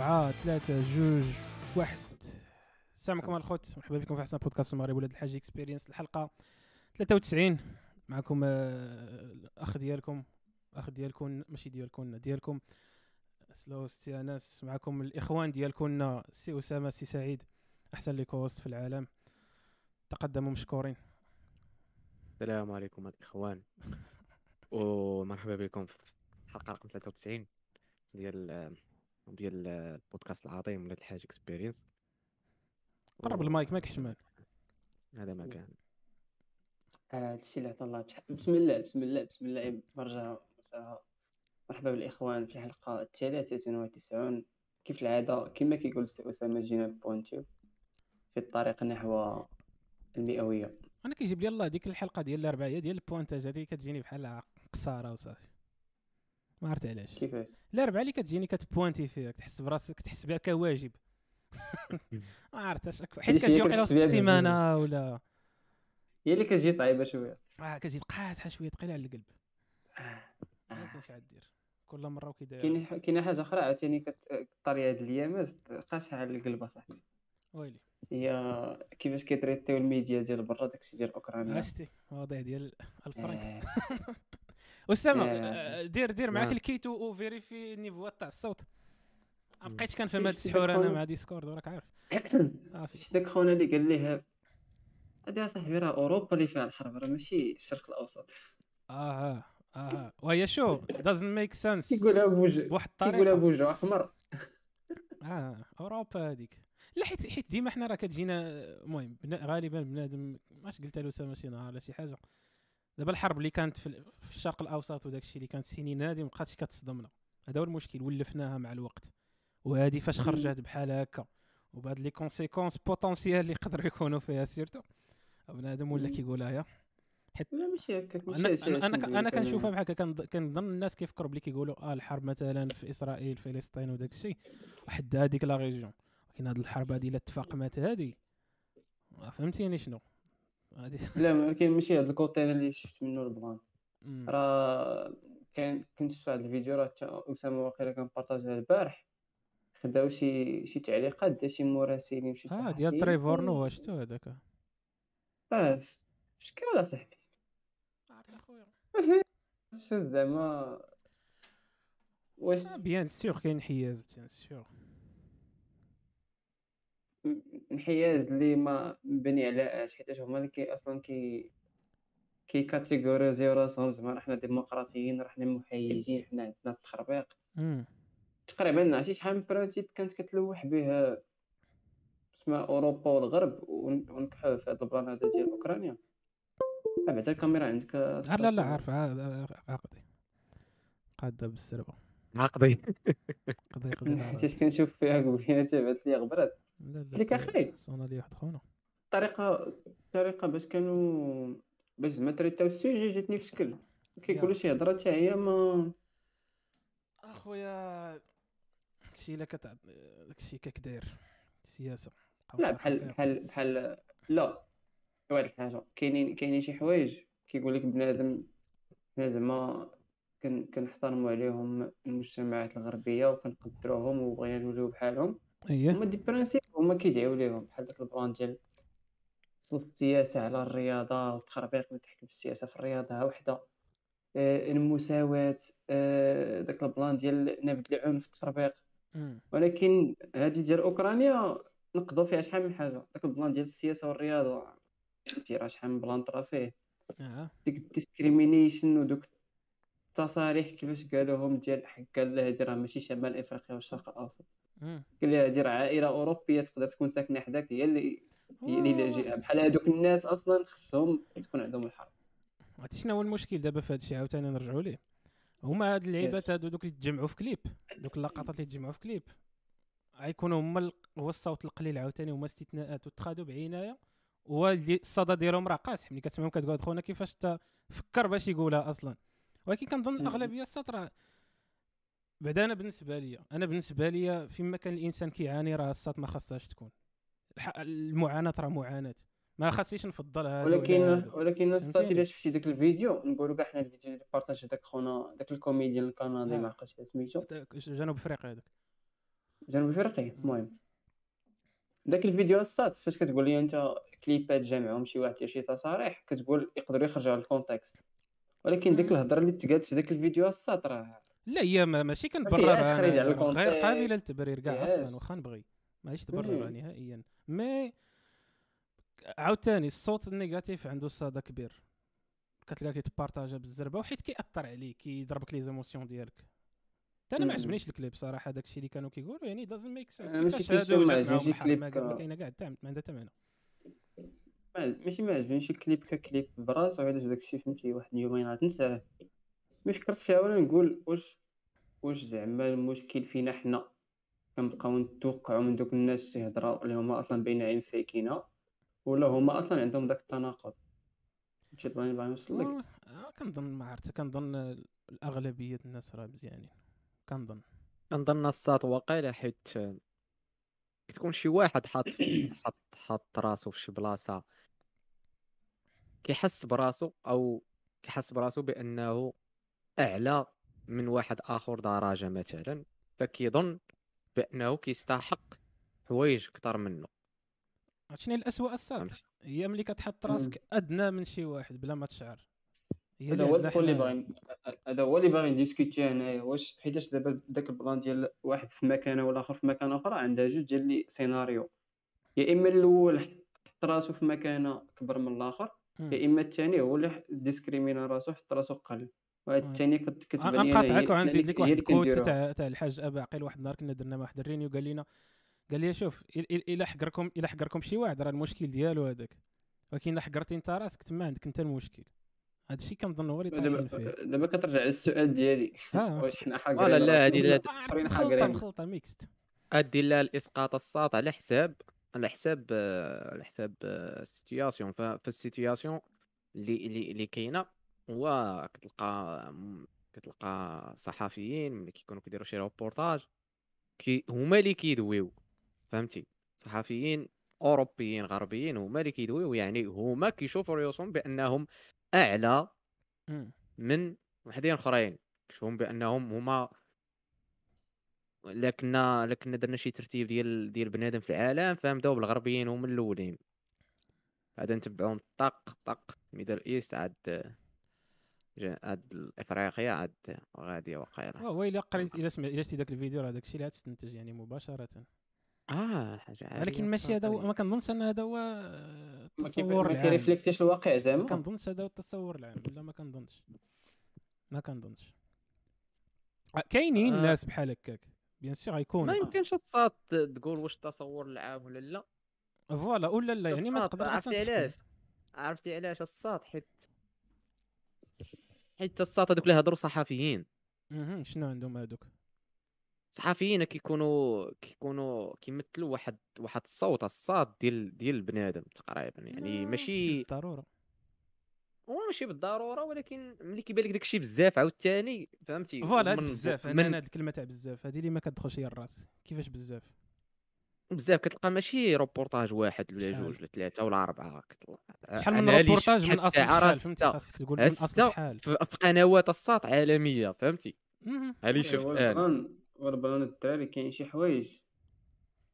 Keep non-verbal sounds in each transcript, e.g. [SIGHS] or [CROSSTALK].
أربعة ثلاثة جوج واحد. السلام عليكم. الخوت مرحبا بكم في أحسن بودكاست المغرب ولاد الحاج Experience الحلقة 93 معكم آه، الأخ ديالكم الأخ ديالكم ماشي ديالكم ديالكم. سلو سي أنس. معكم الإخوان ديالكم سي أسامة سي سعيد. أحسن les hosts في العالم. تقدموا مشكورين. السلام عليكم الإخوان. [LAUGHS] ومرحبا بكم في حلقة رقم 93 ديال ديال البودكاست العظيم ولاد الحاج experience قرب المايك ماك حشمان هذا ما كان. آه، هادشي اللي عطا الله بسم الله بسم الله بسم الله. مرجع مساء. مرحبا بالإخوان في الحلقة الثالثة والتسعون. كيف العادة؟ كما كيقول السي أسامة جينا نبوانتيو في الطريق نحو المئوية. أنا كيجيب لي الله ديك الحلقة ديال الاربعاء هي ديال ال pointage هذه كتجيني بحال قصارة وصافي. ما عرفت علاش؟ كيفاش؟ الاربعاء اللي كتجيني كتبوانتي فيها كتحس براسك تحس بها كواجب. [LAUGHS] ما عرفتش حيت كتجي كتحس وسط السيمانة ولا؟ هي اللي كتجي طيبه شوية. آه كتجي قاصحه شوية ثقيله على القلب. ما. كاينش عاد دير؟ كل مرة وكيداير كاين كاينة حاجة أخرى عاوتاني كطري هاد الايامات قاصحه على القلب أصاحبي. ويلي. هي كيفاش كيتريتيو الميديا ديال برا داكشي ديال أوكرانيا. عشتي المواضيع ديال الفرنك. آه، [LAUGHS] اسامه آه، دير دير معاك نعم. الكيت وفيريفي النيفوات تاع الصوت. بقيتش كنفهم هاد السحور أنا مع ديسكورد وراك عارف. [COUGHS] شتي داك خونا اللي قال ليه هادي اصاحبي راه أوروبا اللي فيها الحرب راه ماشي الشرق الأوسط. أها أها وهي شو doesn't make sense. كيقولها بوجه بواحد كيقولها الطريقة. بوجه أحمر. [LAUGHS] آه أوروبا هذيك لا حيت حيت ديما حنا راه كتجينا المهم غالبا بنادم ماش قلت له اسامه شي نهار ولا شي حاجة. دابا الحرب اللي كانت في, ال- في الشرق الأوسط وداك الشيء اللي كانت السنين هذه مابقاتش كتصدمنا. هذا هو المشكل ولفناها مع الوقت. وهذه فاش خرجت بحال هكا. وبهاد les conséquences potentielles اللي يقدروا يكونوا فيها surtout بنادم ولا. كيقولها يا. لا ماشي هكاك ماشي أنا أنا أنا كنشوفها بحال هكا. كنظ- كنظن الناس كيفكروا بلي كيقولوا آه الحرب مثلا في إسرائيل فلسطين وداك الشيء. واحد هذيك la région. ولكن هاد الحرب هذه الا تفاقمت هذه فهمتيني شنو. [LAUGHS] لا ولكن ماشي هاد ال côté اللي شفت منه ال plan مم. راه كان كنت شفت واحد الفيديو راه تا أسامة واقيلا كان بارطاجها البارح. خداو شي شي تعليقات ديال شي مراسلين وشي آه صحفيين ديال تريفور نوا شتو هذاك؟ آه شكال اصاحبي عرفت أخويا. [LAUGHS] زعما. واش آه، bien sûr كاين انحياز bien sûr انحياز اللي ما مبني على اش حيت هما اللي كي أصلا كي كي كاتيغوريزيو راسهم زعما راه حنا ديمقراطيين راه حنا محايدين حنا عندنا التخربيق. تقريبا عرفتي شحال من principe كانت كتلوح به اسمها اوروبا والغرب ون- ونكحوه في هذا ال plan هذا ديال اوكرانيا بعدا الكاميرا عندك لا لا عارف عقدي قاده بالسربه عقدي قضي قضي حيت كنشوف فيها قبيله تبعت لي غبرات لا لا لك أخي. صونا لي واحد خونا. الطريقة الطريقة باش كانوا باش زعما تريتاو السوجي جاتني في شكل. كيقولوا شي هضرة حتى هي ما أخويا داكشي الا كتع داكشي كاك داير. السياسة لا بحال بحال بحال لا. واحد الحاجة. كاينين كاينين شي حوايج. كيقول لك بنادم حنا زعما كن كنحترموا عليهم المجتمعات الغربية وكنقدروهم وبغينا نوليو بحالهم. اييه هما des principes. هما كيدعيو ليهم بحال داك ال plan ديال سلط السياسة على الرياضة والتخربيق اللي تحكم السياسة في الرياضة ها وحدة. آه، المساواة آه، داك ال plan ديال نبذ العنف التخربيق. ولكن هذه ديال أوكرانيا نقضوا فيها شحال من حاجة. داك ال plan ديال السياسة والرياضة فيه راه شحال من plan طرا فيه. ديك ال discrimination ودوك التصاريح كيفاش قالوهم ديال حق هادي راه ماشي شمال إفريقيا والشرق الأوسط. مم. قال لها هادي راه عائله أوروبية تقدر تكون ساكنة حداك هي اللي هي اللي لاجئه بحال هادوك الناس أصلا خصهم تكون عندهم الحرب. عرفتي شنو هو المشكل دابا في هذا الشيء؟ عاوتاني نرجعوا ليه. هما هاد اللعيبات. هادو دوك اللي تجمعوا في كليب. دوك اللقطات اللي تجمعوا في كليب. غيكونوا هما هو الصوت القليل عاوتاني هما استثناءات. واتخذوا بعناية. هو اللي الصدى ديالهم راه قاصح ملي كتسمعهم كتقول خونا كيفاش تا فكر باش يقولها أصلا. ولكن كنظن. الاغلبيه راه بعدا أنا بالنسبة لي أنا بالنسبة لي فيما كان الإنسان كيعاني راه الصوت ما خاصهاش تكون المعاناة راه معاناة ما خاصنيش نفضل هذا ولكن. ولكن الصاط؟ إلا شفتي داك الفيديو نقولوا كاع حنا الفيديو اللي بارطاجا داك خونا داك ال comédien الكندي آه. ما عقلتش سميتو جنوب أفريقيا هذاك جنوب افريقي المهم داك الفيديو الصاط فاش كتقول لي أنت كليبات جامعهم شي واحد شي تصاريح كتقول يقدروا يخرجوا على ال contexte ولكن ديك. الهضرة اللي تقالت في داك الفيديو الصاط راه لا هي ما ماشي ال contexte. غير قابلة للتبرير كاع. أصلا واخا نبغي. ماهيش تبررها مم. نهائيا. mais عاوتاني الصاط ال négatif عنده الصدى كبير. كتلقى كيتبارطاجا بالزربة وحيت كيأثر عليك كيضربك les émotions ديالك. حتى أنا ما. عجبنيش الكليب صراحة داكشي اللي كانوا كيقولوا يعني doesn't make sense ماشي كيسيو ما عجبنيش الكليب. ما كا- كاينة كاع حتى ما عندها حتى معنى ما- ماشي ما عجبنيش الكليب ككليب براسو علاش داكشي فهمتي واحد اليومين غتنساه. مش فكرت فيها ولا نقول واش واش زعما المشكل فينا حنا؟ كنبقاو نتوقعوا من دوك الناس تيهضروا اللي هما أصلا باينين فايكينها ولا هما أصلا عندهم داك التناقض. هادشي اللي باغي نوصل لك. آه، كنظن ما عرفت كنظن الأغلبية الناس راه مزيانين. كنظن. كنظن الساط واقيلا حيت كتكون شي واحد حاط [COUGHS] حاط حاط راسو في شي بلاصة كيحس براسو أو كيحس براسو بأنه أعلى من واحد آخر درجه مثلا فكيظن بأنه كيستحق حوايج أكثر منه شنو الاسوء الصاط هي ملي كتحط. راسك أدنى من شي واحد بلا ما تشعر هذا هو اللي. باغي هذا هو اللي باغي نديسكوتي هنايا واش حيتاش دابا داك ال plan ديال واحد في مكانه والآخر في مكان آخر عندها جوج ديال les scénarios يا إما الأول حط راسو في مكانة كبر من الآخر. يا إما الثاني هو اللي discrimina راسو حط راسو قل. الثاني كت- كتبان لي نقاطعك وغنزيد لك هي واحد كنديروها. تاع تاع الحاج ابا عقيل واحد النهار كنا درنا مع واحد ال réunion قال لنا قال لي شوف إل- إل- إلا حقركم إلا حقركم شي واحد راه المشكل ديالو هذاك. ولكن إلا حقرتي أنت راسك تما عندك أنت المشكل. هذا الشيء كنظن هو اللي طايحين فيه. دابا كترجع للسؤال ديالي. [LAUGHS] واش حنا ولا حاقرين لا هادي لا. مخلطه مخلطه mixte ادي لها الاسقاط الساط على حساب على حساب آه، على حساب آه، ال situation ففي ال situation اللي اللي اللي كاينة. هو كتلقى كتلقى صحفيين ملي كيكونوا كيديروا شي روبورتاج كي هما اللي كيدويو فهمتي صحفيين أوروبيين غربيين هما اللي كيدويو يعني هما كيشوفوا ريوسهم بأنهم أعلى. من وحدين أخرين كيشوفهم بأنهم هما لكن لكن درنا شي ترتيب ديال ديال بنادم في العالم فنبداو بالغربيين هما الأولين بعد نتبعهم طق طق Middle East عاد عاد افريقيا عاد غادية وقيلا هو إلا قريت إلا سمعت إلا شتي داك الفيديو راه داك الشيء اللي غتستنتج يعني مباشرة. آه حاجة عادية ولكن ماشي هذا. ما كنظنش أن هذا هو ما كيف- التصور ما العام. كي reflect يش الواقع ما زعما كنظنش هذا هو التصور العام لا ما كنظنش. ما كنظنش. آه، كاينين آه. ناس بحال هكاك. bien sûr ما غيكونوا يمكنش تقول واش التصور العام ولا لا. voilà ولا لا يعني ما تقدر عرفتي. علاش؟ عرفتي علاش الصاط حيت حيت الصاط هذوك اللي هضروا صحفيين. مهم، شنو عندهم هذوك صحفيين كيكونوا كيكونوا كيمثلوا واحد واحد الصوت الصاط ديال ديال البنادم تقريبا. يعني ماشي ضروره هو ماشي بالضرورة ولكن ملي كيبان لك داكشي بزاف عاوتاني فهمتي؟ voilà هاد بزاف أنا هاد الكلمة تاع بزاف. هذه اللي ما كتدخلش ليا الرأس. كيفاش بزاف؟ بزاف كتلقى ماشي روبورتاج واحد ولا؟ جوج ولا ثلاثة ولا اربعه كتلقى شحال من روبورتاج شفت من أصل شحال فهمتي. خاصك تقول من أصل شحال. في قنوات الصاط عالمية فهمتي. هالي إيه، شفت هو أنا. البلان هو البلان الدراري كاين شي حوايج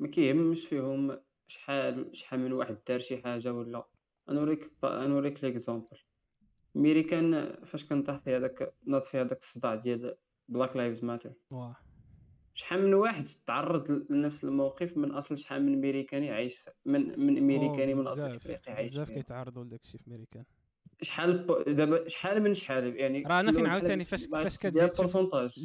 ما كيهمش فيهم شحال شحال من واحد دار شي حاجة ولا. نوريك نوريك l'exemple ميريكان فاش كان طاح في هذاك ناض في هذاك الصداع ديال Black Lives Matter واه. شحال من واحد تعرض لنفس الموقف من أصل شحال من ميريكاني عايش في- من من ميريكاني من أصل إفريقي عايش بزاف. كيتعرضوا لداك الشيء في ميريكان شحال دابا شحال من شحال يعني راه أنا فين عاوتاني فاش- فاش كتزيد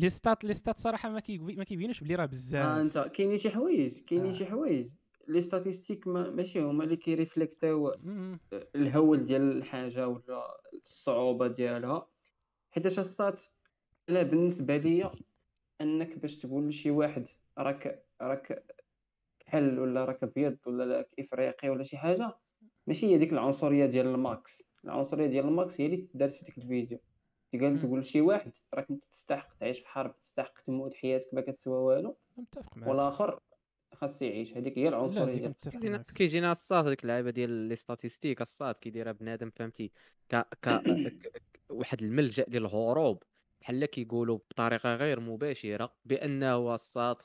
les stats les stats صراحة ما ما كيبينوش بلي راه بزاف أنت كاينين شي حوايج كاينين آه. شي حوايج les statistiques ما ماشي هما اللي كي reflect او مم. الهول ديال الحاجة ولا الصعوبة ديالها حيتاش الصاط أنا بالنسبة ليا انك باش تقول لشي واحد راك راك كحل ولا راك أبيض ولا راك إفريقي ولا شي حاجة ماشي هي ديك العنصرية ديال ال max. العنصرية ديال ال max هي اللي دارت في ديك الفيديو. قال. تقول لشي واحد راك أنت تستحق تعيش في حرب تستحق تموت حياتك ما كتسوى والو متفق معك والآخر خاص يعيش. هذيك هي العنصرية. ديال كيجينا الصاط ديك اللعيبة ديال les statistiques الصاط كيديرها بنادم فهمتي؟ ك ك [COUGHS] ك- واحد الملجأ ديال الهروب. بحال كيقولوا بطريقة غير مباشرة بأنه الصاط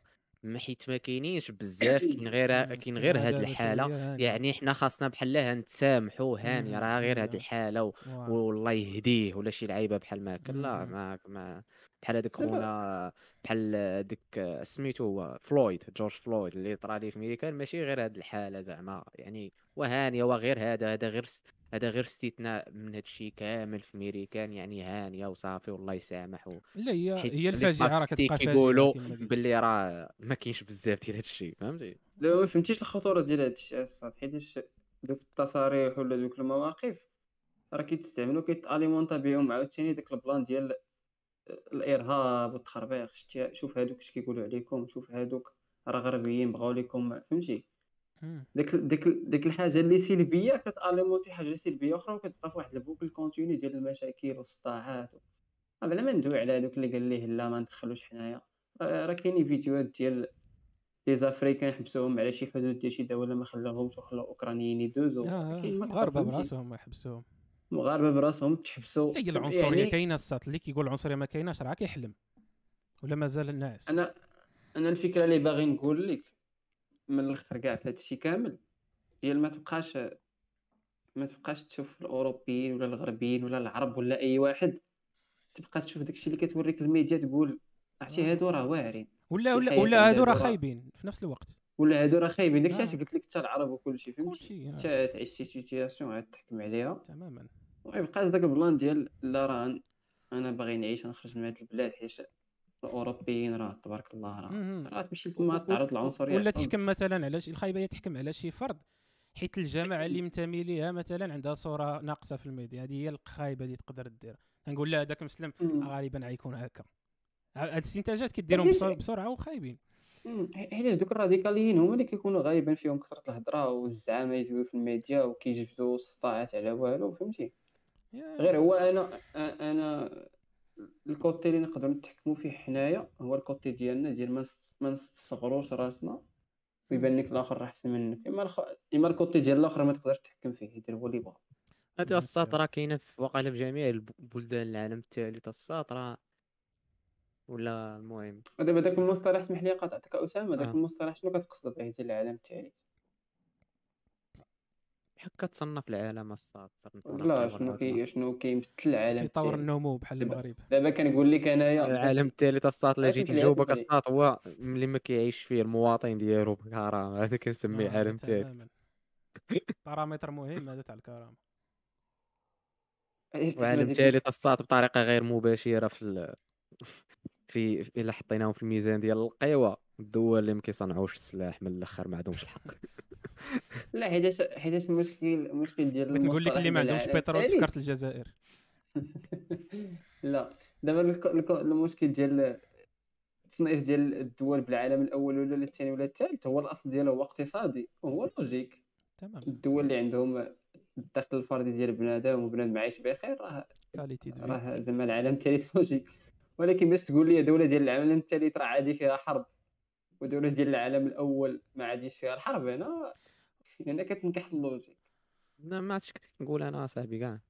ما حيت ما كاينينش بزاف كاين غير كاين غير هاد الحالة. يعني حنا خاصنا بحالها نتسامحوا هاني راه غير هاد. الحالة. والله يهديه ولا شي لعيبة بحال ما لا. ما ما بحال هذاك خونا بحال ديك سميتو هو فلويد جورج فلويد اللي طرا ليه في ميريكان ماشي غير هاد الحالة زعما يعني وهانيه وغير هذا هذا غير هذا غير استثناء من هاد الشيء كامل في ميريكان يعني هانيه وصافي والله يسامح و... لا هي هي لي الفاجعة راه كتبقى فاجعة يقولوا كما قلت. باللي راه ما كاينش بزاف ديال هاد الشيء فهمتي دابا ما فهمتيش الخطورة ديال هاد الشيء الصاط حيتاش دوك التصاريح ولا دوك المواقف راه كيتستعملوا كيت alimenta بهم عاوتاني داك ال plan ديال الإرهاب والتخربيق شوف هادوك اش كيقولوا عليكم شوف هادوك راه غربيين بغاو لكم فهمتي. ديك ديك ديك الحاجة اللي سلبية كت alimenter حاجة سلبية أخرى وكتبقى في واحد ال boucle continue ديال المشاكل والصداعات. آه بلا ما ندوي على هادوك اللي قال ليه لا ما ندخلوش حنايا راه راه كاينين فيديوهات ديال دي زافريكان حبسوهم على شي حدود ديال شي دولة ما خلاوهمش وخلاو أوكرانيين يدوزو آه، كاين مقطع مغاربه؟ براسهم ما يحبسوهم مغاربة براسهم تحبسوا فهم- العنصريه يعني كاينة الساط اللي كيقول العنصريه ما كايناش راه كيحلم. ولا مازال الناس. أنا أنا الفكرة اللي باغي نقول لك من الآخر كاع في هادشي كامل هي ما تبقاش ما تبقاش تشوف الأوروبيين ولا الغربيين ولا العرب ولا أي واحد تبقى تشوف داكشي اللي كتوريك الميديا تقول عرفتي. هادو راه واعرين. ولا ولا ولا هادو راه- خايبين في نفس الوقت. ولا هادو راه خايبين. داكشي علاش آه. قلت لك حتى العرب وكل شيء فهمتي؟ آه، حتى تعيش شي situation عاد تحكم عليها. تماما. وما يبقاش داك ال plan ديال لا راه أنا باغي نعيش ونخرج من هاد البلاد حيت الأوروبيين راه تبارك الله راه. راه تمشي تما تعرض للعنصريه ولا تحكم. مثلا على شي الخايبة تحكم على شي فرد حيت الجماعة اللي منتمي ليها مثلا عندها صورة ناقصة في الميديا. هذه هي الخايبة اللي تقدر دير نقول لا هذاك مسلم. غالبا غيكون هكا. هاد الاستنتاجات كديرهم بسرعة وخايبين. مم. حيتاش دوك الراديكاليين هما اللي كيكونوا غالبا فيهم كثرة الهضرة والزعامه يجيو في الميديا وكيجبدوا السطاعات على والو فهمتي؟ غير هو أنا أنا ال côté اللي نقدروا نتحكموا فيه حنايا هو ال côté ديالنا ديال ما نس- ما نستصغروش راسنا ويبان لك الآخر راه احسن منك. إما الخ... إما ال côté ديال الآخر ما تقدرش تحكم فيه يدير هو اللي بغا هذه بيان الساط. راه كاينة في واقيلا في جميع الب- بلدان العالم الثالث الساط راه ولا المهم؟ ودابا داك المصطلح اسمح لي قاطعتك أسامة. داك آه. المصطلح شنو كتقصد به ديال العالم الثالث بحال كتصنف العالم الساط لا شنو كي شنو كيمثل العالم في طور النمو بحال دابا- المغرب. دابا كنقول لك انايا العالم الثالث اللي اسمح جيت نجاوبك. الساط هو ملي ما كيعيش فيه المواطن ديالو بكرامه [LAUGHS] هذا كنسميه آه، عالم ثالث بارامتر مهم هذا تاع الكرامه وعالم ثالث الساط بطريقة غير مباشرة في. في في- إلا حطيناهم في الميزان ديال القوة الدول اللي ما كيصنعوش السلاح من الأخر ما عندهمش الحق. [LAUGHS] لا حيتاش حيتاش المشكل المشكل ديال نقول لك اللي ما عندهمش بترول الثالث. فكرت الجزائر. [LAUGHS] لا دابا المشكل ديال التصنيف ديال الدول بالعالم الأول ولا الثاني ولا الثالث هو الأصل ديالو هو اقتصادي وهو logique. تمام. الدول اللي عندهم الدخل الفردي ديال بنادم وبنادم عايش بخير راه في. راه زعما العالم الثالث logique. ولكن باش تقول لي دولة ديال العالم الثالث راه عادي فيها حرب ودولة ديال العالم الأول ما عاديش فيها الحرب. هنا هنا كتنكح ال logique. لا ما عرفتش كنت نقول أنا صاحبي كاع.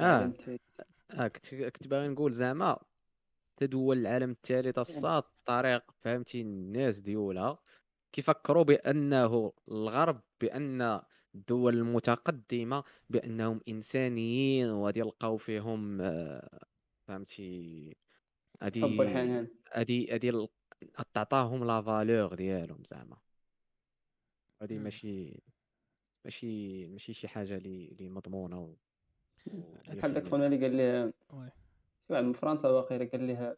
آه. آه كنت كنت باغي نقول زعما تدول العالم الثالث الساط بطريق فهمتي؟ الناس ديولها كيفكروا بأنه الغرب بأن الدول المتقدمة بأنهم إنسانيين وغادي يلقاو فيهم آه، فهمتي؟ هادي حب الحنان هادي هادي ال- تعطاهم لا فالور ديالهم زعما. هادي. ماشي ماشي ماشي شي حاجة اللي اللي مضمونة و... بحال داك خونا اللي قال لي وي. شي واحد من فرنسا واقيلا قال لها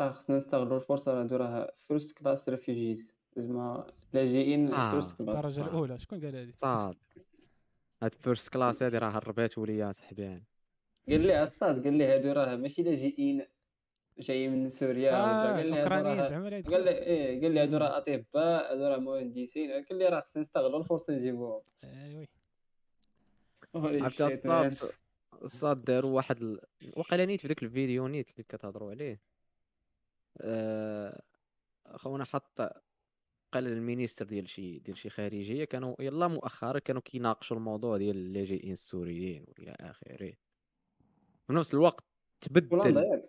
راه خصنا نستغلوا الفرصة راه راه first class refugees زعما لاجئين آه، first class الدرجة. الأولى. شكون قال هذه صاد. هاد first class هادي راه هرباتو ليا صاحبي قال لي أستاذ قال لي هادو راه ماشي لاجئين جايين من سوريا آه قال لي هادو قال. لي إيه قال لي هادو راه أطباء هادو راه مهندسين قال لي راه خصنا نستغلوا الفرصة نجيبوهم أيوي. عرفتي. الصاد الصاد داروا واحد ال... وقيلا نيت في داك الفيديو نيت اللي كتهضروا عليه. آه... خونا حط قال ال ministre ديال شي ديال شي خارجية كانوا يلا مؤخرا كانوا كيناقشوا الموضوع ديال اللاجئين السوريين والى آخره. في نفس الوقت تبدل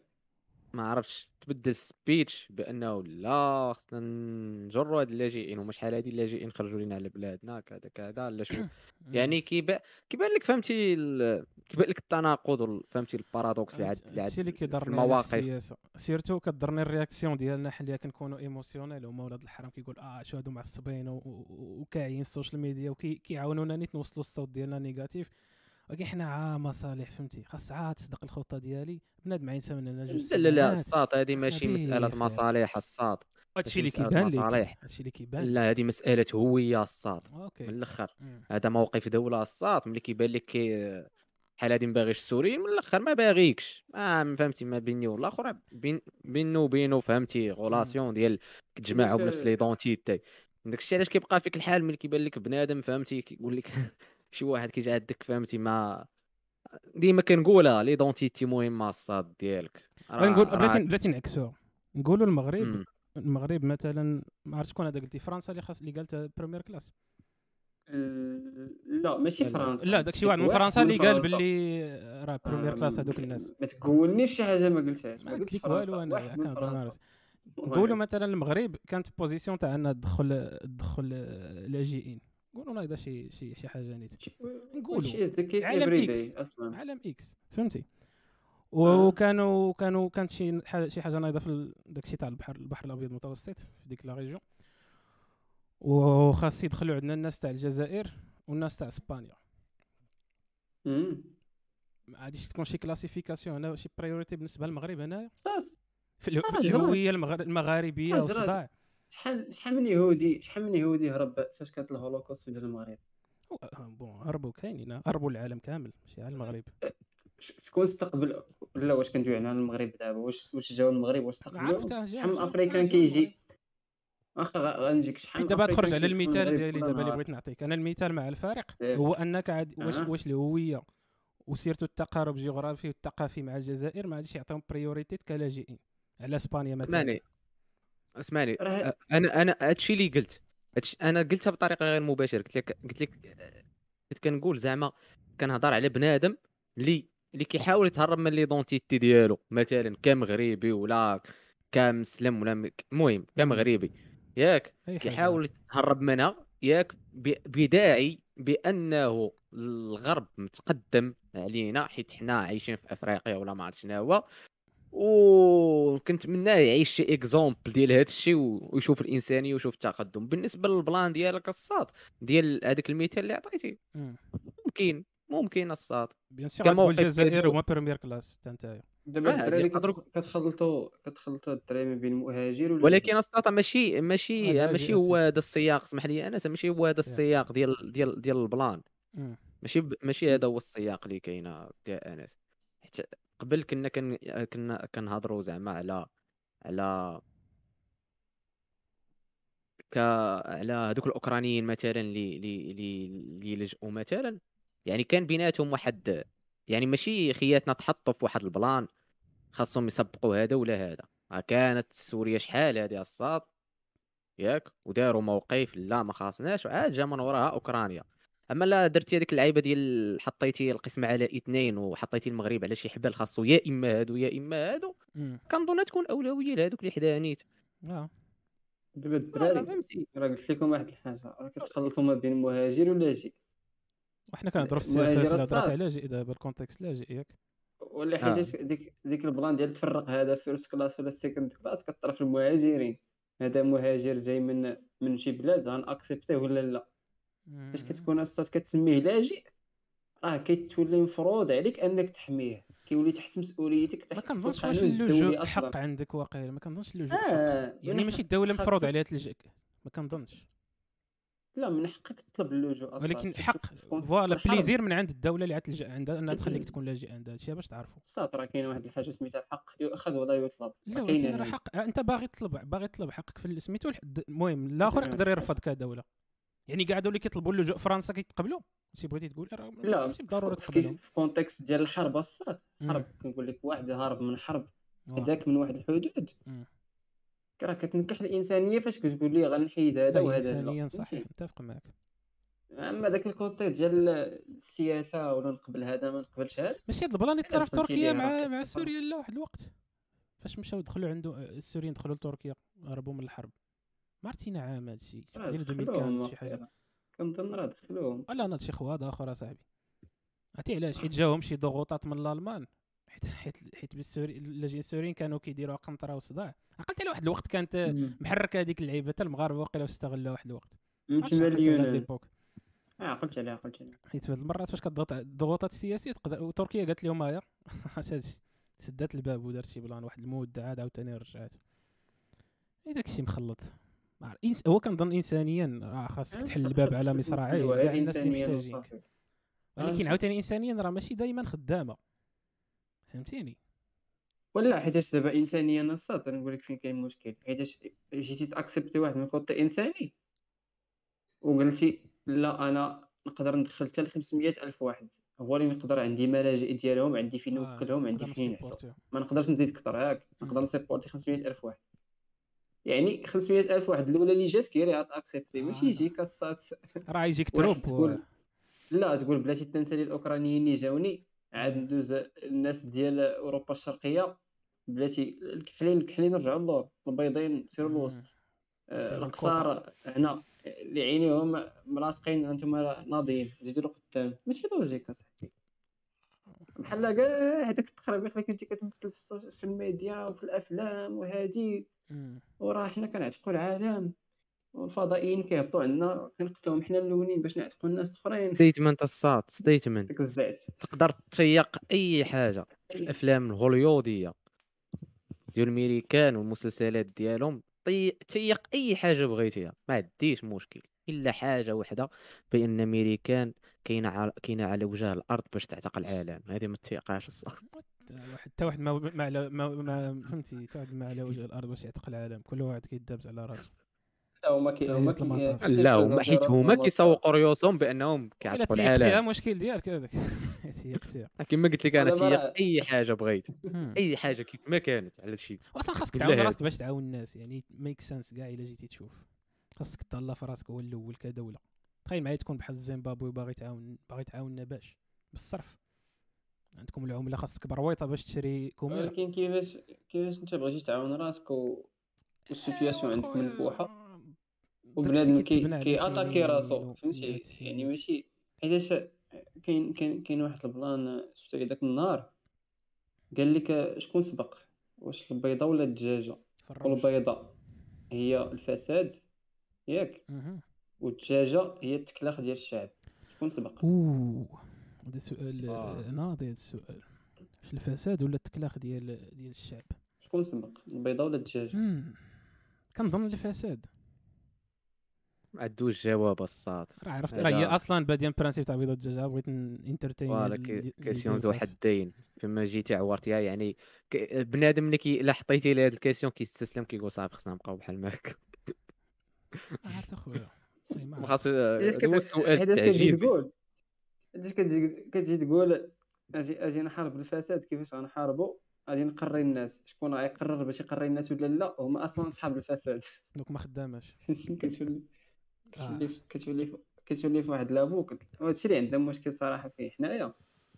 ما عرفتش تبدل ال speech بأنه لا خصنا نجروا هاد اللاجئين هما شحال هادي اللاجئين خرجوا لينا على بلادنا كذا كذا لا شو. [COUGHS] يعني كيبان كيبان لك فهمتي ال... كيبان لك التناقض فهمتي ال paradoxe اللي عاد اللي عاد كيضرني المواقف. السياسة. سيرتو كضرني ال réaction ديالنا حنا كنكونوا émotionnels هما ولاد الحرام كيقول آه شو هادو معصبين وكاعيين ال social media وكيعاونونا نيت نوصلوا الصوت ديالنا négatif ولكن حنا عا مصالح فهمتي؟ خاص عاد تصدق الخطة ديالي. بنادم عينسى مننا جوج لا لا لا. الساط هذه ماشي مسألة. مصالح الساط هادشي اللي كيبان لك. هادشي اللي كيبان لا هذه مسألة هوية الساط من الأخر. هذا موقف دولة الساط ملي كيبان لك كي- بحال هادي ما باغيش السوريين من الأخر ما باغيكش. ما فهمتي؟ ما بيني والآخر بين بينه وبينه فهمتي؟ غولاسيون ديال كتجمعوا بنفس ليدونتيتي داكشي علاش كيبقى فيك الحال ملي كيبان لك بنادم فهمتي؟ كيقول لك [LAUGHS] شي واحد كيجي عندك فهمتي؟ ما ديما كنقولها ليدونتيتي مهمه الصاد ديالك. نقول بلاتي بلاتي نعكسوها. نقولوا المغرب مم. المغرب مثلا ما عرفت شكون هذا قلتي فرنسا اللي خاص اللي قالت première classe لا ماشي لا، لا. فرنسا. لا داكشي واحد من فرنسا اللي قال باللي راه première classe هذوك الناس. ما تقولنيش شي حاجة ما قلتهاش. ما ما قلت قلتش لك والو فرنسا. أنا واحد من كنهضر نقولوا مثلا المغرب كانت position تاع انها تدخل تدخل لاجئين نقولوا هذا شي شي شي حاجة نيت نقولوا. عالم. داي أصلا عالم X فهمتي آه. وكانوا كانوا كانت شي ح- شي حاجة نايضه في داكشي تاع البحر البحر الأبيض المتوسط في ديك la région وخاص يدخلوا عندنا الناس تاع الجزائر والناس تاع إسبانيا. ما غاديش تكون شي classification هنا شي priorité بالنسبة للمغرب هنايا في آه، في. الهوية المغر- المغاربية آه،. والصداع شحال شحال من يهودي شحال من يهودي هرب فاش كانت الهولوكوست في المغرب؟ bon هربوا كاينين هربوا العالم كامل ماشي على المغرب. ش- شكون استقبل لا واش كندوي على المغرب دابا؟ واش واش جاو المغرب؟ واش استقبلوا؟ شحال من africain كيجي؟ المغرب. واخا غنجيك شحال من دابا تخرج على المثال ديالي دابا اللي. بغيت نعطيك. أنا المثال مع الفارق. هو أنك عاد واش. واش الهوية وسيرتو التقارب الجغرافي والثقافي مع الجزائر ما غاديش يعطيهم priorité كلاجئين. على إسبانيا مثلا. اسمعني راه- أنا أنا هادشي اللي قلت هادشي أنا قلتها بطريقة غير مباشرة قلت لك قلت لك كنت كنقول زعما كنهضر على بنادم اللي اللي كيحاول يتهرب من l'identité ديالو مثلا كمغربي ولا كمسلم ولا المهم كمغربي ياك. كيحاول يتهرب منها ياك بداعي بأنه الغرب متقدم علينا حيت حنا عايشين في أفريقيا ولا ما عرفت شنو هو وكنتمناه يعيش شي exemple ديال هذا الشيء ويشوف الانسانيه ويشوف التقدم بالنسبة لل plan ديالك الصاد ديال هذاك المثال اللي عطيتي مم. ممكن ممكن الصاد bien sûr كموقف الجزائر هما première classe حتى نتايا دابا آه، الدراري كتخلطوا كتخلطوا الدراري ما بين المهاجر ولكن الصاد ماشي ماشي هذا ماشي هو. هذا السياق اسمح لي أنا ماشي هو هذا سياق. السياق ديال ديال ديال ال plan. ماشي. ماشي هذا هو السياق اللي كاينة ديال أنس حيت قبل كنا كن... كنا كنهضروا زعما على على ك على هذوك الأوكرانيين مثلا اللي اللي اللي لجؤوا مثلا. يعني كان بيناتهم واحد يعني ماشي خياتنا تحطوا في واحد البلان خاصهم يسبقوا هذا ولا هذا. كانت سوريا شحال هذه الصاد؟ ياك؟ وداروا موقف لا ما خاصناش وعاد جا من وراها أوكرانيا. أما لا درتي هذيك اللعيبة ديال حطيتي القسم على اثنين وحطيتي المغرب على شي حبال خاصو يا إما هادو يا إما هادو. كنظن تكون أولوية لهذوك اللي حدا نيت. آه. دابا آه، الدراري راه قلت لكم واحد الحاجة راه كتخلطوا ما بين مهاجر ولاجئ وحنا كنهضروا في السياسة في الهضرة تاع. لاجئ دابا ال contexte لاجئ ياك ولا آه. حيت ديك ديك ال plan ديال تفرق هذا first class ولا second class كطرف المهاجرين. هذا مهاجر جاي من من شي بلاد غن accepter يه ولا لا؟ فاش. كتكون أصلا كتسميه لاجئ راه كيتولي مفروض عليك أنك تحميه. كيولي تحت مسؤوليتك ما تحت كنظنش في واش اللجوء حق عندك واقيلا. ما كنظنش اللجوء آه يعني من ماشي الدولة مفروض عليها تلجئك. ما كنظنش. لا من حقك تطلب اللجوء أصلا ولكن حق voilà. plaisir من عند الدولة اللي غتلجا عندها أنها تخليك تكون لاجئ عندها هادشي باش تعرفوا صافي راه كاين واحد الحاجة سميتها الحق يؤخذ ولا يطلب. لا ولكن راه. حق. أنت باغي تطلب باغي تطلب حقك في سميتو المهم الآخر يقدر شحال؟ يرفض كدولة. يعني كاع هادو اللي كيطلبوا اللجوء فرنسا كيتقبلوا شي بغيتي تقول راه لا ماشي بالضروره تقبلهم في contexte ديال الحرب الصاط مم. حرب كنقول لك واحد هارب من حرب. هداك من واحد الحدود. راه كتنكح الإنسانية فاش كتقول لي غنحيد هذا وهذا لا انسانيا فهمتي؟ صحيح متفق معك أما داك ال contexte ديال السياسة ولا نقبل هذا ما نقبلش هذا ماشي هاد ال plan اللي طرا في تركيا مع مع. سوريا لا واحد الوقت فاش مشاو دخلوا عنده السوريين دخلوا لتركيا هربوا من الحرب ما عرفتينا عام هذا الشيء. راه ديال دخلوهم 2015 شي حاجة. كنظن راه دخلوهم ولا ناض شي خواد آخر أصاحبي. عرفتي علاش؟ حيت جاهم شي ضغوطات من الألمان. حيت حيت حيت السوري اللاجئين السوريين كانوا كيديروا قنطرة وصداع. عقلت على واحد الوقت كانت. محركة هذيك اللعيبة حتى المغاربة واقيلا استغلوا واحد الوقت. عرفتش عقلت آه، عقلت عليه عقلت عليه حيت هاد المرات فاش كتضغط الضغوطات السياسيه تقدر وتركيا قالت لهم هايا. [LAUGHS] هادشي سدات الباب ودارت شي بلان واحد المده عاد عاوتاني رجعت. إي داكشي مخلط. ما إنس... هو كنظن انسانيا راه خاصك تحل الباب على الإنسانية محتاجين. وصافي. ولكن عاوتاني انسانيا راه ماشي دائما خدامة. فهمتيني؟ ولا حيتاش دابا انسانيا نصات نقول لك فين كاين المشكل حيتاش جيتي تأكسبتي واحد من كوطي إنساني؟ وقلتي لا أنا نقدر ندخل حتى ل 500 ألف واحد. هو اللي نقدر عندي ملاجئ ديالهم عندي فين آه، نوكلهم عندي فين نعسو. ما نقدرش نزيد أكثر ياك مم. نقدر نسيبورتي 500 ألف واحد. يعني 500 ألف واحد الأولى اللي جات كيريها تا accepter ماشي آه. يجيك الصاط راه يجيك trop تقول. لا تقول بلاتي تنسالي الأوكرانيين اللي جاوني عاد ندوز الناس ديال أوروبا الشرقية. بلاتي الكحلين الكحلين رجعوا اللور البيضين سيروا. الوسط آه، القصار هنا اللي عينيهم ملاصقين أنتم ناضيين زيدوا له قدام ماشي logique أصاحبي. بحال كاع هذاك التخربيق اللي كنتي كتمثل في, في الميديا وفي الأفلام وهادي. وراه حنا كنعتقوا العالم. والفضائيين كيهبطوا عندنا كنقتلوهم حنا الأولين باش نعتقوا الناس الأخرين. statement الصاط statement ديك الزعت تقدر تيق أي حاجة. في الأفلام الهوليوديه ديال الميريكان والمسلسلات ديالهم. تيق أي حاجة بغيتيها. ما عنديش مشكل. إلا حاجة واحدة بأن أمريكان كاينة على كاينة على وجه الأرض باش تعتق العالم. هذه ما تيقاش الصاط واحد حتى واحد ما ما, على ما, ما فهمتي حتى واحد ما على وجه الأرض باش يعتق العالم. كل واحد كيدابز على راسه. لا هما كي هما لا هما حيت هما كيسوقوا ريوسهم بأنهم كيعتقوا تيقتيها العالم. مشكل ديالك هذاك. [LAUGHS] تيقتيها كما قلت لك أنا تيق أي حاجة بغيت. أي حاجة كيف ما كانت على شي. واصلا خاصك تعاون. راسك باش تعاون الناس. يعني make sense كاع إلا جيتي تشوف. خاصك تهلا في راسك هو الأول كدوله تخيل معايا تكون بحال زيمبابوي باغي تعاون باغي تعاوننا باش بالصرف. عندكم العملة خاصك برويطة باش تشري كوميرا. ولكن كيفاش كيفاش أنت بغيتي تعاون راسك و وال situation عندك منبوحه وبنادم كي كي attaquer راسو فهمتي؟ يعني ماشي حيتاش كاين كاين كاين واحد ال plan شفتو ذاك النهار؟ قال لك شكون سبق؟ واش البيضة ولا الدجاجة؟ والبيضة هي الفساد ياك. والدجاجة هي التكلاخ ديال الشعب. شكون سبق؟ أوه هذا سؤال آه. آه. ناضي هذا السؤال. واش الفساد ولا التكلاخ ديال ديال الشعب؟ شكون سبق؟ البيضة ولا الدجاجة. كنظن الفساد. ما عندوش جواب الصات راه عرفت. هي أصلا بادية principe تاع بيضة الدجاجه بغيت entertain voilà كي- question ذو حدين. فما جيتي عورتيها يعني ك- بنادم اللي كي الا حطيتي له هاد ال question كيستسلم كيقول صافي خصنا نبقاو بحال ما هكا. [LAUGHS] عرفت أخويا. أي ما. خاص هو السؤال التعجيزي تقول؟ حيتاش كتجي تقول؟ أجي أجي نحارب الفساد كيفاش غنحاربو غادي نقري الناس. شكون غيقرر باش يقري الناس ولا لا؟ هما أصلا أصحاب الفساد دوك ما خداماش. [LAUGHS] كتولي آه. كتولي كتولي كتولي في واحد لابوك. وهادشي اللي عندنا مشكل صراحة فيه حنايا.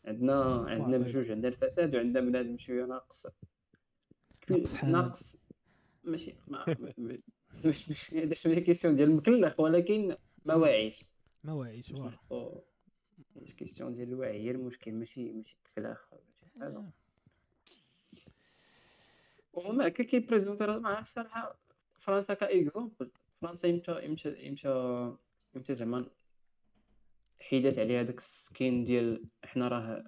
عندنا عندنا. بجوج عندنا الفساد وعندنا بنادم شوية ناقص. ناقص حنان. [LAUGHS] ناقص ماشي ما question ديال المكلخ ولكن ما واعيش. ما واعيش باش مش question ديال الوعي. هي المشكل ماشي ماشي التكلاخ ولا شي حاجة. وهما هكا كي présenter ما عرفتش صراحة فرنسا ك exemple فرنسا يمتى يمتى يمتى يمتى زعما حيدات عليها داك السكين ديال حنا راه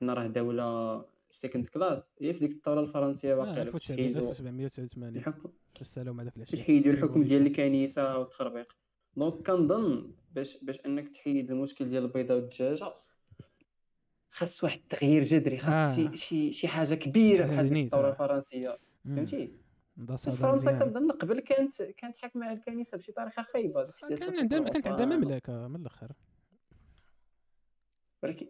حنا راه دولة second class هي في ديك فاش 1700 حيدوا 1789 الحكم السلام هذا في باش حيدوا الحكم ديال الكنيسة والتخربيق. donc كنظن باش باش أنك تحيد المشكل ديال البيضة والدجاجة خاص واحد التغيير جذري خاص آه. شي شي شي حاجة كبيرة بحال آه. فهمتي؟ نضا بس صدى فرنسا. كنظن قبل كانت كانت حاكمة على الكنيسة بشي طريقة خايبة داكشي ديال كان عندها كانت عندها. مملكة من الأخر. ولكن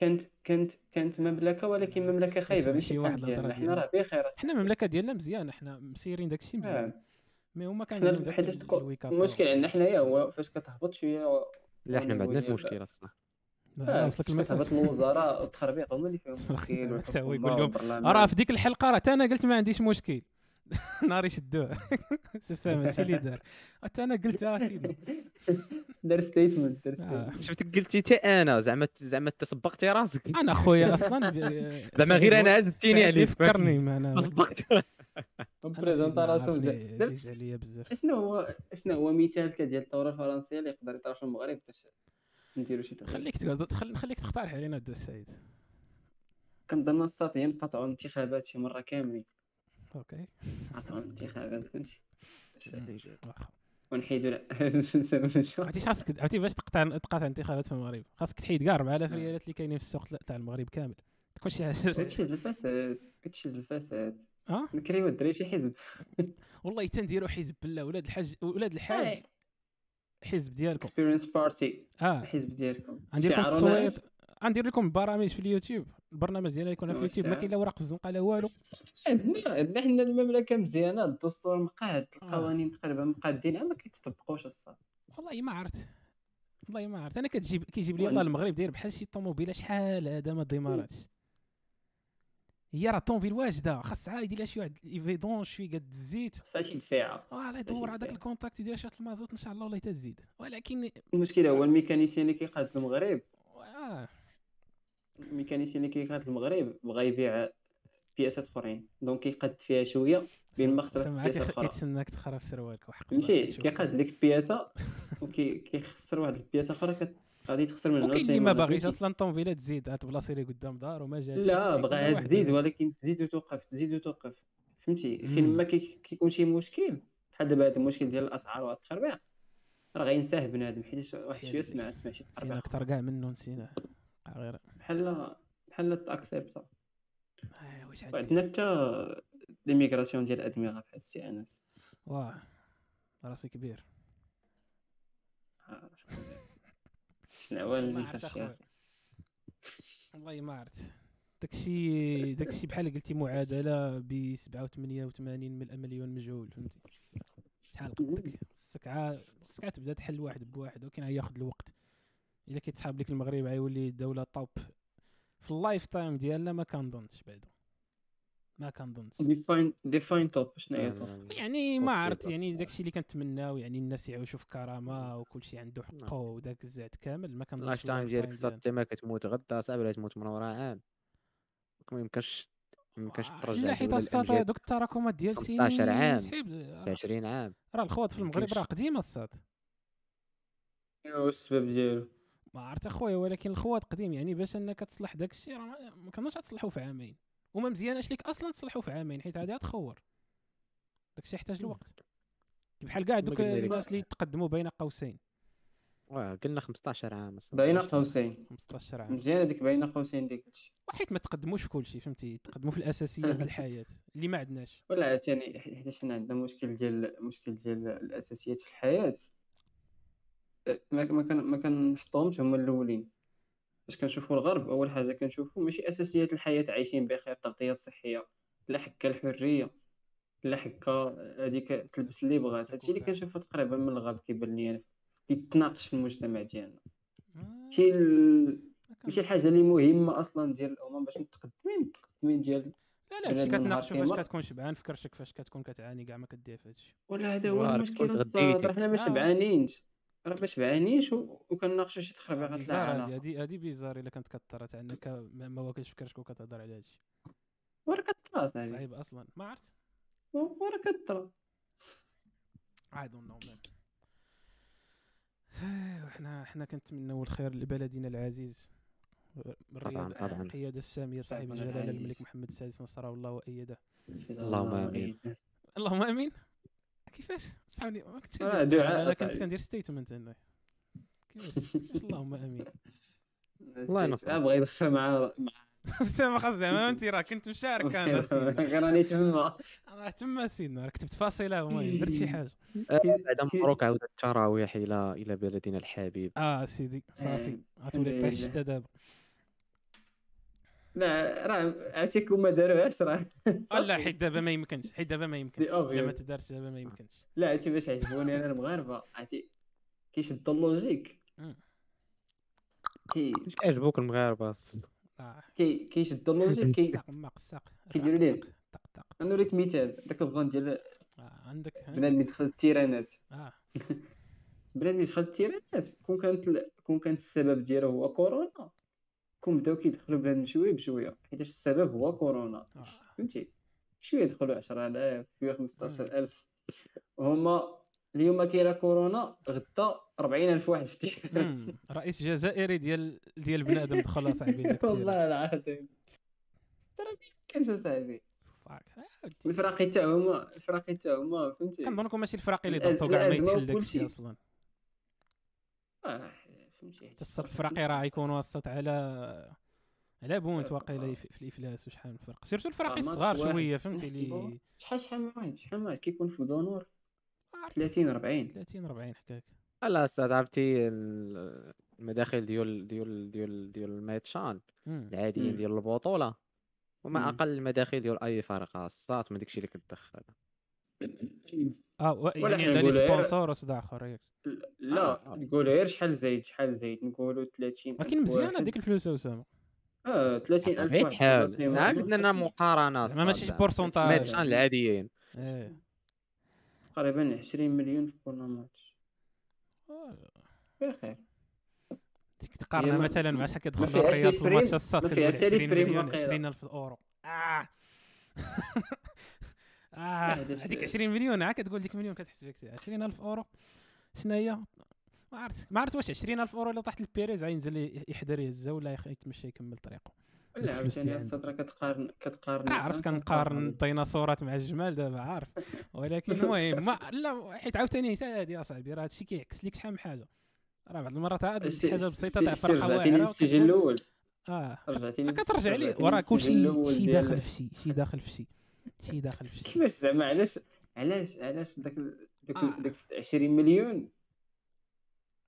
كانت كانت كانت مملكة ولكن مملكة خايبة اسمع ماشي واحد ديالنا حنا راه بخير حنا المملكه ديالنا مزيان حنا مسيرين داكشي مزيان. آه. مي هما كان الويكات المشكل عندنا حنايا هو فاش كتهبط شوية لا حنا ما عندناش مشكل الصح لا، وصلك هبط المساج الوزراء والتخربيق هما اللي فيهم [LAUGHS] والله مشكل زعما حتى هو يقول لهم،. راه في ديك الحلقة راه حتى أنا قلت ما عنديش مشكل. [LAUGHS] نهار يشدوه [LAUGHS] سي سامي هادشي اللي دار حتى أنا قلت [LAUGHS] آه سيدي دار ستيتمنت دار. ستيتمنت شفتك قلتي حتى أنا زعما زعما تسبقتي راسك. أنا خويا أصلا زعما غير أنا عزتيني سعيد عليك فكرني ما أنا. تسبقت بريزونتا راسو بزاف. شنو هو شنو هو مثال ديال الثوره الفرنسية اللي يقدر يطرا في المغرب؟ باش نديرو شي خليك تقعد خل- نخليك تقترح علينا الدو السعيد كنظن الساط هي نقطعوا الانتخابات شي مرة كاملين. OK. نقطعوا الانتخابات كلشي ونحيدوا لا عرفتي خاصك؟ عرفتي باش تقطع تقاطع الانتخابات في المغرب؟ خاصك تحيد كاع 4000 ريالات اللي كاينين في السوق تاع المغرب كامل. تكون شي حاجة هادشي الفساد هادشي الفساد آه نكريو الدراري شي حزب. [LAUGHS] والله تنديروا حزب بالله. ولاد الحاج ولاد الحاج حزب ديالكم. Experience Party آه. الحزب ديالكم. غندير لكم التصويت غندير لكم برامج في اليوتيوب. البرنامج ديالنا يكون في اليوتيوب ما؟ كاين لا ورق في الزنقة لا والو. عندنا عندنا حنا المملكة مزيانة الدستور مقاد آه. القوانين تقريبا مقادين ما كيتطبقوش الصاط والله ما عرفت. والله ما عرفت. أنا كتجيب كيجيب لي وال- الله المغرب داير بحال شي طوموبيلة شحال هذا ما démarra تش. هي راه الطوموبيل واجدة خاص عاد يدير لها شي واحد vidange شوية قد الزيت. خصها شي دفيعه آه خاصها شي يدور هذاك دفيعة. ال contact يدير شوية المازوت إن شاء الله والله تزيد ولكن المشكلة هو ال mécanicien اللي كيقاد المغرب. آه. ال mécanicien اللي كيقاد المغرب بغى يبيع بياسات اخرين. donc كيقاد فيها شوية بين ما خسرت بياسه أخرى. كيتسناك تخرب سروالك وحق كتشوف. كيقاد لك بياسه وكيخسر واحد البياسة أخرى غادي تخسر منها وكاين اللي ما باغيش؟ أصلا الطوموبيله تزيد هات بلاصه لي قدام دار وما جاتش. لا بغاها تزيد. ولكن تزيد وتوقف تزيد وتوقف. فهمتي؟ فين. ما كي- كيكون شي مشكل بحال دابا هذا المشكل ديال الأسعار والتخربيق راه غينساه بنادم. حيت واحد شوية سمع تسمع شي تخربيق. أكثر كاع منه نسينا. غير. بحال بحال تاكسبتا آه، واش عندي وعندنا حتى l'immigration ديال الادمغه بحال السي انس واه راسي كبير. آه، شنعوان اللي فاش. والله ما عرفت. داكشي داكشي بحال قلتي معادلة ب 87 من مليون مجهول فهمتي؟ شحال قدك؟ خصك عا خصك تبدا تحل واحد بواحد ولكن غياخذ الوقت. إلا كيتحاب لك المغرب غيولي دوله top في ال lifetime ديالنا ما كنظنش بعدا ما كنظنش define define top شنو هي top يعني ما عرفت يعني. داكشي اللي كنتمناو يعني الناس يعيشوا في كرامة وكل شيء عنده حقه وداك الزعت كامل ما كنظنش ال lifetime ديالك صات ما كتموت غدا صعب ولا تموت من ورا عام. ما يمكنش ما يمكنش آه، ترجع لا حيت للأمجاد دوك التراكمات ديال 15 سنين عام. سحيب في 20 عام. راه الخوات في المغرب. راه قديمة الساط هو السبب ديالو. ما عرفت اخويا ولكن الخوات قديم يعني باش انك تصلح داك الشيء راه ما- كنظنش تصلحوا في عامين. وما مزياناش ليك أصلا تصلحوا في عامين حيت عادي غتخور. داك الشيء يحتاج الوقت. بحال كاع دوك. الناس اللي تقدموا بين قوسين. واه قلنا 15 عام. باينه قوسين. 15 عام. مزيانه ديك باينه قوسين ديك الشيء وحيت ما تقدموش في كل شيء فهمتي؟ تقدموا في الأساسيات [LAUGHS] الحياة. اللي ما عندناش. ولا عاوتاني حيت حنا عندنا مشكل ديال مشكل ديال الأساسيات في الحياة. ما ما كان ما كنحطهمش هما الأولين. باش كنشوفوا الغرب أول حاجة كنشوفوا ماشي أساسيات الحياة عايشين بخير التغطية الصحية لا حكا الحرية لا حكا هذيك تلبس اللي بغات. هادشي اللي كنشوفو تقريبا من الغرب كيبان لي أنا كيتناقش في المجتمع ديالنا. آه، ماشي كان- ماشي الحاجة اللي مهمة أصلا ديال الأمم باش متقدمين متقدمين ديال لا لا هادشي كتناقشوا فاش. كتكون شبعان في كرشك فاش كتكون كتعاني كاع ما كدير في هادشي. ولا هذا هو المشكل حنا ما آه. شبعانينش. راه ما شبعانيش و- وكنناقشوا شي تخربيقات لا بيزار هادي علاقة. هادي هادي بيزار إلا كانت كثر تاع انك ما ما واكلش في كرشك وكتهضر على هادشي. ورا كطرات هذه صعيب أصلا. ما عرفت. ورا كطرا I don't know man. [SIGHS] إحنا إحنا كنتمنوا الخير لبلدنا العزيز. الرياض طبعاً. القيادة السامية صاحب العزيز. الملك محمد السادس نصره الله وأيده. اللهم آمين. اللهم آمين. كيفاش؟ صحابني ما كنتش آه، أنا كنت. كندير ستيتمنت هنا كيفاش؟ [LAUGHS] اللهم آمين. الله ينصرك. آه، بغا يدخل مع مع [LAUGHS] بس ما خاص زعما انت راه كنت مشارك أنا. [LAUGHS] سيدنا راني تما. أنا تما سيدنا راه كتبت فاصلة المهم درت شي حاجة. آه، بعد مبروك عودة التراويح إلى إلى بلدنا الحبيب. آه سيدي صافي. غتولي الحمد طيح. الشتا دابا. لا راه عرفتي كون ما داروهاش راه. [LAUGHS] آه، لا حيت دابا ما يمكنش حيت دابا ما يمكنش. ما obvious. تدارش دابا ما يمكنش. لا عرفتي باش عجبوني أنا المغاربة؟ عرفتي كيشدوا اللوجيك. مم. كي مش كيعجبوك المغاربة آه. كي كيشدوا ال logique كي ما كيديروا ليه؟ طق طق. نوريك مثال داك البلان ديال آه، عندك بنادم يدخل التيرانات. آه. [LAUGHS] بنادم يدخل التيرانات. كون كانت كون كان السبب ديالو هو كورونا. كون بداو كيدخلوا بنادم شوية بشويه حيتاش السبب هو كورونا آه. فهمتي شوية يدخلوا 10000 شوية 15000 هما اليوم كاينة كورونا غدا 40000 واحد في مم. رئيس جزائري ديال ديال بنادم دخل [LAUGHS] اصاحبي. والله العظيم ترى ما كانش اصاحبي. آه،. الفراقي تا هما الفراقي تا هما فهمتي كنظنكم ماشي الفراقي اللي ضغطوا كاع ما يتحل داك وكلشي. الشيء أصلا آه، فهمتي؟ حتى الصوت الفراقي راه يكون وسط على على بونت واقيلا في في الإفلاس وشحال من فرق. سيرتو الفراقي آه، ماتش الصغار واحد شوية فهمتي. اللي شحال شحال من واحد؟ شحال من واحد؟ كيكون في عرفت، 30 40 30 40 حكاك. لا أستاذ عرفتي ال- المداخل ديال ديال ديال ديال الماتشان. العاديين. ديال البطولة. وما. أقل المداخل ديال أي فريق خاصات من داكشي اللي كتدخل. آه يعني عندها لي وصداع اخر ياك. لا آه. نقولوا غير شحال زايد شحال زايد نقولوا 30 ولكن مزيانه ديك الفلوس أسامة آه 30000 غير واحد حال بلاصيهم عاد واحد. لنا مقارنة زعما ماشي. بورسونتاج. الماتشان العاديين إيه تقريبا 20 مليون في كل ماتش آه، بخير ما- مثلا مع شحال كيدخل الريال في الماتش الصاد ما كتقول لي 20 بريم مليون واقيلا. 20000 أورو [LAUGHS] هذيك الشيء. 20 مليون عاد كتقول ديك مليون كتحسب كثير 20000 أورو. شنو هي ما عرفت. ما عرفت واش 20000 أورو إلا طاحت البيريز غينزل يحضر يهزها ولا يتمشى يكمل طريقه. لا عاوتاني الصدر كتقارن كتقارن راه عرفت كنقارن الديناصورات مع الجمال دابا عارف. ولكن [LAUGHS] المهم ما لا حيت عاوتاني حتى هادي اصاحبي راه هادشي كيعكس ليك شحال من حاجة. راه بعض المرات شي حاجة بسيطة تاع فرقة واعرة وكتقول- الأول. آه. كترجع لي رجعتيني وراه كلشي شي داخل في شي شي داخل في شي. شي داخل في شي كيفاش زعما علاش علاش علاش داك داك آه. داك 20 مليون؟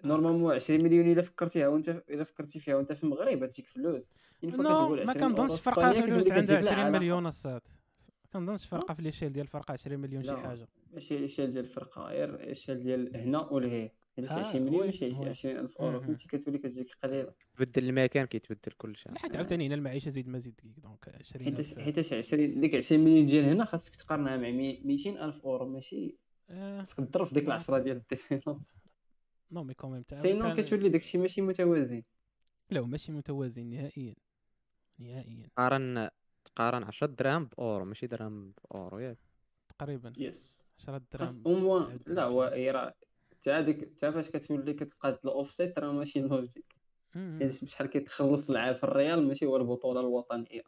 نورمالمون 20 مليون إلا فكرتيها وانت إلا فكرتي فيها وأنت في المغرب هاتيك فلوس. ما 20 كنظنش فرقة فلوس عندها كتجيب لها 20 علاقة. مليون الصاد ما كنظنش فرقة في ليشيل ديال الفرقه 20 مليون شي لا. حاجة. ماشي الاشياء ديال الفرقة؟ غير الاشياء ديال هنا ولهيه علاش آه، 20 مليون وي، ماشي وي. 20000 أورو مم. فهمتي كتولي كتجيك قليله تبدل المكان كيتبدل كل شيء لا حيت عاوتاني هنا المعيشة زيد ما زيد دقيق. دونك 20 حيتاش ألف. حيتاش 20 ديك 20 مليون ديال هنا خاصك تقارنها مع 200000 أورو ماشي؟ آه، خاصك تضرب في ديك العشرة ديال الديفينونس نو مي كوميم تا سينو كتولي داكشي ماشي متوازن. لا هو ماشي متوازن نهائيا. نهائيا. تقارن تقارن 10 دراهم بأورو ماشي درهم بأورو ياك. تقريبا. يس 10 خاص دراهم اوموان تسعود لا هو شي. راه تا ديك تا فاش كتولي كتقاد الاوفسيت راه ماشي لوجيك. مم. يعني بشحال كيتخلص العاب في الريال ماشي هو البطولة الوطنية.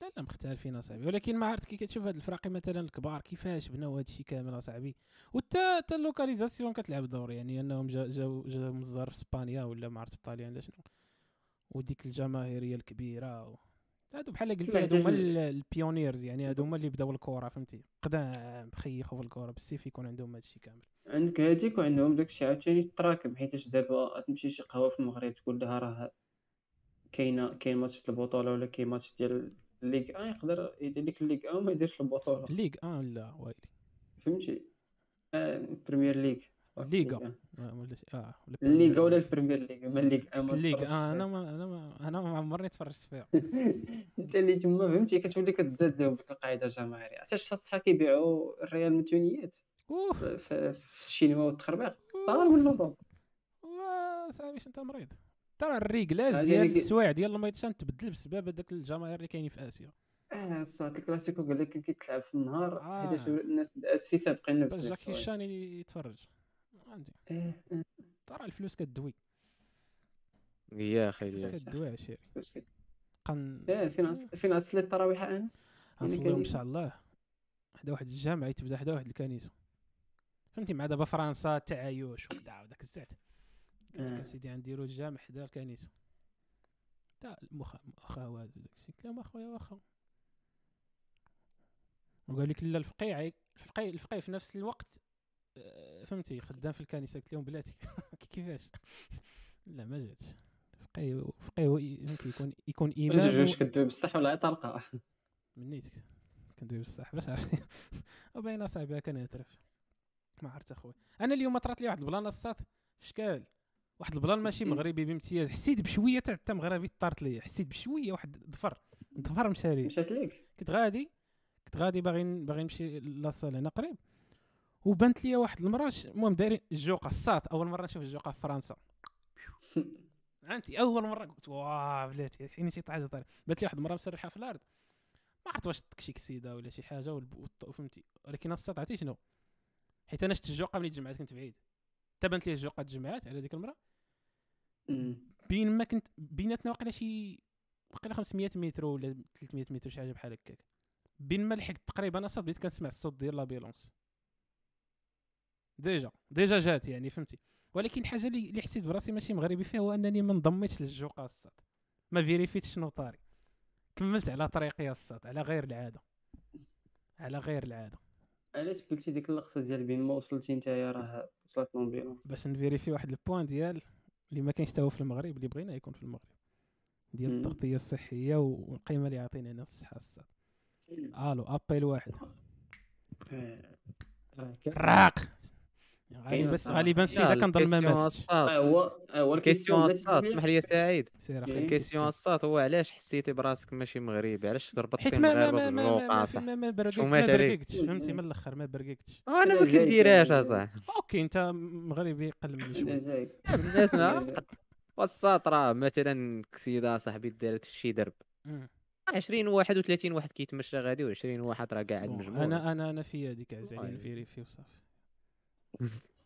لا لا مختلفين أصاحبي. ولكن ما عرفت كي كتشوف هاد الفراقي مثلا الكبار كيفاش بناو هاد الشيء كامل أصاحبي؟ وتا حتى ال localisation كتلعب دور يعني أنهم جا- جاو جاو من الزهر في إسبانيا ولا ما عرفت إيطاليا ولا شنو. وديك الجماهيرية الكبيرة و... هادو بحال قلتي لا، هادو هما حيت- ال- ال pioneers يعني هادو هما اللي بداو الكرة فهمتي؟ قدام خيخوا في الكرة بالسيف يكون عندهم هادشي كامل. عندك هاديك وعندهم داكشي عاوتاني تراكم حيتاش دابا تمشي شي قهوة في المغرب تقول لها راه كاينة كاين ماتش ديال البطولة ولا كاين ماتش ديال الليغ ان يقدر يدير لك الليغ ان وما يديرش البطولة. الليغ آه لا ويلي فهمتي؟ آه، بريمير ليغ. الليغا آه، ولا شي- آه ولا الليغا ولا البريمير ليغ ما الليغ الليغ آه أنا. ما أنا ما أنا ما عمرني تفرجت فيها. [LAUGHS] أنت اللي تما فهمتي كتولي كتزاد لهم ديك القاعدة الجماهيرية. عرفتي شحال كيبيعوا الريال متونيات؟ اوف في في الشينوا والتخربيق طار من اوروبا صاحبي أنت مريض؟ ترى الريكلاج ديال يعني السوايع ديال الميتشان تبدل بسبب هذاك الجماهير اللي كاينين في آسيا؟ آه صافي الكلاسيكو قال لك كيتلعب في النهار آه. حيتاش الناس في سابقين نفس جاكي. شان يتفرج. عندي. آه آه. ترى الفلوس كدوي. يا أخي الفلوس. كدوي عشيري قن آه فين فين اصلي التراويح أنس؟ يعني غنصليو إن كاين- شاء الله. حدا واحد الجامع يتبدأ حدا واحد الكنيسة. فهمتي؟ مع دابا فرنسا تعايش وكدا وداك الزعت. لك آه. أسيدي غنديرو الجامع حدا الكنيسه تاع المخ مؤخوات وداك الشيء. قلت لهم أخويا واخا وقال لك لا الفقيه عي- الفقيه الفقيه في نفس الوقت آه، فهمتي؟ خدام في الكنيسة. قلت لهم بلاتي. [LAUGHS] كيفاش؟ [LAUGHS] لا ما جاتش. فقيه فقيه فهمتي؟ يكون يكون امام واش كدوي بصح ولا طلقة؟ [LAUGHS] من نيتك كندوي بصح. باش عرفتي؟ وباينه صاحبي كنهترف ما عرفت اخويا أنا اليوم طرات لي واحد ال plan الساط في شكل واحد ال plan ماشي حسيت. مغربي بامتياز حسيت بشوية تاع حتى مغربي طارت ليا حسيت بشوية واحد ظفر ظفر مشى لي مشات ليك؟ كنت غادي كنت غادي باغي باغي نمشي la salle هنا قريب. وبانت لي واحد المرأة المهم دايرين الجوقة الساط أول مرة نشوف الجوقة في فرنسا. [LAUGHS] فهمتي أول مرة قلت واه بلاتي حين شي طاحت بانت لي واحد المره مسرحة في الأرض. ما عرفت واش تكشي كسيده ولا شي حاجة فهمتي. ولكن الساط عرفتي شنو؟ حيت أنا شفت الجوقة ملي تجمعات كنت بعيد. حتى بانت لي الجوقة تجمعات على ديك المرة؟ مم. بين ما كنت بيناتنا واقيلا شي واقيلا 500 متر ولا 300 متر شي حاجة بحال هكاك. بين ما لحقت تقريبا أصلا بديت كنسمع الصوت ديال l'ambulance déjà déjà جات يعني فهمتي. ولكن الحاجة اللي اللي حسيت براسي ماشي مغربي فيها هو أنني ما انضميتش للجوقة الصاد. ما فيريفيتش شنو طاري. كملت على طريقي الصاد على غير العادة. على غير العادة. علاش قلتي ديك اللقطة ديال بين ما وصلتي نتايا راه وصلت l'ambulance باش نفيريفي واحد ال point ديال اللي ما كاينش هو في المغرب اللي بغينا يكون في المغرب. ديال. التغطية الصحية والقيمة اللي عاطينا هنا الصحة الصاد ألو أبيل واحد. راق! غالي بس صراحة. غالبا السيده كنظن ما ماتش. الصاد هو هو ال question الصاد اسمح لي يا سعيد. ال question الصاد هو علاش حسيتي براسك ماشي مغربي؟ علاش ربطتي حيت ما ما المغاربه ما ما بالواقع صح؟ برققتش فهمتي؟ من الأخر ما برققتش أنا ما كنديرهاش. اصاحبي OK أنت مغربي قل مني لا شوية الناس. [LAUGHS] والصاد راه مثلا كسيدة صاحبي دارت في شي درب. مم. 20 واحد و30 واحد كيتمشى غادي و20 واحد راه قاعد مجموع أنا أنا أنا في هذيك عزالي والله. نفيريفي وصافي.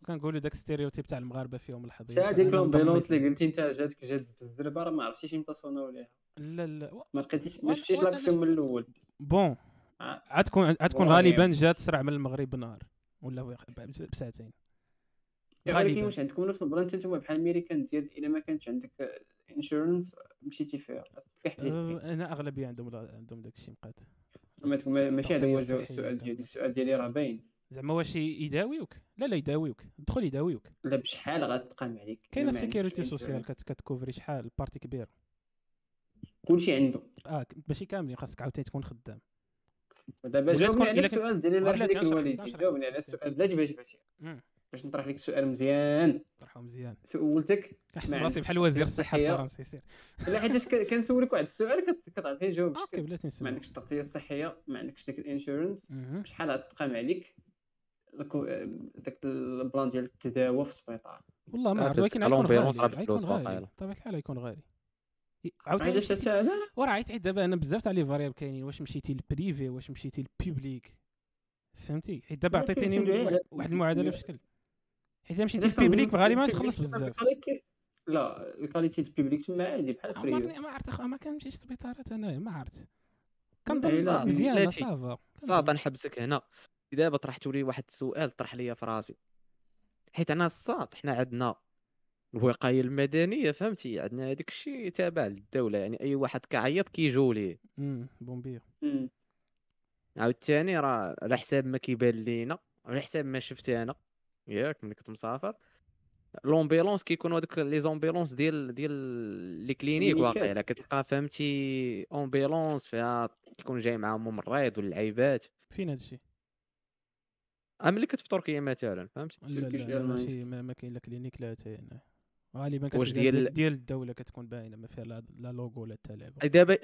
كنقولوا داك stéréotype تاع المغاربة فيهم الحضيض. ساعة ديك l'ambulance اللي. قلتي أنت جاتك جات بالزربة راه ما عرفتيش إمتى صوناو ليها. لا لا. ما لقيتيش ما شفتيش l'action من الأول. bon. آه. عاد تكون عاد تكون والله غالبا. جات سرع من المغرب بنهار. ولا بساعتين. ولكن غالبا. واش عندكم نفس ال plan نتوما بحال الميريكان ديال إلا ما كانش عندك insurance مشيتي فيها. أه، أنا أغلبية عندهم عندهم داك الشيء مقاد ماشي هذا هو السؤال. ديالي السؤال ديالي راه باين. زعما واش يداويوك؟ لا لا يداويوك. دخل يداويوك. لا بشحال غتقام عليك؟ كاينة ما عندكش sécurité sociale كتكوفري شحال؟ partie كبير كلشي عنده. آه ماشي كاملين خاصك عاوتاني تكون خدام. ودابا ولا جاوبني على السؤال لك تنشرح- الوالدين جاوبني على السؤال كيفاش. بلا جبهه جبهتي مم. باش نطرح لك السؤال مزيان. طرحوا مزيان. سولتك؟ كنحس ما براسي بحال وزير الصحه. الفرنسي سير لا حيتاش ك- كنسولك واحد السؤال كت- كتعرفي جاوب OK بلاتي ما نسمع عندكش التغطيه الصحيه ما عندكش داك ال insurance. شحال غتقام عليك؟ داك ال plan ديال التداوى في السبيطار. والله ما آه، عرفت ولكن غيكون غالي راه غيكون غالي. بطبيعه الحال غيكون غالي. عاوتاني علاش مشيتي- حتى أنا وراه عيط عيط دابا أنا بزاف تاع les variables كاينين. واش مشيتي لل privé واش مشيتي لل public فهمتي؟ حيت دابا عطيتيني واحد- المعادلة في شكل. حيت مشيتي لل public غالبا ال public تخلص بزاف. لا ال qualité ديال ال public تما عادي بحال ال privé عمرني ما عرفت ما كنمشيش للسبيطارات انايا ما عرفت. كنظن مزيانه بلاتي. ça va. صاد نحبسك هنا. دابا طرحتوا لي واحد السؤال طرح لي في راسي. حيت أنا الصاد حنا عندنا الوقاية المدنية فهمتي؟ عندنا هذاك الشيء تابع للدولة يعني أي واحد كيعيط كيجيو ليه. امم pompiers مم. عاوتاني راه على حساب ما كيبان لينا على حساب ما شفت أنا. ياك ملي كنت مسافر. l'ambulance كيكونوا هذوك les ambulances ديال ديال les cliniques. واقيلا كتلقى فهمتي ambulance فيها كيكون جاي معاهم ممرض ولا العيبات. فين هذا الشيء كنت في تركيا مثلا فهمتي لا لا. ماشي ما, ما كاين لا clinique لا حتى هنا غالبا واش ديال- ديال, الدولة كتكون باينة ما فيها لا, لا لوغو لا حتى لعبة دابا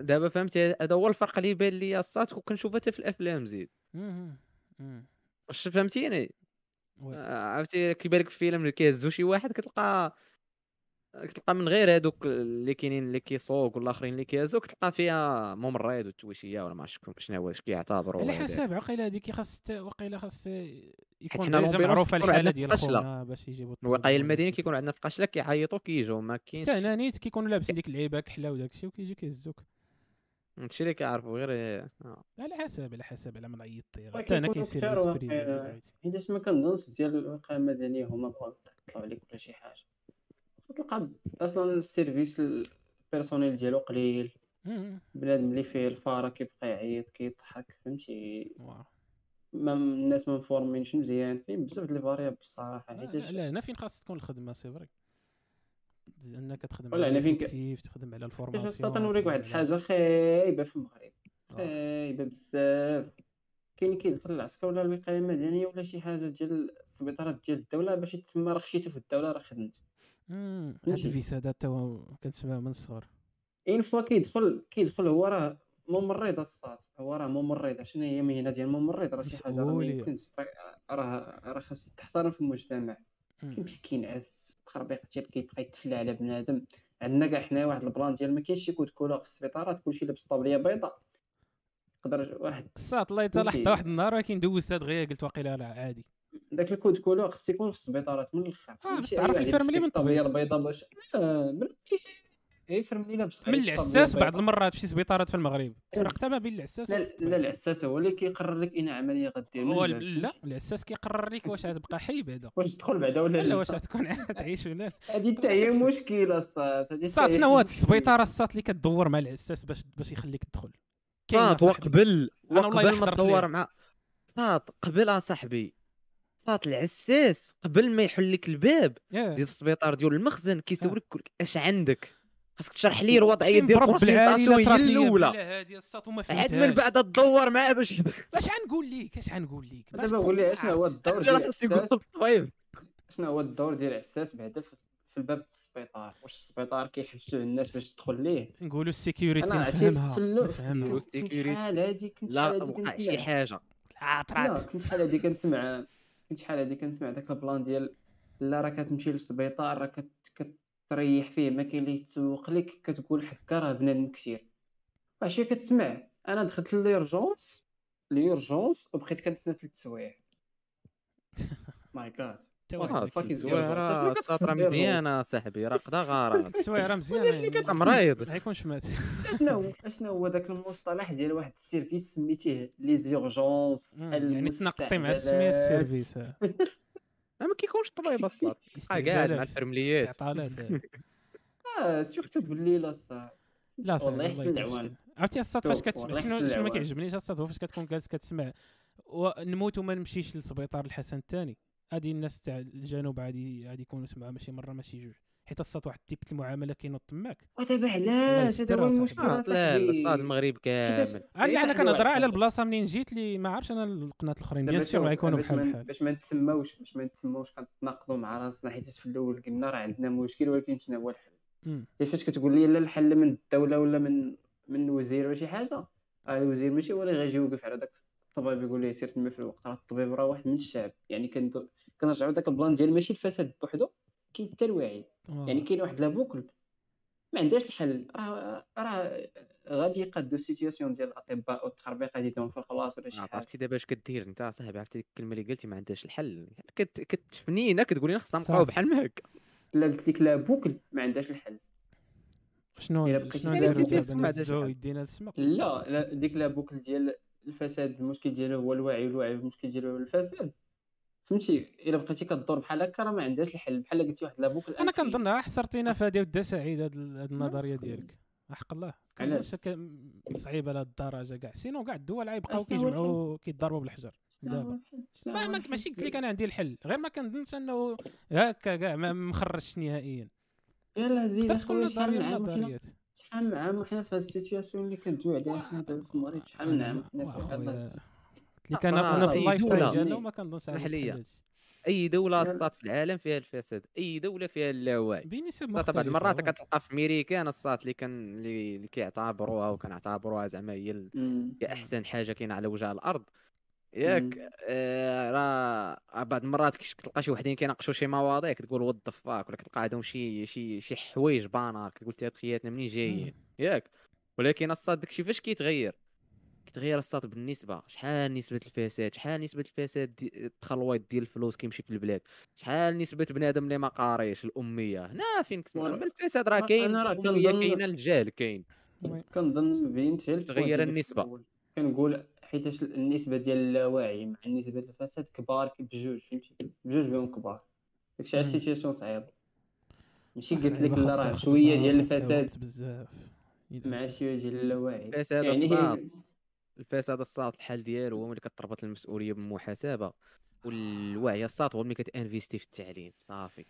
دابا فهمتي هذا هو الفرق اللي بان لي الصات وكنشوفها حتى في الأفلام زيد. واش فهمتيني. آه، عرفتي كيبان لك في فيلم اللي كيهزو شي واحد كتلقى كتلقى من غير هادوك اللي كاينين اللي كيسوق ولا الاخرين اللي كيهزو كتلقى فيها ممرض والتويشيه ولا ما عرفتش شكون- شنو هو اش كيعتبروا على. حساب عقيله هذيك خاص وقيله خاص يكون حنا معروفة الحالة عندنا ديال. خونا باش يجيبوا الوقايه المدنيه. كيكون عندنا في قشله كيعيطوا كيجيو ما كاينش حتى هنا نيت كيكونوا لابسين ديك اللعيبه كحله وداك الشيء وكيجيو كيهزوك هادشي اللي كيعرفوا غير آه. على حساب على حساب على ما ولكن حتى أنا كيصير حيتاش ما كنظنش ديال الوقاية المدنية هما بغاو يطلعوا عليك ولا شي حاجة تلقى أصلا ال service ال personnel ديالو قليل. بنادم اللي فيه الفارة كيبقى يعيط كيضحك فهمتي؟ ما الناس ما مفورمينش مزيان. كاين بزاف د ال variables الصراحه حيتاش لا هنا فين خاص تكون الخدمة c'est vrai أنك تخدم ولا على هنا فين ك- ال effectif تخدم على ال formation الساط نوريك واحد الحاجة خايبة في المغرب. خايبة بزاف. كاين كيدخل العسكر ولا الوقاية المدنية ولا شي حاجة ديال السبيطارات ديال الدولة باش يتسمى راه خشيتو في الدولة راه خدمت. مم، هاد فهمتي؟ ال vice هذا تا هو كنسمعه من الصغر. une fois كيدخل كيدخل هو راه ممرض السطات هو راه ممرض. شنو هي المهنة ديال الممرض راه شي حاجة راه ما. يمكنش. راه- راه خاص تحترم في المجتمع. كيمشي كينعس تخربيق ديال كيبقى يتفلى على بنادم. عندنا كاع حنايا واحد ال plan ديال ما كاينش شي code couleur في السبيطارات كلشي لابس طابلية بيضاء. يقدر واحد الساط الله؟ لحظه واحد النهار ولكن دوزت هاد غير قلت واقيلا راه عادي. داك ال code couleur خص يكون في السبيطارات من الآخر آه، ماشي باش تعرف الفرملي من الطبيب. البيضاء باش آه، ما كاينش اي فرملي لابس من العساس بعض. المرات في شي سبيطارات في المغرب. فرقتها ما بين العساس لا. لا العساس هو اللي كيقرر لك اين عملية غدير من هو لا العساس كيقرر لك واش غتبقى حي بعدا. واش تدخل بعدا ولا لا لا؟ واش غتكون [LAUGHS] تعيش ولا لا. هذه حتى هي مشكلة حتى هي شنو هاد. السبيطاره الساط اللي كدور مع العساس باش باش يخليك تدخل؟ أنا هو والله ما تدور. مع صاد قبل اصاحبي صاد العساس قبل ما يحل لك الباب. ديال السبيطار ديال المخزن آه. كيسولك كل- اش عندك؟ خاصك تشرح ليه الوضعيه ديال العالي هي الأولى. عاد من بعد تدور معاه باش اش غنقول لك اش غنقول لك باش دابا قول لي شنو هو الدور ديال العساس؟ شنو هو الدور ديال العساس بعدا في الباب د السبيطار؟ واش السبيطار كيحبسوه الناس باش تدخل ليه؟ نقولوا السيكيريتي نفهمها. نفهمها. كنت لا شي حاجة. لا لا طرات كنت شحال هادي كنسمع. كنت شحال هادي كنسمع داك ال plan ديال لا راه كتمشي للسبيطار راه كت- كتريح فيه ما كاين اللي يتسوق لك كتقول حكا راه بنادم كثير. ماشي كتسمع. أنا دخلت l'urgence l'urgence وبقيت كنتسنى ثلاث سوايع ما جا حتى واحد. girl. الساط راه مزيانه صاحبي راه قدا غرض. السوايع مزيانه؟ مريض ما يكونش مات. أشنو هو أشنو هو داك المصطلح ديال واحد ال service سميتيه les urgences يعني تناقضتي مع سمية ال service. آه. [LAUGHS] ما كيكونش طبيب الساط قاعد مع الفرمليات. استعطالات آه. [LAUGHS] آه surtout بالليل الساط لا صاحبي والله يحسن العوان. عرفتي الساط فاش كتسمع؟ شنو ما. كيعجبنيش الساط هو فاش كتكون جالس كتسمع ونموت وما نمشيش للسبيطار الحسن الثاني. هادي الناس تاع الجنوب عادي عادي يكونوا سمعوا ماشي مرة ماشي جوج. حيت الساط واحد ال type المعاملة كينوض تماك. ودابا علاش؟ هذا هو. المشكل لا. الساط المغرب كامل. أنا أنا صاحبي كنهضر على. البلاصة منين جيت لي ما عرفتش أنا القنات الأخرين. bien sûr شوف، ما يكونوا باش بحال بحال. باش ما نتسماوش باش ما نتسماوش كنتناقضوا مع راسنا حيت في الأول قلنا راه عندنا مشكل ولكن شنو هو الحل؟ فاش كتقول لي لا الحل من الدولة ولا من من وزير ولا شي حاجة راه الوزير ماشي هو اللي غيجي يوقف على داك الطبيب يقول ليه سير تما في الوقت راه الطبيب راه واحد من الشعب. يعني كنرجعوا داك ال plan ديال ماشي الفساد بوحدو كاين حتى الوعي. آه. يعني كاين واحد la boucle ما عندهاش الحل. راه راه غادي يقادو ال situation ديال الأطباء والتخربيق ديالهم في الخلاص ولا شي حاجة. عرفتي دابا اش كدير انت صاحبي؟ عرفتي ديك الكلمة اللي قلتي ما عندهاش الحل. كت كتفنينا كتقولي خصنا نبقاو. بحال ما هكا لا قلت لك la boucle ما عندهاش الحل. شنو شنو دابا الحال. يدينا للسما لا لا ديك la boucle ديال الفساد المشكل ديالو هو الوعي والوعي المشكل ديالو هو الفساد. فهمتي؟ إلا بقيتي كدور بحال هكا راه ما عندهاش الحل. بحال قلتي واحد la boucle أنا. كنظن حصرتينا في هذه ودا سعيد هاد النظرية ديالك. حق الله. علاش؟ صعيبة لهاد الدرجة كاع. sinon كاع الدول غيبقاو كيجمعوا كيضربوا بالحجر. دابا. ما؟ ماشي قلت لك أنا عندي الحل. غير ما كنظنش أنه هكا كاع ما مخرجش نهائيا. يلا زيد تكون اخويا شحال من عام شحال من عام وحنا في هاد ال situation اللي كندويو عليها حنا دابا في المغرب شحال من عام وحنا واخويا، الناس قلت لك أنا أنا في أي ال lifestyle دولة. ديالنا وما كنظنش هادشي. أي دولة لا. الساط في العالم فيها الفساد أي دولة فيها اللاوعي بنسب بعض مختلفة المرات. كتلقى في امريكان الساط اللي كان اللي اللي كيعتبروها وكنعتبروها زعما. هي أحسن حاجة كاينة على وجه الأرض ياك. آه راه بعض المرات كتلقى شي وحدين كيناقشوا شي مواضيع كتقول what the fuck ولا كتلقى عندهم شي شي شي حوايج بانار كتقول تي خياتنا منين جايين ياك ولكن الساط داكشي فاش كيتغير كيتغير الساط بالنسبة شحال نسبة الفساد شحال نسبة الفساد دي... التخلويط ديال الفلوس كيمشي في البلاد شحال نسبة بنادم اللي ما قاريش الأمية هنا فين الفساد راه كاين كنظن- كاينة الجهل كاين. كنظن غير ال point تغير. الأول. كنقول حيتاش النسبة ديال اللاوعي مع النسبة ديال الفساد كبار بجوج فهمتي؟ بجوج بهم كبار. داكشي على. ال situation صعيب. ماشي قلت صعيبة لك لا راه شوية ديال الفساد بزاف. مع. شوية ديال اللاوعي الفساد يعني الصعب. الفساد الساط الحل ديالو هو ملي كتربط المسؤولية بالمحاسبه والوعي الصاد هو ملي كتانفيستي في التعليم. صافي.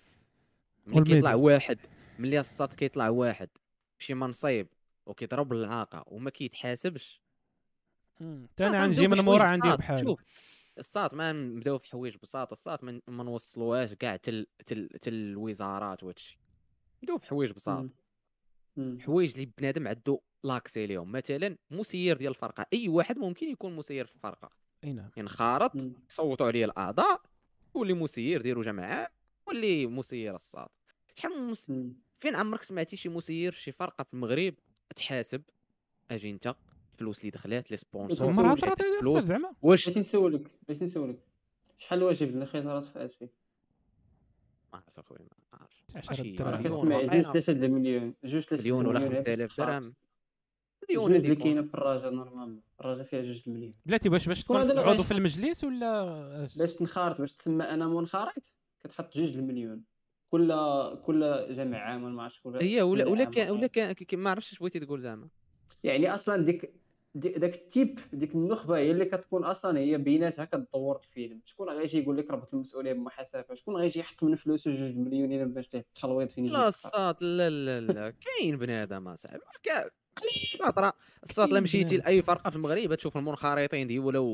ملي. كيطلع واحد ملي الصاد كيطلع واحد بشي منصب وكيضرب العاقه وما كيتحاسبش غنبداو غنجي من مورا عندي بساط. بحال. شوف الصاد ما نبداو في حوايج بساطه الصاد ما نوصلوهاش كاع تل تل تل الوزارات وهادشي ندوي بحوايج بساط. حوايج اللي بنادم عنده لاكسي ليهم. مثلا مسير ديال الفرقة. أي واحد ممكن يكون مسير في الفرقة. أي نعم. ينخرط. صوتوا عليه الأعضاء واللي مسير ديروا جماعة واللي مسير الساط شحال مس... فين عمرك سمعتي شي مسير شي فرقة في المغرب تحاسب؟ أجي أنت. الفلوس اللي دخلات لي sponsor اللي طرات عطيت هذه فلوس. الساط زعما. واش؟ بغيتي نسولك بغيتي نسولك. شحال واجب الخيارات في هادشي ما عرفت أخويا ما عرفت 10 ماشي- راه الدراهم مليون كتسمع. جوج ثلاثة د المليون جوج ثلاثة مليون ولا المليون. 5000 درهم. مليون اللي كاينة في الرجاء normalement الرجاء فيها جوج المليون. بلاتي باش باش تكون اللي عضو. في المجلس ولا اش؟ باش تنخرط باش تسمى أنا منخرط كتحط جوج المليون. كل كل جمع عام ولا ما عرفتش كل هي ولا ولا كان ولا كان ما عرفتش اش بغيتي تقول زعما. يعني أصلا ديك دي- داك ال type ديك النخبة هي اللي كتكون أصلا هي بيناتها كتدور الفيلم. شكون غيجي يقول لك ربط المسؤولية بمحاسبة؟ شكون غيجي يحط من فلوسه جوج المليونين باش ليه التخلويط فين يجي لا؟ الساط لا لا لا كاين بنادم اصاحبي خاطر الساط لا مشيتي. لأي فرقة في المغرب تشوف المنخرطين ديالو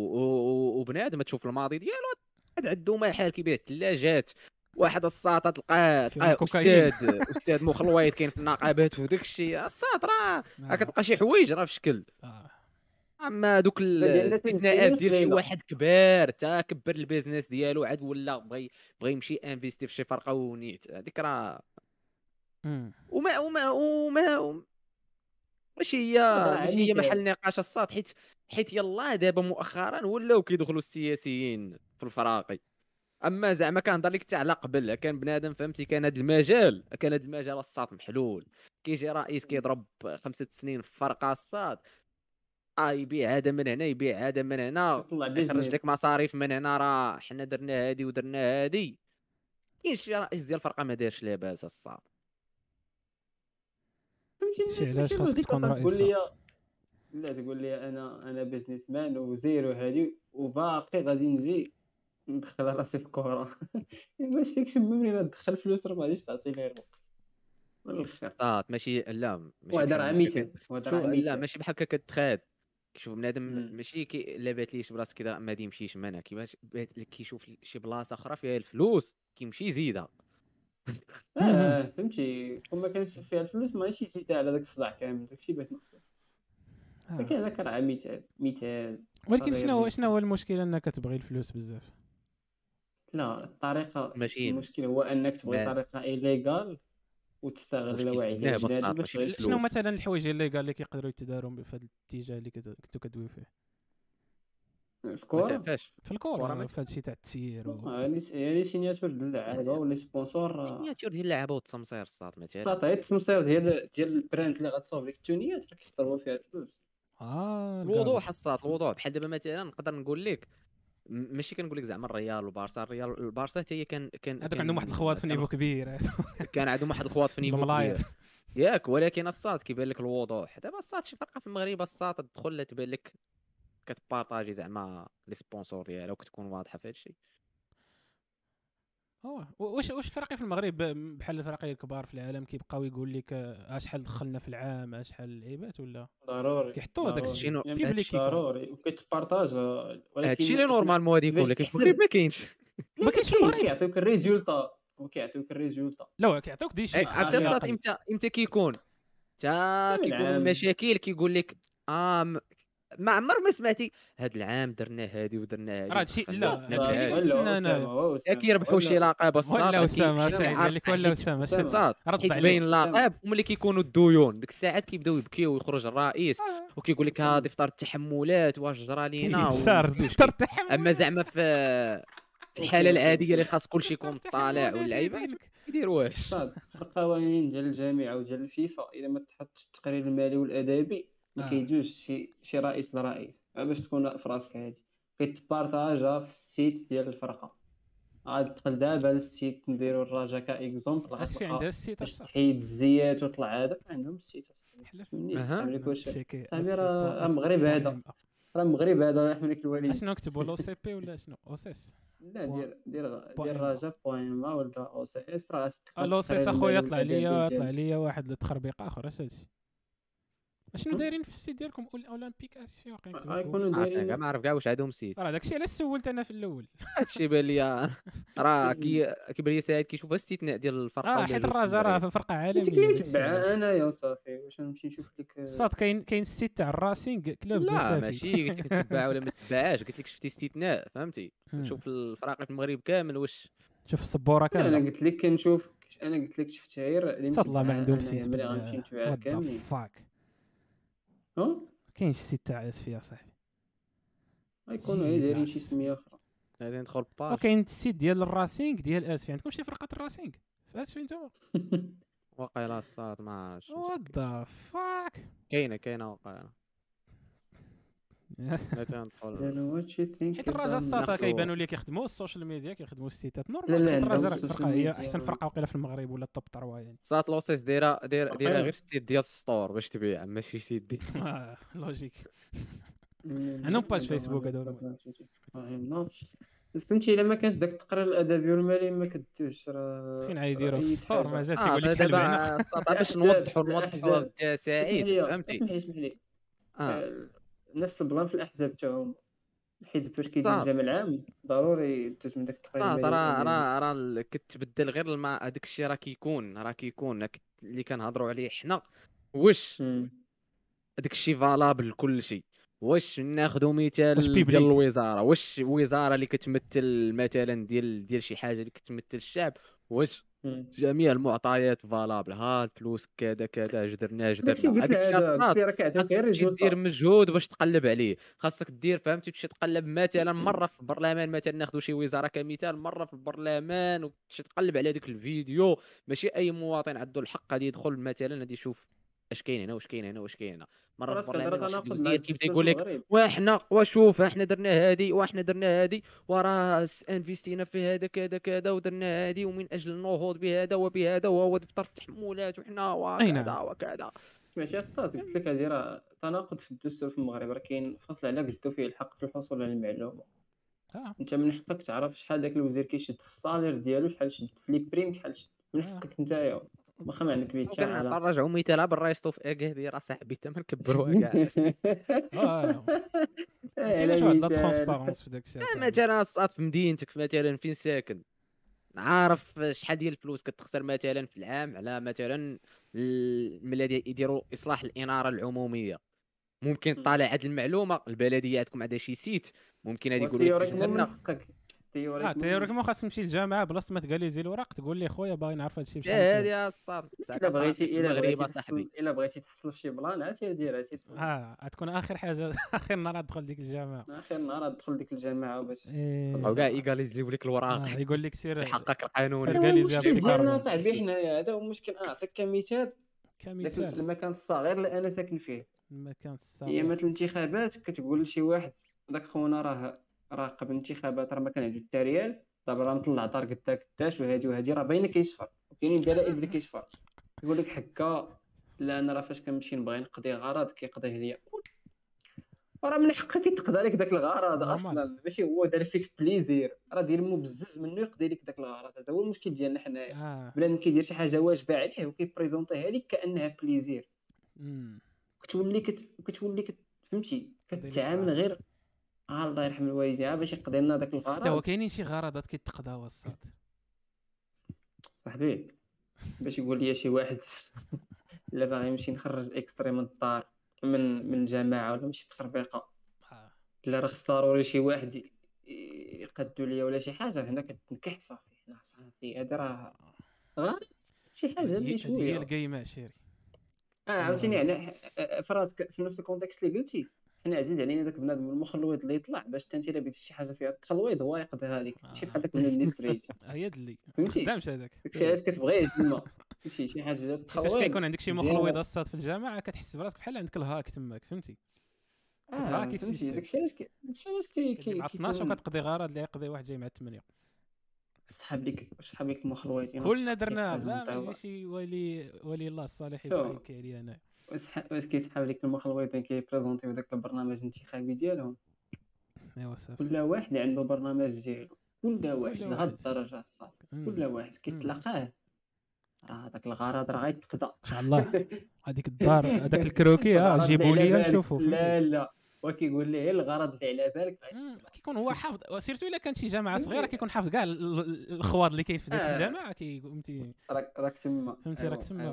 وبنادم تشوف الماضي ديالو واحد عنده محل كيبيع الثلاجات. واحد الساط تلقاه كوكايين. أستاذ أستاذ مخلويط كاين في النقابات وداك الشيء. الساط راه راه كتلقى شي حوايج راه في شكل. آه. أما دوك الاستثناءات ديال شي. واحد كبار تا كبر ال business ديالو عاد ولا بغى بغى يمشي investir في شي فرقة ونيت هذيك راه. وما وما وما ماشي هي ماشي هي عميتها. محل نقاش الساط حيت حيت يلاه دابا مؤخرا ولاو كيدخلوا السياسيين في الفراقي أما زعما كنهضر لك حتى على قبل كان بنادم فهمتي كان هذا المجال كان هذا المجال الساط محلول كيجي رئيس كيضرب خمسة سنين في فرقة الساط آه يبيع هذا من هنا يبيع هذا من هنا. يخرج business لك مصاريف من هنا راه حنا درنا هادي ودرنا هادي. كاين شي رئيس ديال الفرقة ما دارش لاباس شي فهمتي؟ علاش خاصك تكون رئيس تقول لي لا تقول لي أنا أنا businessman وزيرو هادي وباقي غادي نجي ندخل راسي في كورة [LAUGHS] باش ديك شي منين تدخل فلوس راه ما غاديش تعطي ليه الوقت من الآخر ماشي لا ماشي وهذا راه لا ماشي بحال هكا كتخاد. كيشوف بنادم مم. ماشي كي لا بات ليش بلاصة كذا ما يمشيش منها كيفاش بات كيشوف شي بلاصة أخرى فيها الفلوس كيمشي يزيدها آه [LAUGHS] فهمتي كون ما كانش فيها الفلوس ما غاديش يزيد على داك الصداع كامل داكشي بغيت نقصد آه. ولكن هذاك راه مثال مثال ولكن شنو. شنو هو المشكل إنك تبغي الفلوس بزاف لا الطريقة ماشي المشكل هو إنك تبغي طريقة ايليغال وتستغل الوعي الفلوس. شنو مثلا الحوايج اللي قال لك يقدروا يتداروا في هذا الاتجاه اللي كنتو كدويو فيه؟ في ما كورة تعرفاش في كورة الكره ما في هذا الشيء تاع التسيير و... آه، يعني يعني signature ديال اللعابة ولا sponsor signature ديال اللعابة والتمصير الساط مثلا تعطي التمصير ديال ديال brand اللي غتصاوب لك التونيات راه كيضربوا فيها الفلوس آه الوضوح الساط الوضوح. بحال دابا مثلا نقدر نقول لك ماشي كنقول لك زعما الريال والبارسا الريال البارسا حتى هي كان كان هذوك عندهم واحد الخواط في niveau كبير. [LAUGHS] كان عندهم واحد الخواط في niveau. كبير. ياك ولكن الساط كيبان لك الوضوح. دابا الساط شي فرقة في المغرب الساط تدخل تبان لك كت partager زعما les sponsors ديالها وكتكون واضحة في هذا الشيء أوه. واش واش الفرق في المغرب بحال الفرق الكبار في العالم كيبقاو يقول لك آه، شحال دخلنا في العام آه، شحال اللعيبات ولا ضروري كيحطوا هذاك ضروري. الشيء يعني public يكون. ضروري وكيت partage ولكن هادشي اللي normalement غادي يكون تحسب؟ المغرب ما كاينش ما كاينش في المغرب كيعطيوك ال résultat وكيعطيوك ال résultat لا كيعطيوك دي شي عرفتي إمتى إمتى كيكون تا كيكون. المشاكل كيقول لك آه ما عمر ما سمعتي هاد العام درنا هادي ودرنا هادي راه هادشي- لا، أسامة، كيربحوا شي لقب الساط ولا أسامة سعيد قال لك ولا أسامة اللقب ملي كيكونوا الديون. ديك الساعات كيبداو يبكيو ويخرج الرئيس آه. وكيقول لك. هادي فطار التحملات واش جرى لينا أما زعما في [LAUGHS] الحالة. العادية اللي خاص كلشي يكون طالع هذا واللعيبة يدير واش. القوانين ديال الجامعة وديال الفيفا اذا ما تحطش التقرير المالي والادبي ما آه. كيجوش شي شي رئيس لرئيس. باش تكون في راسك هادي. كيتبارطاجا في السيت ديال الفرقة. غادي تدخل دابا للسيت نديرو الرجا كاكزومبل غتلقى عندها السيت. تحيد الزيات وطلع هذاك عندهم السيت. تعمل لك واش صاحبي راه- المغرب هذا. راه المغرب هذا رحم لك الوالدين اشنو نكتبوا لو سي بي ولا شنو أو سي اس لا دير دير دير. رجا بوان ما ولا أو سي اس راه لو CS أخويا طلع ليا طلع. ليا واحد التخربيق اخر اش هادشي اشنو دايرين في ال site ديالكم أول- أولمبيك اسفي واقع كتبوا في جوجل. غيكونوا عرفت دايرين كاع ما عرف كاع واش عندهم site راه داكشي علاش سولت أنا في الأول هادشي بان لي [LAUGHS] راه كي كيبان لي سعيد كيشوف الاستثناء ديال الفرقة آه حيت الرجاء راه. في فرقة أنت عالمية كي داكشي تبع علاش. انايا وصافي واش نمشي نشوف لك صاد كاين كاين ال site تاع الراسينغ كلوب لا ماشي قلت لك تتبع ولا ما تتبعاش قلت لك شفتي استثناء فهمتي. شوف الفرق في المغرب كامل واش شوف الصبوره لا، أنا قلت لك كنشوف أنا قلت لك شفت غير صاد الله ما عندهم سيت ملي غنمشي نتبعها كاملين فاك ها كاينش السيت تاع اسفي يا صاحبي غيكونوا غير دايرين شي. سمية أخرى. غادي ندخل باج وكاين السيت ديال الراسينغ ديال اسفي عندكم شي فرقة الراسينغ؟ في اسفي نتوما؟ واقيلا الصاد ما عرفتش وات ذا فاك كاينة كاينة واقيلا غادي ندخل يعني وات شي ثينك [LAUGHS] حيت الرجاء الساطا كيبانوا لي كيخدموا السوشيال ميديا كيخدموا السيتات. نورمال لا، الرجاء السوشيال فرقة هي أحسن و- فرقة وقيله في المغرب ولا التوب 3 يعني. صات لوسيس دايره دايره دايره واقيلا. غير ستيت ديال السطور باش تبيع ماشي سيت ديال [LAUGHS] آه، لوجيك [LAUGHS] عندهم باج فيسبوك هادو فهمتي إلا ما كانش داك التقرير الادبي والمالي ما كدوش راه فين غيديروا في السطور. ما جاتش آه يقول لك دابا باش نوضحوا نوضحوا سعيد فهمتي؟ اسمح لي اسمح لي. آه، نفس البلان في الأحزاب تاعهم الحزب فاش كيدير صح. الجامع العام ضروري دوز من داك التقرير راه. راه راه كتبدل غير الما هذاك الشيء راه كيكون راه كيكون اللي كنهضروا عليه حنا واش. هذاك الشيء فالابل لكل شيء واش ناخذوا مثال ديال؟ الوزارة واش وزارة اللي كتمثل مثلا ديال ديال شي حاجة اللي كتمثل الشعب واش. جميع المعطيات valable ها الفلوس كذا كذا اش درنا اش داكشي درنا قلت هذاك لها الشيء هذا أصلاً قلت لها راه كيعطيوك غير دير مجهود باش تقلب عليه. خاصك دير فهمتي؟ تمشي تقلب مثلا مرة في البرلمان مثلا ناخذ شي وزارة كمثال مرة في البرلمان وتمشي تقلب على ديك الفيديو. ماشي أي مواطن عنده الحق غادي يدخل مثلا غادي يشوف اش كاين هنا واش كاين هنا واش كاين هنا مره الوزير كيبدا يقول لك وإحنا وشوف إحنا درنا هادي وإحنا درنا هادي وراه investينا في هذا كذا كذا ودرنا هادي ومن أجل النهوض بهذا وبهذا وهو دفتر التحملات وحنا وكذا نعم. وكذا. سمعتي الصاد قلت لك هذه راه تناقض في الدستور في المغرب راه كاين فصل على قدو فيه الحق في الحصول على المعلومة. آه. أنت من حقك تعرف شحال داك الوزير كيشد في ال salaire ديالو شحال شد في les primes شحال شد من آه. حقك نتايا. واخا ما عندك بيه حتى علاقه كنرجعوا مثال بالرايستو في اكادي راه صاحبي حتى ما نكبروها كاع كاينش واحد لا. transparence في داك الشيء. مثلا الصاد في مدينتك في مثلا فين ساكن عارف شحال ديال الفلوس كتخسر مثلا في العام على مثلا ال- ملي يديروا إصلاح الإنارة العمومية ممكن. طالع هاد المعلومة البلدية عندكم عندها شي سيت ممكن هادي يقولوا لك حقك آه تيوريكمون تيوريكمون خاص تمشي للجامعة بلاصه ما تقاليزي الوراق تقول لي خويا باغي نعرف هادشي بشحال هادي كيلو. يا الصاد الا بغيتي إلا بغيتي صاحبي. إلا بغيتي تحصل في شي بلان ديرها سي صغير آه غتكون آخر حاجة [LAUGHS] آخر نهار أدخل ديك الجامعة. آخر نهار أدخل ديك الجامعة باش إيه. أو كاع يغاليزيو لك الوراق آه، يقول لك سير [LAUGHS] يحقق القانون. المشكل ديالنا. صاحبي حنايا هذا هو المشكل. اعطيك كمثال. داك كمثال المكان الصغير اللي أنا ساكن فيه. المكان هي الصغير مثل الانتخابات كتقول لشي واحد داك خونا راه راه قبل الانتخابات راه ما كان عنده حتى ريال دابا راه مطلع دار قدا قداش وهادي وهادي راه باينة كيصفر. وكاينين دلائل بلي كيصفر. يقول لك حكا لا أنا راه فاش كنمشي نبغي نقضي غرض كيقضيه ليا. راه من حقك يتقضى لك داك الغرض. أصلا. ماشي هو دار فيك plaisir. راه دير مبزز منه يقضي لك داك الغرض؟ هذا هو المشكل ديالنا حنايا. آه. بنادم كيدير شي حاجة واجبة عليه وكي présenterها لك كأنها plaisir. كتولي كت... كتولي كت... فهمتي؟ كتعامل. غير آه الله يرحم الوالدين. عا باش يقضي لنا داك لا هو الغرض كاينين شي غرضات كيتقضاو الصاد. صاحبي باش يقول لي شي واحد [LAUGHS] لا باغي يمشي نخرج إكستري من الدار من من الجماعة ولا ماشي تخربيقه آه. لا راه خص ضروري شي واحد يقدو ليا ولا شي حاجة. هنا كتنكح صافي. هنا صافي. هذا راه شي حاجة اللي هادي هي شوية القيمه عشيري آه عاوتاني يعني ح- في راسك في نفس ال contexte اللي قلتي. حنا عزيز علينا داك بنادم المخلوط اللي يطلع باش انت الا بغيتي شي حاجة فيها التخلويض هو يقضيها لك ماشي بحال داك من الميستريت [LAUGHS] هي دلي فهمتي؟ خدامش هذاك. داكشي علاش كتبغي تما فهمتي؟ شي حاجة ديال فاش التخلويض كيكون عندك شي. مخلوط الصاد في الجامعة كتحس براسك بحال عندك الهاك تماك فهمتي؟ آه فهمتي. داكشي علاش كي- داكشي علاش كي كي مع 12 كيكون وكتقضي غرض اللي يقضي واحد جاي مع 8 صحاب ليك صحاب ليك المخلوطين كلنا وصحاب ليك درناه حاجة لا ما متعوبة. يجي شي ولي ولي الله الصالح يبكي عليا أنا. وصح- واش كيسحاب ليك المخلوطين كيبريزونتيو داك البرنامج الانتخابي ديالهم. أيوا صافي. كل واحد عنده برنامج ديالو. كل واحد. لهاد. الدرجة الصاد. كل واحد كيتلاقاه. راه هذاك الغرض راه غيتقضى. إن شاء الله. [LAUGHS] هذيك الدار هذاك ال croquis ها الغرض جيبوا لي. نشوفوا لا لا. وكيقول لي الغرض اللي على بالك كيكون هو حافظ. surtout إلا كانت شي جامعة صغيرة كيكون حافظ كاع ال- ال- الخواض اللي كاين في ذيك آه. الجامعة كي فهمتي؟ راك راك تما فهمتي راك تما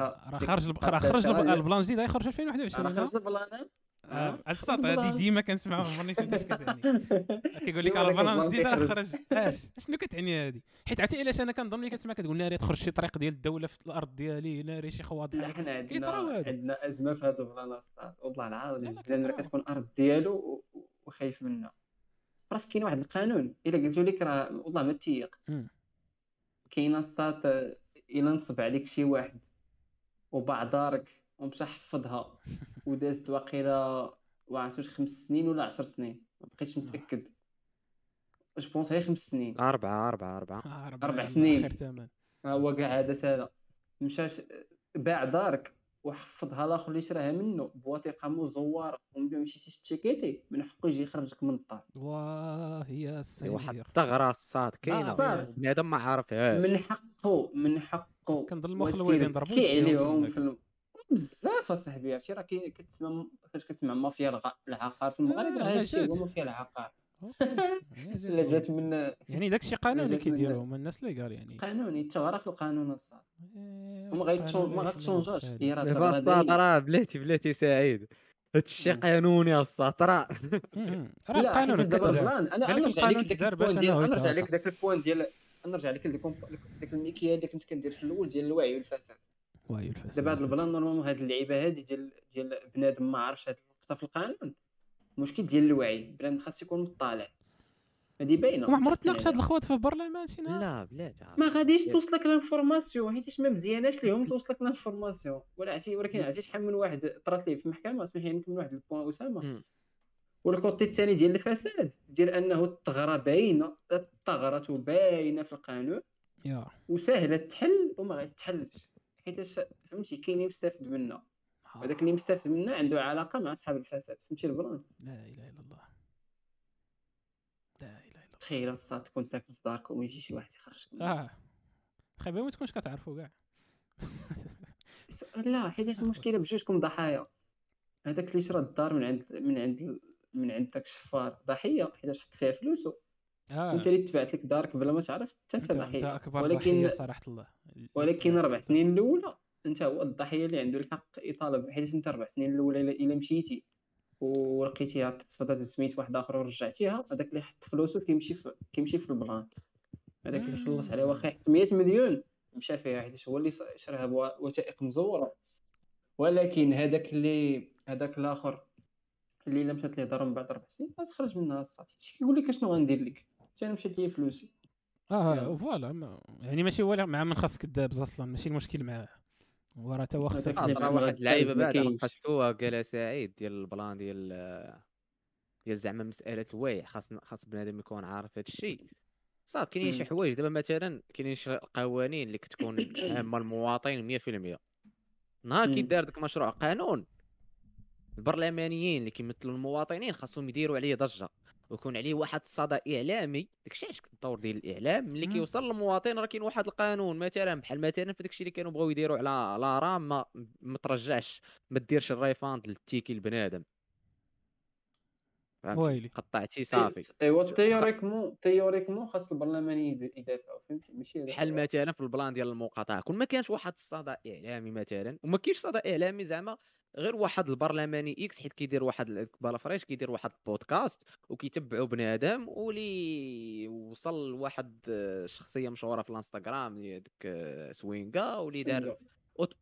آه، راه خرج راه خرج ال plan جديد غيخرج في راه 2021 خرج ال plan آه، هاد الساط خرج هادي ال plan. ديما كنسمعها عمرني فهمت اش كتعني [LAUGHS] كيقول لك راه كيخرج. خرج [LAUGHS] اش شنو كتعني هادي حيت عرفتي علاش أنا كنظن ملي كتسمع كتقول ناري تخرج شي طريق ديال الدولة في الأرض ديالي ناري شي خواض. حنا عندنا. عندنا أزمة في هذا البلان. والله العظيم لا، لأن. كتكون أرض ديالو وخايف منها راسك كاين واحد القانون إلا قلت لك راه والله ما تيق. كاينة ساط إلا نصب عليك شي واحد وباع دارك ومشى حفظها ودازت واقيلا وعرفت واش خمس سنين ولا عشر سنين. ما بقيتش متأكد. واش بونس هي خمس سنين. أربعة أربعة أربعة. آه، أربع سنين. خير ثمن. ها هو كاع هذا سالا. مشاش باع دارك وحفظها الآخر اللي شراها منه. بوثيقه مزورة. وما مشيتيش تشيكيتي من حقه يجي يخرجك من الدار واه يا واحد سيدي. الثغرة الصاد. آه، كاينة صاد. بنادم ما عارفهاش من حقه من حقه. كنظن المخ الوالدين بكي يديهم عليهم. في. بزاف اصاحبي عرفتي راه كتسمع فاش كتسمع مافيا العقار في المغرب آه، راه الشيء جات. هو مافيا العقار الا [LAUGHS] جات من [LAUGHS] يعني داكشي قانوني جات من- كيديروه هما الناس اللي قال يعني قانوني تغرى في القانون الصاد إيه، وما غيتشون قانون ما غاتشونجاش. هي راه دابا بلاتي بلاتي سعيد هادشي مم. قانوني الصاد راه. [LAUGHS] راه لا القانون حيت دابا. البلان أنا نرجع لك داك البوان ديال نرجع. لك داك البوان ديال نرجع لك لديك داك المكيال اللي كنت كندير في الأول ديال الوعي والفساد وايو الفساد دابا هاد ال plan normalement هاد اللعيبة هادي ديال ديال بنادم ما عرفش هاد النقطه في القانون. مشكل ديال الوعي. بنادم خاص يكون مطلع هادي باينة. عمرو متفقين تناقش هاد. الخوات في البرلمان شي نهار لا بلاتي ما غاديش توصلك l'information. حيتاش ما مزياناش ليهم توصلك l'information. ولا عرفتي ولكن عرفتي شحال من واحد طرات ليه في المحكمة؟ سمح لي نكمل واحد ال point أسامة. وال côté الثاني ديال الفساد ديال أنه الثغرة باينة. الثغرة باينة في القانون. يا. وسهله تحل وما غتحلش. حيت فهمتي كاين اللي مستافد منها وهذاك اللي مستافد منها عنده علاقة مع أصحاب الفساد فهمتي البلان لا إله إلا الله. لا إله إلا الله. تخيل الصاد تكون ساكن في دارك ويجي شي واحد يخرجك. آه. خايبه ما تكونش كتعرفوا كاع. لا حيت المشكلة بجوجكم ضحايا. هذاك اللي شرا الدار من عند من عند من عند داك الشفار ضحية حيت حط فيها فلوسه آه. وانت اللي تبعت لك دارك بلا ما تعرف حتى انت أنت انت ضحية اكبر ولكن- ضحيه صراحة الله ولكن ربع سنين الأولى أنت هو الضحية اللي عنده الحق يطالب حيت أنت ربع سنين الأولى الا مشيتي. ولقيتيها تفضلت سميت واحد آخر ورجعتيها هذاك اللي حط فلوسه كيمشي في كيمشي في البلان. هذاك اللي خلص عليه واخا يحط 100 مليون. مشى فيها حيت هو اللي شراها بوثائق مزورة. ولكن هذاك اللي هذاك الآخر اللي الا مشات ليه دار من بعد أربع سنين غتخرج منها الصافي شي كيقول لك أشنو غندير لك؟ حتى أنا مشات لي فلوسي آه. voilà ما- يعني ماشي هو مع من خاصك دابز أصلا ماشي المشكل معاه هو راه تا هو في واحد اللعيبه ما بعد كاينش. نقصتوها قالها سعيد ديال ال plan ديال ديال زعما مسألة الوعي خاص خاص بنادم يكون عارف هذا الشيء صاد كاينين شي. حوايج دابا مثلا كاينين شي قوانين اللي كتكون عامه المواطن 100% نهار مم. كيدار داك المشروع قانون البرلمانيين اللي كيمثلوا المواطنين خاصهم يديروا عليه ضجة ويكون عليه واحد الصدى إعلامي. داكشي علاش الدور ديال الإعلام؟ ملي. كيوصل للمواطن راه كاين واحد القانون مثلا بحال مثلا في داكشي اللي كانوا بغاو يديروا على la RAM ما ما ترجعش ما ديرش ال refund لل ticket البنادم فهمتي؟ ويلي. قطعتي صافي ايوا تيوريكمون تيوريكمون خاص البرلماني يد- يدافعوا فهمتي؟ ماشي بحال. مثلا في ال plan ديال المقاطعة كون ما كانش واحد الصدى إعلامي مثلا وما كاينش صدى إعلامي زعما غير واحد البرلماني X حيت كيدير واحد ال- بالا فريش كيدير واحد البودكاست وكيتبعوا بنادم ولي وصل لواحد آه، شخصية مشهورة في الإنستغرام ديك آه، سوينغا واللي دار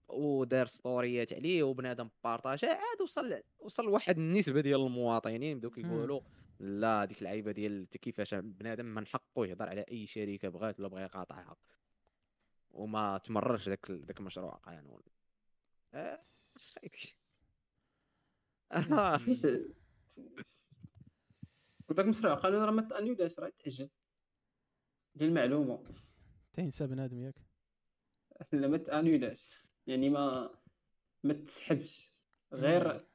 ودار ستوريات عليه وبنادم بارطاجا عاد وصل وصل لواحد النسبة ديال المواطنين بداو كيقولوا لا ديك اللعيبه ديال كيفاش بنادم من حقه يهضر على أي شركة بغات ولا بغى يقاطعها. وما تمررش داك ال- داك المشروع قانون. آه، آه، حيت وداك المشروع قانون راه ما تانيولاش راه تأجل. ديال المعلومه تنسى بنادم ياك. لا ما تانيولاش يعني ما ما تسحبش. غير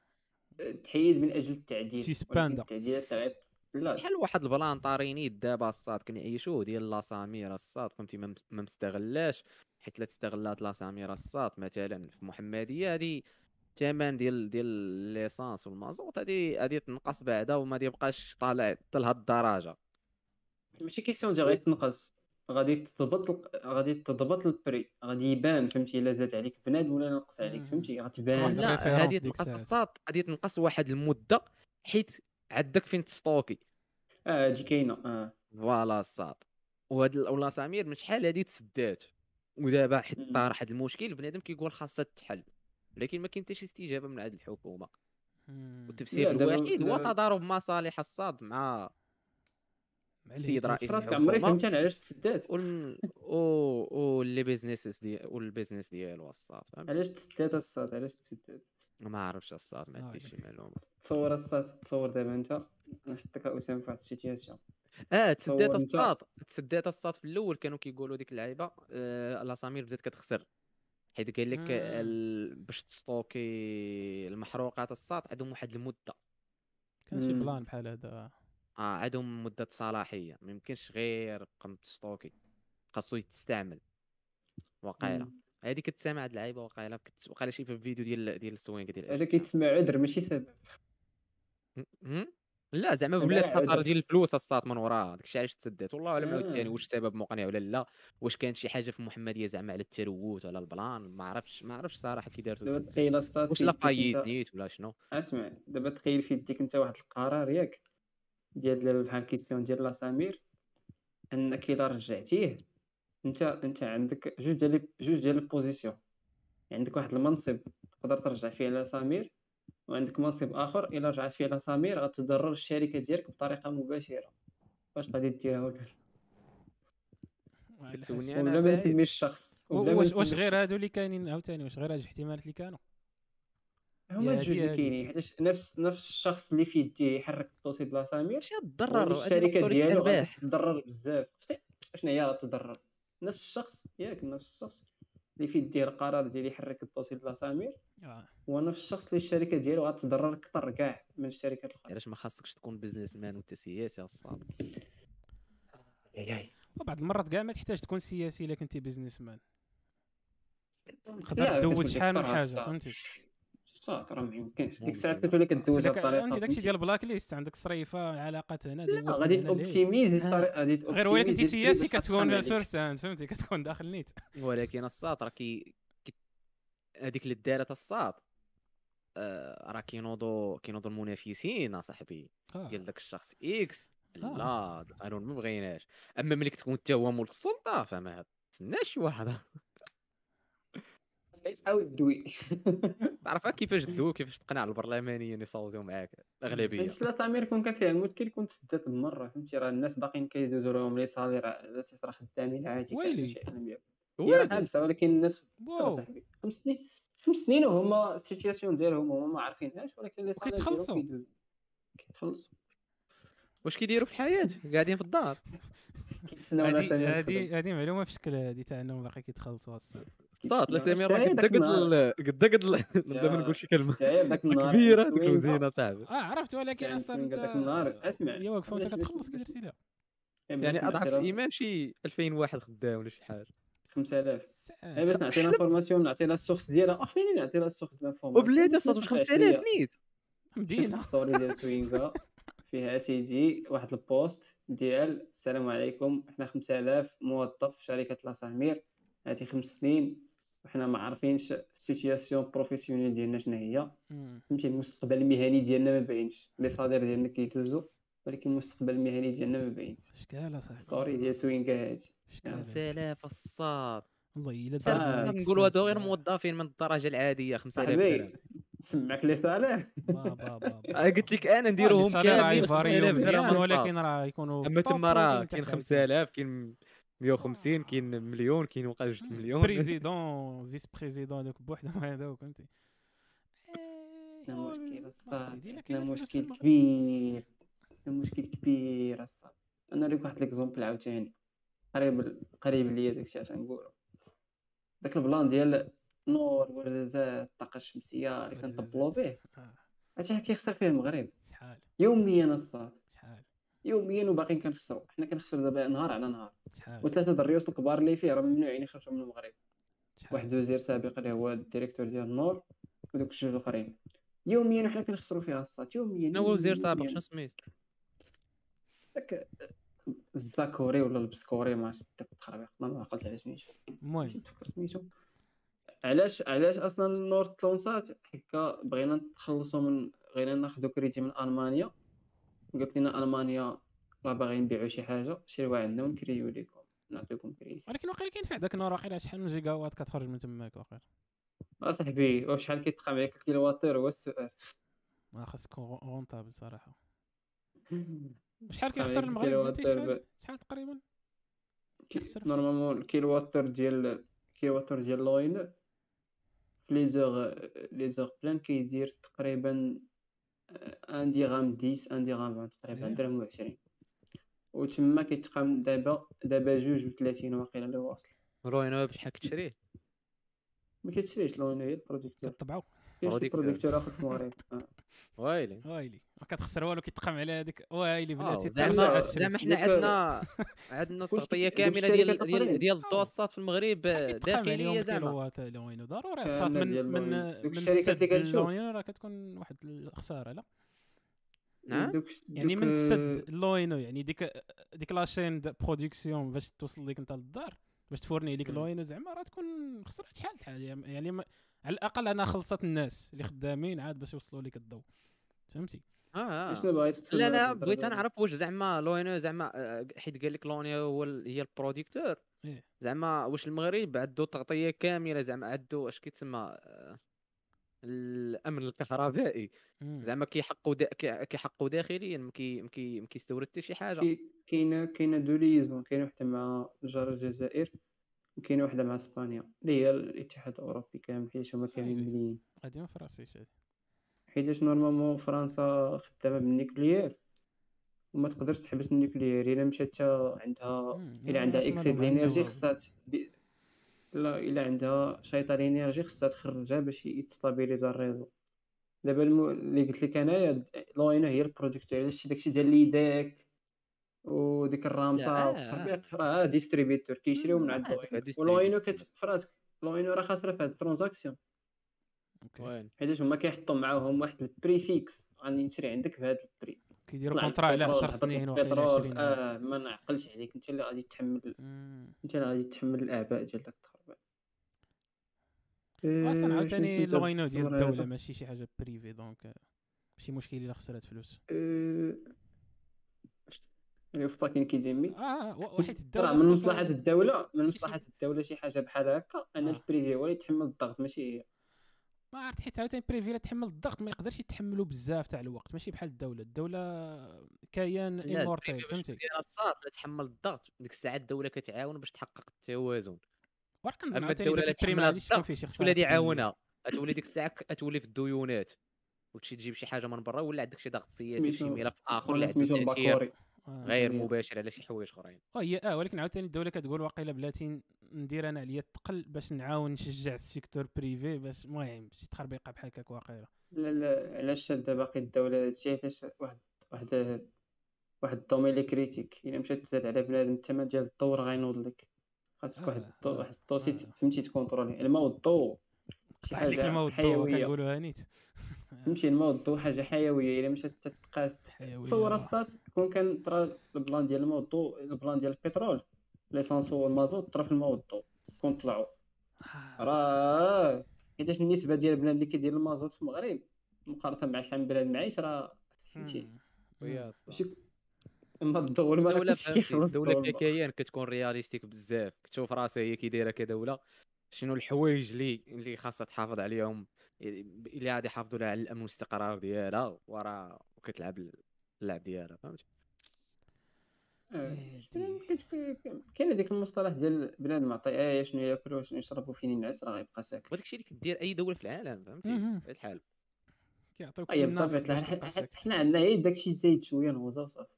تحيد من أجل التعديل. سيسباندا. التعديلات اللي لا. بحال واحد البلان طاريني دابا الصاد. كنعيشوه ديال لاسامير الصاد. فهمتي؟ ما مستغلاش. حيت لا تستغلات لاسامير الصاد مثلا في محمدية هادي الثمن ديال ديال l'essence والمازوت هادي هادي تنقص بعدا وما يبقاش طالع حتى لهاد الدرجة. ماشي question ديال غادي تنقص غادي تضبط غادي تضبط ال prix غادي يبان فهمتي إلا زاد عليك بنادم ولا نقص عليك. فهمتي غتبان لا، هادي تنقص. الصاد غادي تنقص واحد المدة حيت عندك فين تستوكي. آه هادي كاينة آه. voilà الصاد وهاد ولا سمير من شحال هادي تسدات؟ ودابا حيت. طار واحد المشكل بنادم كيقول خاصها تحل. ولكن ما كاين حتى شي استجابة من عند الحكومة. والتفسير لا، الوحيد هو تضارب مصالح الصاد مع السيد. رئيس فراسك عمري فهمت أنا علاش تسدات وال و وال business ديال وال business ديالو الصاد فهمت؟ علاش تسدات الصاد؟ علاش تسدات ما عرفتش الصاد ما عنديش شي معلومه تصور الصاد تصور دابا انت نحطك اسامه في واحد ال situation. آه تسدات الصاد. تسدات الصاد في الأول كانوا كيقولوا ديك اللعيبة آه لاسامير بدات كتخسر. حيت قال لك. ال... باش تستوكي المحروقات الصاد عندهم واحد المدة كان شي. plan بحال هذا آه عندهم مدة صلاحية ما يمكنش غير قم تستوكي خاصو يتستعمل وقيلة مم. هذه كتسامع هاد اللعيبة وقيلة كنت وقيلة شي في الفيديو ديال ديال السوينغ ديال هذا أجل. كيتسمى عذر ماشي سبب؟ لا زعما عذر. خساره ديال الفلوس الصات من وراها داكشي علاش تسدات والله اعلم عاوتاني آه. واش السبب مقنع ولا لا واش كانت شي حاجة في محمدية زعما على التروت ولا البلان ما عرفتش ما عرفتش صراحة كي دارتو. تخيل الصاد واش لا أنت نيت ولا شنو أسمع دابا تخيل في يديك أنت واحد القرار ياك ديال بحال كيتكون ديال لاسامير أنك إلا رجعتيه أنت أنت عندك جوج ديال جوج ديال ال position عندك واحد المنصب تقدر ترجع فيه لسمير وعندك منصب آخر إلا رجعت فيه لسمير غتضرر الشركة ديالك بطريقة مباشرة. واش غادي ديرها ولا كتسولني. أنا ولا ما. نسميش الشخص واش غير. هادو اللي كاينين عاوتاني؟ واش غير هاد الاحتمالات اللي كانوا؟ هما الجوج اللي. كاينين حيت نفس نفس الشخص اللي في يديه يحرك ال dossier ديال لسمير ماشي تضرر الشركة ديالو غادي تضرر بزاف. حتى شنو هي غتضرر؟ نفس الشخص ياك نفس الشخص. اللي في يديه القرار ديال يحرك ال dossier ديال لسمير آه. هو نفس الشخص اللي الشركة ديالو غتضرر أكثر كاع من الشركات الأخرى. علاش ما خاصكش تكون business man وأنت سياسي الصاد وبعض المرات كاع ما تحتاج تكون سياسي إلا كنتي بيزنس مان تقدر تدوز كتولي شحال من حاجة. فهمتي؟ صافي راه ما يمكنش ديك. الساعات كتولي كدوزها بطريقه عندي داكشي؟ ديال البلاك ليست عندك صريفة علاقات هنا لا غادي لهيه. توبتيميزي الطريقة غادي غير ولكن أنت سياسي كتكون. فيرست هاند فهمتي [LAUGHS] كتكون داخل نيت ولكن الصاد راه كي هذيك اللي دارت الصاد آه، راه كينوضوا كينوضوا المنافسين أصاحبي آه. ديال داك الشخص إكس آه. لا القانون ما بغيناش أما ملي كتكون انت هو مول السلطة فما تسناش شي واحد تحاول دوي تعرف كيفاش تدو كيفاش تقنع البرلمانيين يصوتوا معاك الاغلبيه فهمتي لا سمير كون كان فيها مشكل كنت سدات بالمرة فهمتي؟ راه الناس باقيين كيدوزوا لهم les salaires على أساس راه خدامين عادي ويلي. هي حابسه ولكن الناس صاحبي. خمس سنين خمس سنين وهما ال situation ديالهم هما ما عارفينهاش ولكن les salaires. كيدوزوا. كيتخلصوا. واش كيديروا في الحياة؟ قاعدين في الدار. [LAUGHS] كيتسناو هادي هادي معلومة في شكل هادي تاع أنهم باقي كيتخلصوا الصاد الصاد لا سمير راه قد قد ال- قد [LAUGHS] نبدأ ما نقول شي كلمة. [LAUGHS] كبيرة ديك الوزينه صاحبي. آه عرفت ولكن أصلا داك النهار. أسمع، هي واقفه وانت كتخلص بلاش- كي درتي لها يعني أضعف الايمان شي 2000 واحد خدام ولا شي حاجة. 5000 ساعة. اي باش نعطي l'information نعطي لها ال source ديالها. اخليني نعطي لها ال source ديال ال information؟ وبلاتي واش 5000 نيت. شفت مدينه story ديال سوينغا [LAUGHS] فيها اسيدي واحد ال post ديال السلام عليكم حنا 5000 موظف في شركة لاسامير هذه خمس سنين وحنا ما عارفينش ال situation professionnelle ديالنا شنو هي. فهمتي؟ المستقبل المهني ديالنا ما باينش. les salaires ديالنا كيدوزو ولكن المستقبل المهني ديالنا ما باينش. شكال اصاحبي story ديال سوينغا هادي. شكال 5000 الصاد. والله إلا نقولوا هادو غير. موظفين من الدرجة العادية 5000 صاحبي درهم سمعك les salaires قلت لك أنا نديروهم راه كاملين يفاريو 5000 مزيان درهم ولكن راه يكونوا أما تما راه كاين تحت 5000 كاين 150 كاين مليون كاين وقع جوج مليون. président vice-président هذوك بوحدهم هذوك فهمتي؟ لا مشكل الفلوس مشكل. كبير لا مشكل كبير الصاد أنا نوريك واحد l'exemple عاوتاني. قريب قريب ليا داكشي عشان نقولو داك ال plan ديال نور ورزازات الطاقه الشمسيه اللي كنطبلو به آه، عرفتي شحال كيخسر فيه المغرب. شحال؟ يوميا الصاد. شحال؟ يوميا وباقيين كنخسروا حنا كنخسروا دابا نهار على نهار. شحال؟ وثلاثة د الروس الكبار اللي فيه راه ممنوعين يخرجوا من المغرب. شحال؟ واحد وزير سابق اللي هو ال directeur ديال النور ودوك الجوج الآخرين. يوميا وحنا كنخسروا فيها الصات يوميا شنو هو وزير سابق. شنو سميت؟ داك الزاكوري ولا البسكوري ما عرفت داك التخربيق. ما عقلت على سميتو. المهم. ماشي تفكر سميتو. علاش علاش أصلا النور تلونسات هكا بغينا نتخلصوا من بغينا ناخذوا كريدي من ألمانيا. قالت لنا ألمانيا راه باغيين نبيعوا شي حاجة. شريوها عندنا ونكريو لكم نعطيكم كريدي ولكن واقيلا كاين في هذاك النور واقيلا شحال من gigawatt كتخرج من تماك واقيلا. أصاحبي وشحال كيتقام عليك ال kilowattheure؟ هو السؤال. ما خاصك rentable صراحة. [LAUGHS] شحال كيخسر المغرب؟ الكيلواتير شحال؟ شحال تقريبا؟ كيخسر. نورمالمون الكيلواتر ديال الكيلواتر ديال لوين؟ في لي زوغ لي زوغ بلان كيدير تقريبا ان ديغام 10 ان ديغام 20 تقريبا. درهم و 20 وتما كيتقام دابا دابا جوج و 30 واقيلا اللي واصل روينو بشحال كتشريه ما البروديكتور كطبعوا كاين شي بروديكتور. بروديكتور اخر في المغرب. ويلي وايلي ما كتخسر والو كيتقام على هذيك وايلي آه، بلاتي زعما ترجع زعما الشريف. حنا عندنا [LAUGHS] عندنا كلشي- تغطيه دوك كاملة ديال ديال. ديال آه. الدوسات في المغرب داخلية زعما لوينو ضروري الصات من من. من الشركات اللي السد كنشوف. لوينو راه كتكون واحد الخسارة لا نعم دوك يعني من السد لوينو يعني ديك ديك لاشين د برودكسيون باش توصل لك انت للدار باش تفورني ليك. لوينو زعما راه تكون خسرت شحال شحال يعني ما على الأقل أنا خلصت الناس اللي خدامين عاد باش يوصلوا لك الضوء فهمتي آه آه. شنو بغيت تسمع لا أنا بغيت؟ نعرف واش زعما l'ONE زعما آه، حيت قال لك l'ONE هو هي ال producteur إيه. زعما واش المغرب عنده تغطية كاملة زعما عنده اش كيتسمى آه، الأمن الكهربائي. زعما كيحقوا دا كي- كيحقوا داخليا ما كي- ما كي- ما كيستورد حتى شي حاجة كاينة كاينة deux liaisons كاينة وحدة مع الجزائر الجزائر وكاينة وحدة مع إسبانيا اللي هي الاتحاد الأوروبي كامل حيت هما كاملين. مليين غادي ما فراسيش هادي حيتاش normalement فرنسا خدامة ب ال nucléaire وما تقدرش تحبس ال nucléaire إلا مشات عندها. إلا عندها excès l'énergie هو. خصها لا إلا عندها شايطة l'énergie خصها تخرجها باش يت stabiliser ال réseau دابا الم... اللي قلت لك انايا l'ONE هي ال producteur إلا شتي داكشي ديال ليديك وديك الرامسا لا. والتخربيق راه distributeur كيشريو من عند l'ONE. و l'ONE كت فراسك l'ONE راه خاسرة في هاد ال transaction وين؟ حيتاش هما كيحطوا معاهم واحد ال prix fixe غادي نشري عندك بهذا ال prix كيديروا contrat على البترول، 10 هبط سنين البترول. 20 عام. آه ما نعقلش عليك. إنت اللي غادي تحمل. إنت اللي غادي تحمل الاعباء ديال داك التخربيق أصلا إيه، عاوتاني l'ONE ديال الدولة؟ ماشي شي حاجة privé donc آه، ماشي مشكل إلا خسرت فلوس. إيه، فاكين كيديمي آه و- وحيت الدولة من مصلحة الدولة من شي مصلحة الدولة شي حاجة بحال هكا أن آه. ال privé هو اللي يتحمل الضغط ماشي هي ما عرفت حيت عاوتاني privé لا تحمل الضغط ما يقدرش يتحملوا بزاف تاع الوقت. ماشي بحال الدولة. الدولة كيان باش فهمتي؟ الصاط لا تحمل الضغط. ديك الساعة الدولة كتعاون باش تحقق التوازن. كنظن أما عاوتاني الدولة لا تحمل الضغط كبيرة. يعاونها غتولي ديك الساعة غتولي في الديونات. وتمشي تجيب شي حاجة من برا ولا عندك شي ضغط سياسي شي ملف آخر تأثير الباكوري آه. غير. مباشر على شي حوايج أخرين. آه هي آه ولكن عاوتاني الدولة كتقول واقيلا بلاتي ندير أنا عليا الثقل باش نعاون نشجع ال secteur privé باش المهم شي تخربيقة بحال هكاك واقيلا. لا لا علاش شاده باقي الدولة؟ هادشي علاش واحد واحد واحد ال domaine اللي critique إلا مشات تزاد على بنادم الثمن ديال الضو راه غينوض لك. خاصك واحد آه، الضو آه، واحد آه. فهمتي ت contrôler. الماء والضو شي الماء والضوء حيوية. كنقولوها نيت [LAUGHS] فهمتي الماء والضو حاجة حيوية. إلا مشات تتقاس تصور. الصات كون كان طرا ال plan ديال الماء والضوء ال plan ديال البترول. l'essence والمازوت طرا في الماء والضوء كون طلعوا. آه. راه حيتاش النسبة ديال البنادم اللي كيدير المازوت في المغرب؟ مقارنة مع شحال من بلاد معيش راه فهمتي؟ أما الضوء الدولة. الضوء ككيان كتكون réaliste بزاف. كتشوف راسها هي كي دايرة كدولة شنو الحوايج اللي اللي خاصها تحافظ عليهم؟ اللي غادي يحافظوا لها على الامن والاستقرار ديالها وراه وكتلعب اللعب ديالها فهمتي آه، إيه شنو دي. كت- كاين هذيك المصطلح ديال بنادم عطيه شنو ياكل وشنو يشرب وفين ينعس راه غيبقى ساكت. وداك الشيء اللي كدير أي دولة في العالم فهمتي؟ الحال. كيعطيوك اي الناف بصافي. حنا عندنا غير داكشي زايد شوية نغوزا وصافي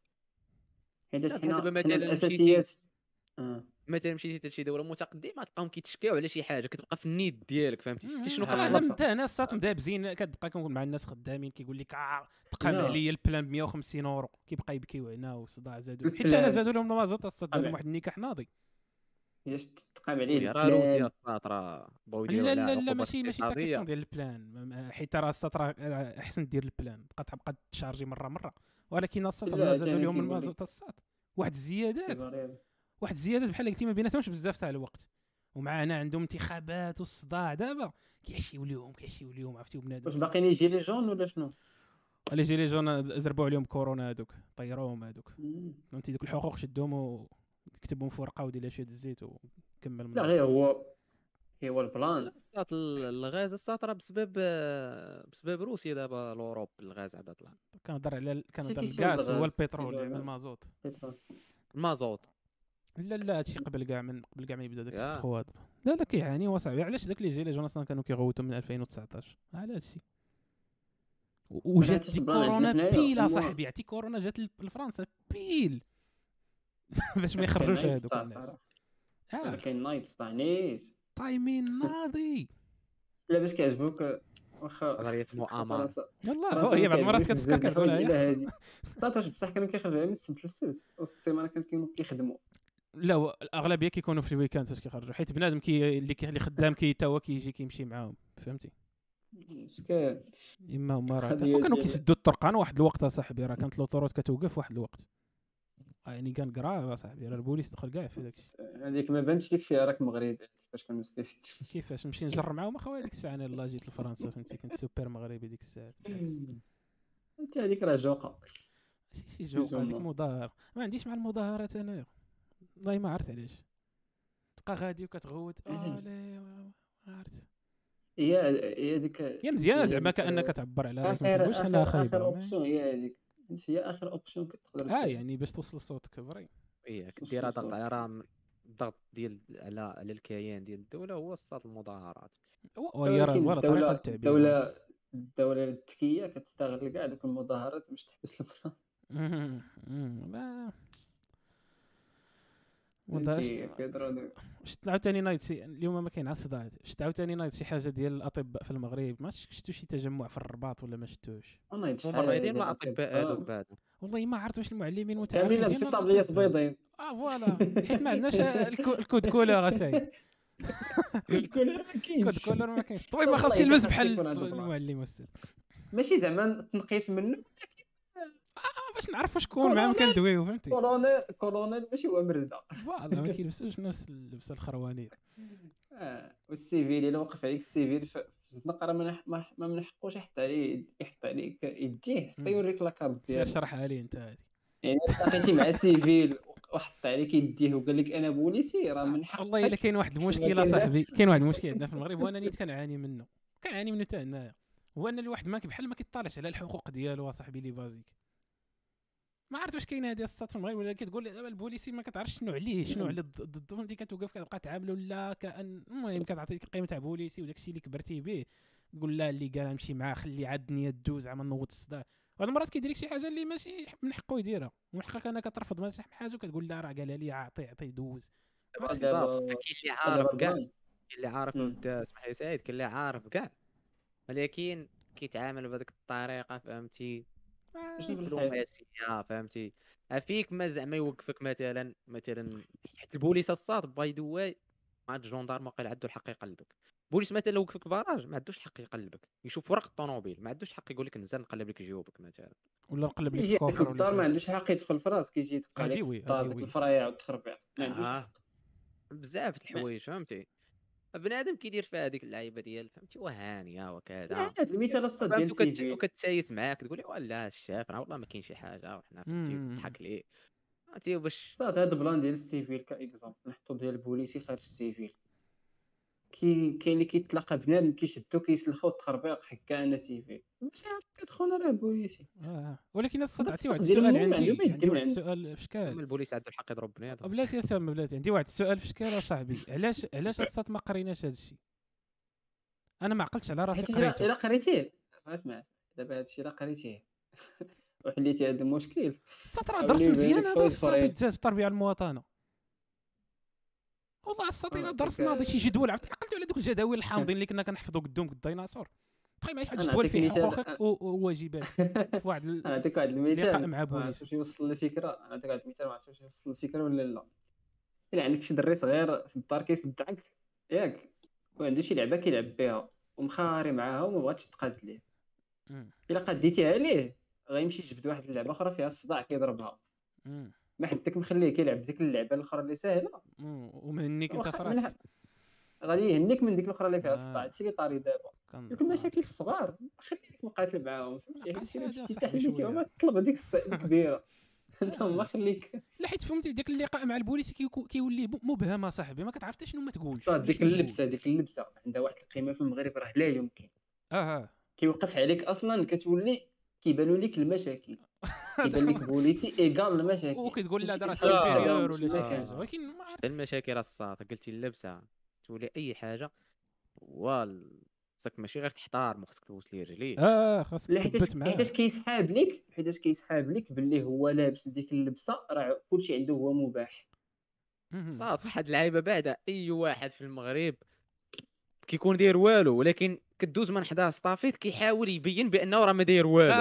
حيت حنا دابا حنا مثلاً مشيتي- مشيتي لشي دوله متقدمه تلقاهم كيتشكاو على شي حاجة كتبقى في النيت ديالك فهمتي؟ شفتي شنو آه، لا لك؟ انت أنا الساط مدابزين كتبقى كنقول مع الناس خدامين كيقول لك آه تقام. عليا البلان ب 150 أورو. كيبقى يبكيو هنا وصداع زادوا حتى. أنا زادوا لهم المازوت طبعا. واحد النكاح ناضي. علاش تقام عليه راه البلان. الساط راه بغاو لا لا لا ماشي ماشي تا. كيسيون ديال البلان. حيت راه الساط راه أحسن دير البلان بقى تبقى تشارجي مره مرة. ولكن الساط ثاني لهم المازوت الساط واحد الزيادات. واحد الزيادات بحال قلتي ما بيناتهمش بزاف تاع الوقت. ومعنا عندهم انتخابات والصداع دابا. كيعشيو ليهم كيعشيو ليهم عرفتي بنادم واش باقيين يجي لي جون ولا شنو؟ اللي جي لي جون زربوا عليهم كورونا هذوك طيروهم هذوك. فهمتي؟ دوك الحقوق شدهم وكتبهم في ورقه ودير لها شوية الزيت وكمل من لا. غير هو هو البلان. الساط ال- الغاز الساط راه بسبب بسبب روسيا دابا لوروب الغاز عاد طلع كنهضر على كنهضر [LAUGHS] الغاز هو البترول يعني. المازوت. بترول. المازوت. لا لا هادشي قبل كاع من قبل كاع ما يبدا داك. الخواد لا لا كيعاني هو صاحبي علاش داك لي جون أصلا كانوا كيغوتوا من 2019 على هادشي. وجات كورونا بيل هو- صاحبي. عرفتي كورونا جات لفرنسا بيل. [LAUGHS] باش ما يخرجوش صح الناس. صراحة. آه. كاين نيت نيت. timing ناضي لا باش كيعجبوك واخا غير في واخا مؤامرة. فرنسا- يلا فرنسا هو هي بعض المرات كتفكر إلا هادي. صافي بصح كانوا خرجوا من السبت للسبت. وسط السيمانة كانوا كيخدموا. لا الأغلبية كيكونوا في ال week-end فاش كيخرجوا. حيت بنادم كي اللي كي اللي خدام كي تا هو كيجي كيمشي معاهم. فهمتي؟ إما هما راه ديال- كيسدوا الطرقان واحد الوقت أصاحبي. راه كانت ال autoroute كتوقف واحد الوقت. يعني كان grave أصاحبي. راه البوليس دخل كاع في داكشي. هذيك ما بانتش ليك فيها راك مغربي. فاش كانوا سبيست كيفاش؟ نمشي نجر معاهم. أخويا ديك الساعة أنا يلاه جيت لفرنسا. فهمتي؟ كنت سوبر مغربي ديك الساعة. أنت هذيك راه جوقة. شي شي جوق هذيك. مظاهرة. ما عنديش مع المظاهرات انايا والله ما عرفت علاش. تبقى غادي وكتغوت. آه علاش؟ لا ما عرفت. هي هي ديك هي مزيانة زعما كأنك تعبر على رايك ما آخر كنقولش انها اخر option هي هذيك. هي آخر option كتقدر آه. يعني باش توصل صوتك vrai وصل كدير ضغط صوت. على الضغط ديال على على الكيان ديال الدولة هو الصاط المظاهرات. وهي راه طريقه الدولة للتعبير الدولة الدولة الذكية كتستغل كاع دوك المظاهرات باش تحبس ال plan [LAUGHS] ما ما دوك. شفت عاوتاني نايض شي اليوم ما كاين صداع شفت عاوتاني نايض شي حاجة ديال الأطباء في المغرب ما شفتو شي تجمع في الرباط ولا ما شفتوش. والله هما الأطباء هذوك الأطباء. بعد. والله ما عرفت واش المعلمين كاملين متعاقدين لابسين طابليات. بيضين آه فوالا. حيت ما عندناش الكو- الكود كولور أساي. [LAUGHS] كل ما كود كاينش كولور ما كاينش. الطبيب ما خاصش يلبس بحال. المعلم ماشي زعما تنقيس منه. باش نعرفوا شكون معاهم كندويو فهمتي؟ كولونيل كولونيل ماشي هو مرده فوالا ما كيلبسوش نفس اللبسه الخروانيه [LAUGHS] آه والسيفيل إلا وقف عليك السيفيل في الزنقة راه ما ما منحقوش يحط عليه يحط عليك يديه حتى. يوريك la carte سير ديالو. شرحها لي أنت هذه يعني لقيتي مع civil وحط عليك يديه وقال لك أنا بوليسي راه من حقك والله إلا كاين واحد المشكل صاحبي كاين واحد المشكل عندنا في المغرب وأنا نيت كنعاني منه. كنعاني منه حتى هنايا. هو أن الواحد ما بحال ما كيطالعش على الحقوق ديالو اصاحبي les basiques. ما عرفت واش كاين هذه الصاط في المغرب ولا كتقول دابا البوليسي ما كتعرفش شنو عليه شنو على ضد- ضده فهمتي؟ كتوقف كتبقى تعاملو لا كأن المهم كتعطيك قيمه تاع بوليسي وداك الشيء اللي كبرتي به تقول لا اللي قال نمشي معاه خلي عاد الدنيا دوز زعما نوض الصداع. بعض المرات كيدير لك شي حاجة اللي ماشي من حقه يديرها. ومن حقك انك ترفض مثلا شي حاجة وكتقول لا راه قالها لي عطي عطي دوز. كاين اللي عارف كاع. كاين اللي عارف. اسمح لي سعيد كاين اللي عارف كاع. ولكن كيتعامل بهذيك الطريقة فهمتي؟ شنو في الحياة؟ دبلوماسيه فهمتي. فيك ما زعما يوقفك مثلا مثلا حيت البوليس الصاط by the way مع الجندارم واقيلا عنده الحق يقلبك. البوليس مثلا لو وقفك barrage ما عندوش الحق يقلبك. يشوف ورق الطوموبيل ما عندوش حق يقول لك نزل نقلب لك جيوبك مثلا. ولا نقلب لك ال coffre الدار ما عندوش حق يدخل في راسك يجي يدق عليك. الفرايع والتخربيع ما عندوش آه. بزاف د الحوايج فهمتي. بنادم كيدير في هذيك اللعيبة ديال فهمتي؟ وهانيه وكذا لا، هاد المثال الصاط ديال civil وكتسايس معاك تقول لي ولا الشاف راه والله ما كاين شي حاجة وحنا فهمتي؟ مم. نضحك ليه؟ فهمتي؟ باش صاط هاد ال plan ديال ال civil ك exemple نحطو ديال البوليسي خارج ال civil. كي كاين اللي كيتلاقى بنادم كيشدو كيسلخو التخربيق حكا أنا civil ماشي عارف كتخون راه بوليسي آه. ولكن هذا عطي واحد السؤال عندي عندي واحد السؤال فشكل. البوليس عنده الحق يضرب بنادم بلاتي يا سام بلاتي. عندي واحد السؤال فشكل أصاحبي. [LAUGHS] علاش علاش الصاط ما قريناش هذا الشيء أنا ما عقلتش على راسي قريته. إلا قريتيه. أسمع دابا هادشي إلا قريتيه. [LAUGHS] وحليتي هذا المشكل. راه درس مزيان هذا. يتزاد في التربية المواطنة. والله الساطينه آه، درس ديك- ناضي شي جدول عرفت؟ عقلتو على دوك الجداول الحامضين اللي كنا كنحفظوا قدام الديناصور. تخيل معايا واحد الجدول فيه. حقوقك و- وواجباتك [LAUGHS] في واحد أنا نعطيك واحد المثال. مع ما عرفتش يوصل الفكرة أنا نعطيك واحد المثال ما عرفتش يوصل الفكرة ولا لا. إلا عندك شي دري صغير في الدار كيصدعك ياك. وعنده شي لعبة كيلعب بها. ومخاري معاها وما بغاتش تقاد ليه. إلا قديتيها ليه. غيمشي يجبد واحد اللعبه أخرى فيها الصداع كيضربها. ما حدك مخليه كيلعب ديك اللعبة الأخرى اللي ساهلة. ومهنيك أنت في راسك غادي يهنيك من ديك الأخرى اللي فيها آه. الصداع هادشي اللي طاري دابا. دوك المشاكل الصغار. خليك مقاتل معاهم فهمتي؟ هذا اللي. ما تطلب هذيك الكبيرة. انت [LAUGHS] آه. ما خليك. لا حيت فهمتي داك اللقاء مع البوليس كيولي مبهم اصاحبي ما كتعرف حتى شنو ما تقولش. ولا ديك تقول. اللبسة ديك اللبسة. عندها واحد القيمة في المغرب راه لا يمكن. آه آه. كيوقف عليك أصلا كتولي كيبانوا لك المشاكل. [LAUGHS] كيبان لك بوليسي égale المشاكل. وكتقول لا كتحاول supérieur ولا شي ما. حاجة ولكن ما عرفت حتى المشاكل الصاط؟ قلتي اللبسة تولي أي حاجة هو خصك ماشي غير تحتار خصك تبوس ليه رجليه آه خاصك تثبت معاه. حيتاش كيسحاب لك؟ حيتاش كيسحاب لك باللي هو لابس ديك اللبسة؟ راه كلشي عنده هو مباح. صاط واحد اللعيبة بعدا أي واحد في المغرب كيكون داير والو ولكن كدوز من حداه estafette كيحاول يبين بأنه راه ما داير والو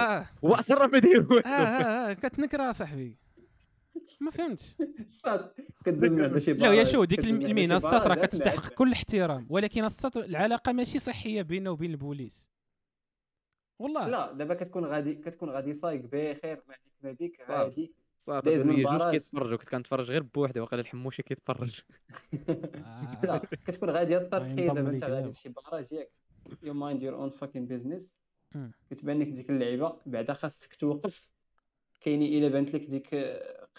هو أصلا راه ما داير والو آه آه, آه. كتنكر صاحبي ما فهمتش صاط كدوز من عند شي لا يا barrage، شو ديك المهنه [LAUGHS] شي الساط راه كتستحق. كل احترام ولكن الساط العلاقة ماشي صحية بينه وبين البوليس والله لا دابا كتكون غادي كتكون غادي صايق بخير ما عليك ما بيك صافي. عادي دايز من جوج barrage. كيتفرجوا كنت كنتفرج غير بوحدي وقال الحموشي كيتفرج [LAUGHS] آه. لا كتكون غادي أصلا غينضم تخيل دابا انت غادي. لشي barrage ياك you mind your own fucking business. كتبان لك ديك اللعيبة بعدا خاصك توقف. كاين إلا بانت لك ديك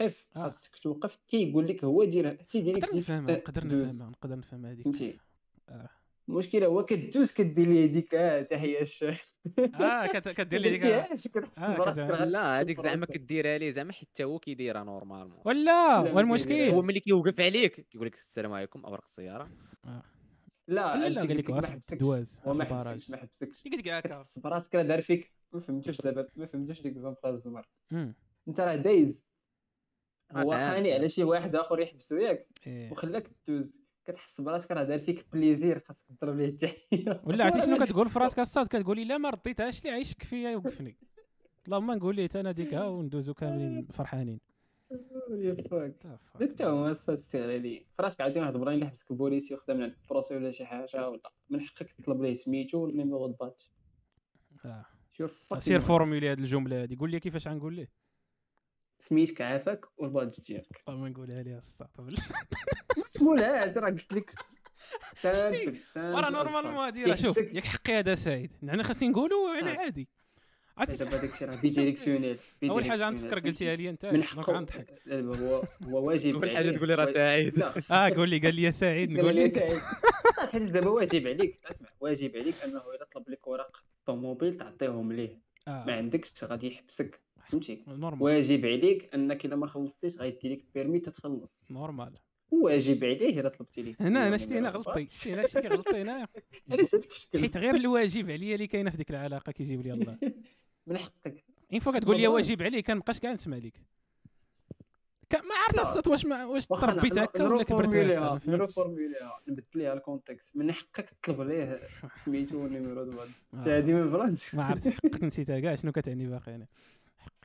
قف. آه. خاصك توقف. تيقول لك هو دير تيدير لك نقدر ديك نفهمها نقدر. نفهمها نقدر نفهمها هذيك. فهمتي؟ آه. المشكلة هو كدوز كدير ليه [LAUGHS] ديك آه، تحية الشيخ آه كدير لي ديك. غتشوف لا هذيك زعما. كديرها ليه زعما حتى هو كيديرها normalement. ولا والمشكل. هو ملي كيوقف عليك كيقول لك السلام عليكم اوراق السيارة. لا لا لا قال لك ما حبسكش هو ما حبسكش ما حبسكش قلت لك هكا براسك راه دار فيك. ما فهمتوش دابا ما فهمتوش ديك زونطرا الزمر. انت راه دايز. آه، هو. قاني على شي واحد آخر يحبسو ياك إيه. وخلاك دوز كتحس براسك راه دار فيك plaisir خاصك تضرب ليه التحيه ولا عرفتي شنو [LAUGHS] كتقول في راسك الصاط؟ كتقولي لا ما رديتهاش لي عيشك فيا يوقفني اللهم نقول ليه أنا ديك ها وندوزو كاملين فرحانين. حتى هما أصلاً استغلالي في راسك عاوتاني واحد البراني اللي حبسك البوليسي وخدا من عندك البروسي ولا شي حاجة ولا. من حقك تطلب ليه سميتو وال numéro de badge آه. شوف fucking سير. فورمولي هاد الجملة هادي. قول لي كيفاش غنقول ليه. سميتك عافاك وال badge ديالك اللهم نقولها ليه الصاط ما تقولهاش راه قلت لك. ورا normalement هادي راه شوف ياك حقي هذا سعيد. يعني خاصني نقولوا على آه. عادي. عرفتي دابا [LAUGHS] داكشي راه bidirectionnel أول حاجة غنتفكر قلتيها لي أنت. من حقه. غنضحك هو هو واجب أول حاجة. تقول لي راه سعيد. [LAUGHS] آه قول لي قال لي يا سعيد قال نقول لي سعيد. حيت دابا واجب عليك. اسمع واجب عليك أنه الا طلب لك اوراق الطوموبيل تعطيهم ليه. ما آه عندكش غادي يحبسك. فهمتي؟ واجب عليك أنك إلا ما خلصتيش غيدي لك permis تتخلص. normal. واجب عليه إلا طلبتي ليه [LAUGHS] هنا أنا شتي هنا غلطي شتي هنا شتي غلطي هنا. أنا زدت كشكل حيت غير الواجب عليا اللي كاينة في ديك العلاقة كيجيب لي الله. من حقك. une fois كتقول لي. واجب عليك كنبقاش كاع نسمع ليك. ما عرفت. الصوت واش ما واش تربيت هكا ولا كبرت فهمتش. ن reformuler ليها نبدل ليها ال contexte من حقك تطلب ليه سميتو وال numéro de badge آه. هادي من فرنسا ما عرفت حقك نسيتها كاع شنو كتعني باقي أنا؟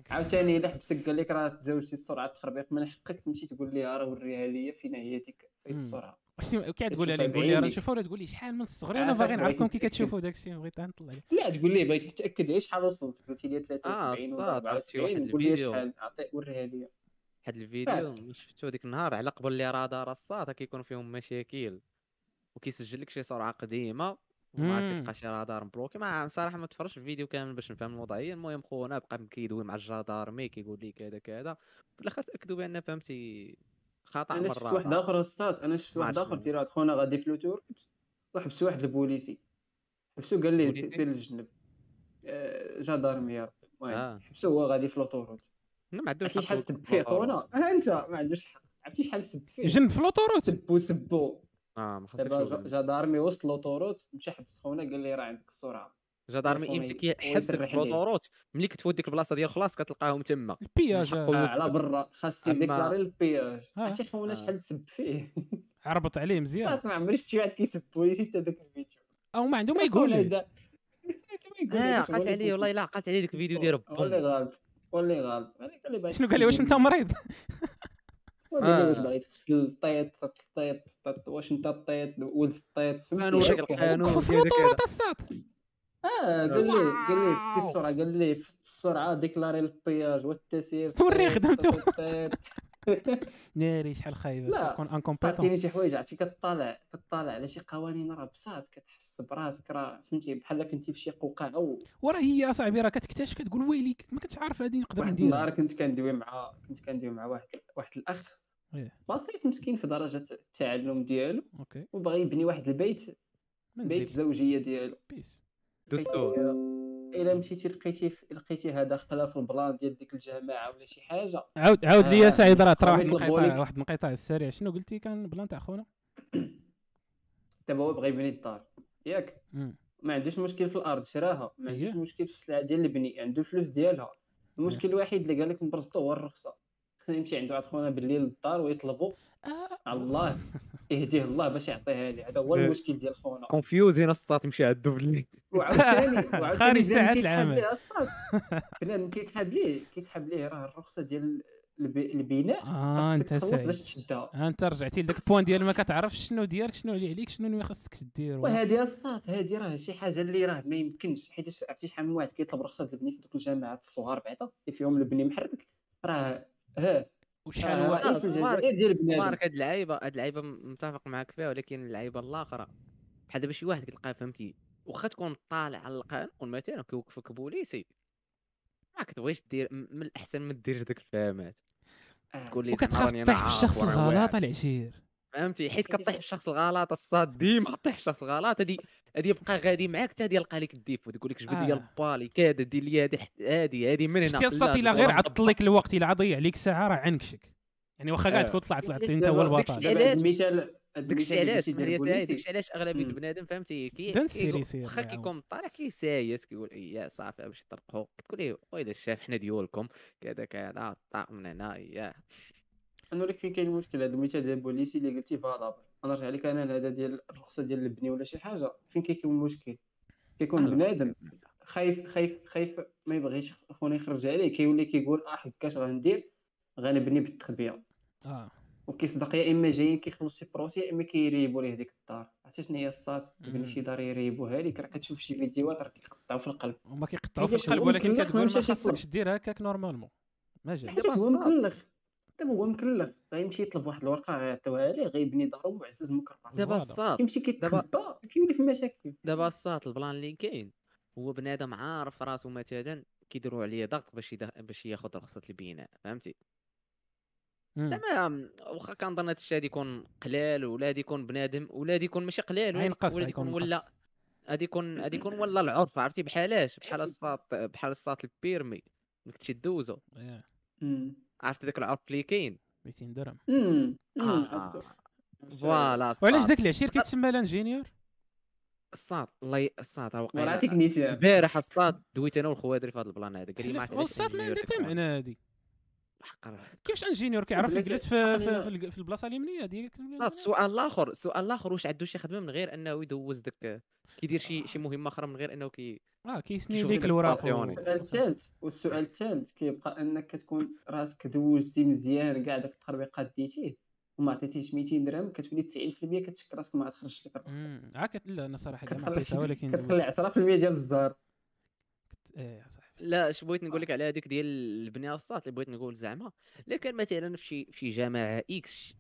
عاوتاني إلا حبسك قال لك راه تزاوجتي السرعة التخربيق من حقك تمشي تقول ليه راه وريها ليا فين هي ديك السرعة. واش كي تقولها لي نقول لي راه بعينيك. نشوفها ولا تقول لي شحال من الصغري أنا عافاك باغي نعرفكم كي. كتشوفوا داك الشيء بغيت نطلع لا تقول ليه بغيت نتأكد غير شحال وصلت قلتي لي آه، 73 ولا صاد، عرفتي واحد 74 قول لي الفيديو. شحال عطي وريها ليا واحد الفيديو شفتو ديك النهار على قبل لي رادار الصاد كيكونوا فيهم مشاكل وكيسجل لك شي سرعه قديمة وما مم. كتلقى شي رادار مبلوكي ما صراحة ما تفرجش الفيديو كامل باش نفهم الوضعية المهم خونا بقى كيدوي مع الجدارمي كيقول لي كذا كذا في الآخر تأكدوا بأن فهمتي خطا أنا من شفت واحد آخر أستاذ أنا شفت واحد آخر. تيرا واحد خونا غادي في l'autoroute وحبسوا واحد البوليسي. حبسوا قال لي بوليسي؟ سير للجنب آه، جدارمي يا ربي. المهم آه. حبسوا هو غادي في l'autoroute ما عندوش عرفتي شحال حق سب فيه خونا؟ ها أنت ما عندوش حق. عرفتي شحال سب فيه جنب في l'autoroute سبو سبو. آه ما خصكش دابا. جا- جدارمي وسط l'autoroute مشى حبس خونا قال لي راه عندك السرعه جدارمي في ليه. ال autoroute ملي كتوديك البلاصة ديال خلاص كتلقاهم تما. ال péage. آه على برا. خاص أما- يديكلاري ال péage. آه. عرفتي خونا آه. شحال سب فيه؟ [LAUGHS] عربط عليه مزيان. صات ما عمري شفتي واحد كيسب بوليسي حتى داك الفيديو. أو ما عنده ما يقول ليه آه عقلت اللي عليه والله إلا عقلت عليه ديك الفيديو ديال اللي بوم غلط. هو اللي غلط لي شنو قال لي؟ واش أنت مريض؟ [LAUGHS] واش آه. باغي تغسل الطيط الطيط واش أنت الطيط؟ ولد الطيط. فهمتي. القانون في آه قال لي قال لي واو. السرعة قال لي فتي السرعة ديكلاري البياج والتسيير. توري خدمته. [LAUGHS] ناري شحال خايبة. لا تكون صار انكومبيتون كاينين شي حوايج عرفتي؟ كطالع كطالع على شي قوانين راه بساط كتحس براسك راه فهمتي؟ بحال كنتي في شي قوقعه وراه هي اصاحبي راه كتكتشف كتقول ويلي ما كنتش عارف هذه نقدر واحد نديرها. النهار كنت كندوي مع كنت كندوي مع واحد واحد الأخ. إيه. بسيط مسكين في درجة التعلم ديالو. OK. وبغى يبني واحد البيت بيت الزوجيه ديالو. بيس. دستور إلا مشيتي لقيتي لقيتي هذا في ال plan ديال ديك الجماعة ولا شي حاجة. عاود عاود لي يا آه، سعيد راه ترى واحد لك. واحد الانقطاع السريع. شنو قلتي كان plan تاع خونا؟ [COUGHS] دابا هو بغى يبني الدار. ياك. ما عندوش مشكل في الأرض شراها. ما عندوش أيه. مشكل في السلعه ديال البني عنده الفلوس ديالها. المشكل الوحيد اللي قال لك نبرزطو هو الرخصة. خصنا يمشي عند واحد خونا بالليل للدار ويطلبوا آه، على الله. [LAUGHS] يهديه الله باش يعطيها لي هذا هو إيه. المشكل ديال خونا. confusion السطات تمشي عندو بالليل وعاوتاني [LAUGHS] وعاوتاني كيسحب. ليه الصاد [LAUGHS] بنادم كيسحب ليه كيسحب ليه راه الرخصة ديال الب- البناء آه خاصك أنت تخلص باش تشدها. آه، أنت رجعتي لذاك ال point ديال ما كتعرفش شنو ديالك شنو اللي عليك شنو اللي خاصك دير وهذه الصاد هذه راه شي حاجة اللي راه ما يمكنش. حيت عرفتي شحال من واحد كيطلب رخصة البني في دوك الجماعات الصغار بعدا اللي فيهم البني محرك راه ها وشحال آه، الجزائر ديال بنادم. مارك هاد اللعيبة هاد اللعيبة متفق معاك فيها ولكن اللعيبة الاخرى بحال دابا شي واحد كتلقاه فهمتي؟ واخا تكون طالع على القانون مثلا كيوقفك بوليسي ما كتبغيش دير من الأحسن ما ديرش داك الفهامات آه. تقول لي وكتخاف تطيح في الشخص الغلط. العشير. فهمتي؟ حيت كطيح في الشخص الغلط الصاد ديما طيح في الشخص الغلط هادي هادي يبقى غادي معاك حتى هادي يلقى لك ال défaut تقول لك جبد لي آه. البالي كذا دير لي هادي حت- هادي هادي من هنا شتي لا، الا غير عطل لك الوقت الا ضيع عليك ساعة راه عنكشك. يعني واخا كاع آه. تكون طلعت طلعت أنت هو البطل المثال هاد داكشي علاش؟ ديال داكشي علاش أغلبية مم. بنادم فهمتي؟ كي واخا كيكون طالع كيسايس كيقول يا صافي باش يطرقوا كتقول ليه ويلي الشاف حنا ديولكم كذا كذا طاق من هنا أنا لك فين كاين المشكل هذا المثال ديال بوليسي اللي قلتي valable أنا نرجع لك أنا لهذا ديال الرخصة ديال البني ولا شي حاجة. فين كيكون المشكل؟ كيكون بنادم خايف خايف خايف ما يبغيش خونا يخرج عليه. كيولي كيقول آه حكا اش غندير غنبني بالتخبية. آه. وكيصدق يا إما جايين كيخلص شي procès يا إما كيريبوا ليه ديك الدار. عرفتي شنو هي الصات تبني شي دار يريبوها لك. راه كتشوف شي فيديوهات راه كيقطعوا في القلب. هما كيقطعوا في القلب ولكن كتقول ما. خاصكش دير هكاك normalement. ما جا حيت هو مكلف دابا هو مكلف غيمشي يطلب واحد الورقة غيعطيوها ليه غيبني دارو معزز مكرم دابا. الصاد كيمشي كيتخبى كيولي في مشاكل. دابا الصاد البلان اللي كاين هو بنادم عارف راسو مثلا كيديروا عليه ضغط باش يده... باش ياخذ رخصة البناء فهمتي. زعما واخا كنظن هذا الشيء غادي يكون قلال ولا غادي يكون بنادم ولا غادي يكون ماشي قلال ولا يكون ولا. غادي يكون غادي يكون ولا العرف عرفتي بحالاش؟ بحال الساط بحال الساط البيرمي انك تمشي عرفتي داك العرف اللي كاين. 200 درهم. امم آه. voilà وعلاش داك العشير كيتسمى ال ingénieur الساط الله هو وراه وقيلا البارح الساط دويت أنا والخوادري في هذا ال plan هذا قال لي ما عرفت علاش الصاد ما عندها حتى. معنى راه. كيفاش ingénieur كيعرف يجلس في في, في, البلاصة اليمنية ديالك؟ لا السؤال الآخر السؤال الآخر واش عنده شي خدمة من غير أنه يدوز داك كيدير شي شي مهمة أخرى من غير أنه كي آه كيسني ديك الوراق. السؤال الثالث والسؤال الثالث كيبقى أنك كتكون راسك دوزتي مزيان كاع داك التطبيقات ديتيه وما عطيتيش 200 درهم كتولي 90% كتشك راسك ما غتخرجش لك الرخصه مم. عا. لا أنا صراحة ما كتخلي عطيتها ولكن [LAUGHS] كتخلي 10% ديال الزهر. إيه صح. لا اش بغيت نقول لك على هذيك ديال البنيه الساط اللي بغيت نقول زعما؟ الا كان مثلا في شي في شي جامعه إكس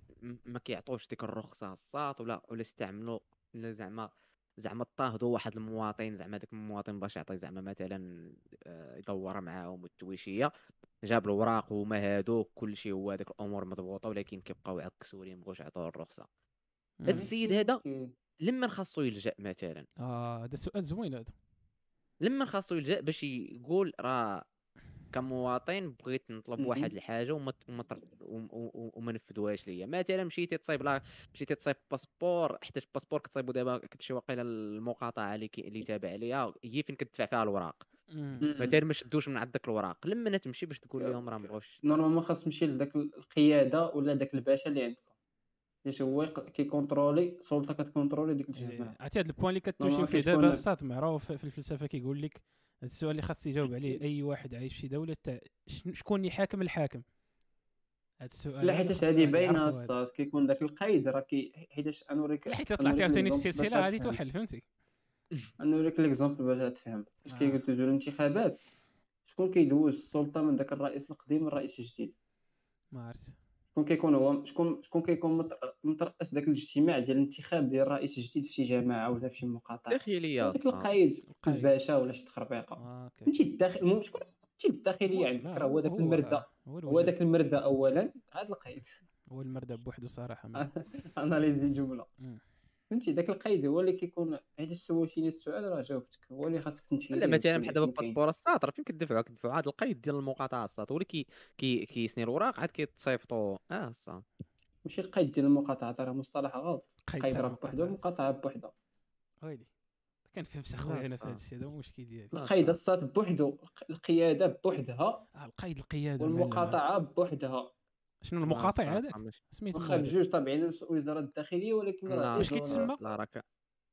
ما كيعطوش ديك الرخصة الساط ولا ولا استعملوا ولا زعما زعما اضطهدوا واحد المواطن زعما داك المواطن باش يعطي زعما مثلا آه، يدور معاهم التويشيه جاب الوراق وما هادوك كل شيء هو هذيك الأمور مضبوطة ولكن كيبقاو عكسوا ليه مبغوش يعطوه الرخصة. هاد السيد هذا لما خاصو يلجأ مثلا؟ آه هذا سؤال زوين هذا. لما خاصو يلجا باش يقول راه كمواطن بغيت نطلب. واحد الحاجة وما وما وما نفذوهاش ليا. مثلا مشيتي تصايب لا مشيتي تصايب passeport حيت ال passeport كتصايبو دابا كتمشي واقيلا المقاطعة اللي كي- اللي تابع ليها هي فين كتدفع فيها الوراق. مثلا ما شدوش من عندك الوراق. لما تمشي باش تقول لهم راه مبغوش normalement خاص تمشي لذاك القيادة ولا داك الباشا اللي عندكم باش هو يق- كيكونترولي السلطه كتكونترولي ديك الجماعه عرفتي هذا ال point اللي كتوشيو فيه. دابا الساط معروف في الفلسفة كيقول لك هذا السؤال اللي خاص يجاوب عليه أي واحد عايش في دولة تاع شكون اللي حاكم الحاكم؟ هذا السؤال لا حيتاش الواحد باينة. الساط كيكون داك القيد راه كي حيتاش نوريك لا حيت طلعتي عاوتاني السلسله غادي. توحل فهمتي؟ [LAUGHS] نوريك l'exemple باش غتفهم فاش آه. كيدوزو الانتخابات شكون كيدوز السلطة من داك الرئيس القديم للرئيس الجديد؟ ما عرفت. شكون كيكون هو شكون شكون كيكون متر- مترأس داك الاجتماع ديال الانتخاب ديال الرئيس الجديد في شي جماعة ولا في شي مقاطعه داخليه داك. القايد القايد. الباشا ولا شي تخربيقة آه، فهمتي الداخل المهم شكون فهمتي الداخلية عندك راه هو داك المرده هو داك المرده اولا عاد القيد هو المردة بوحدو صراحة. [LAUGHS] اناليزي الجمله. فهمتي؟ داك القيد هو اللي كيكون علاش سولتيني السؤال راه جاوبتك. هو اللي خاصك تمشي لا مثلا بحال دابا شنو كاين. passeport الساط راه فين كدفعوا كدفعوا هذا القيد ديال المقاطعة الساط هو اللي كي كي كيسني الوراق عاد كيتصيفطوا آه الساط ماشي القيد ديال المقاطعة راه مصطلح غلط. قيد القيد راه بوحدو. المقاطعة. بوحدها ويلي. كنفهمش لا، اخويا أنا في. هذا الشيء هذا هو المشكل ديالي. القيد. الساط بوحدو الق- القيادة بوحدها. آه، القيد القيادة. والمقاطعة بوحدها. شنو المقاطع هذاك سميتو واخا. بجوج تابعين لوزاره الداخلية ولكن راه واش كيتسمى؟ راك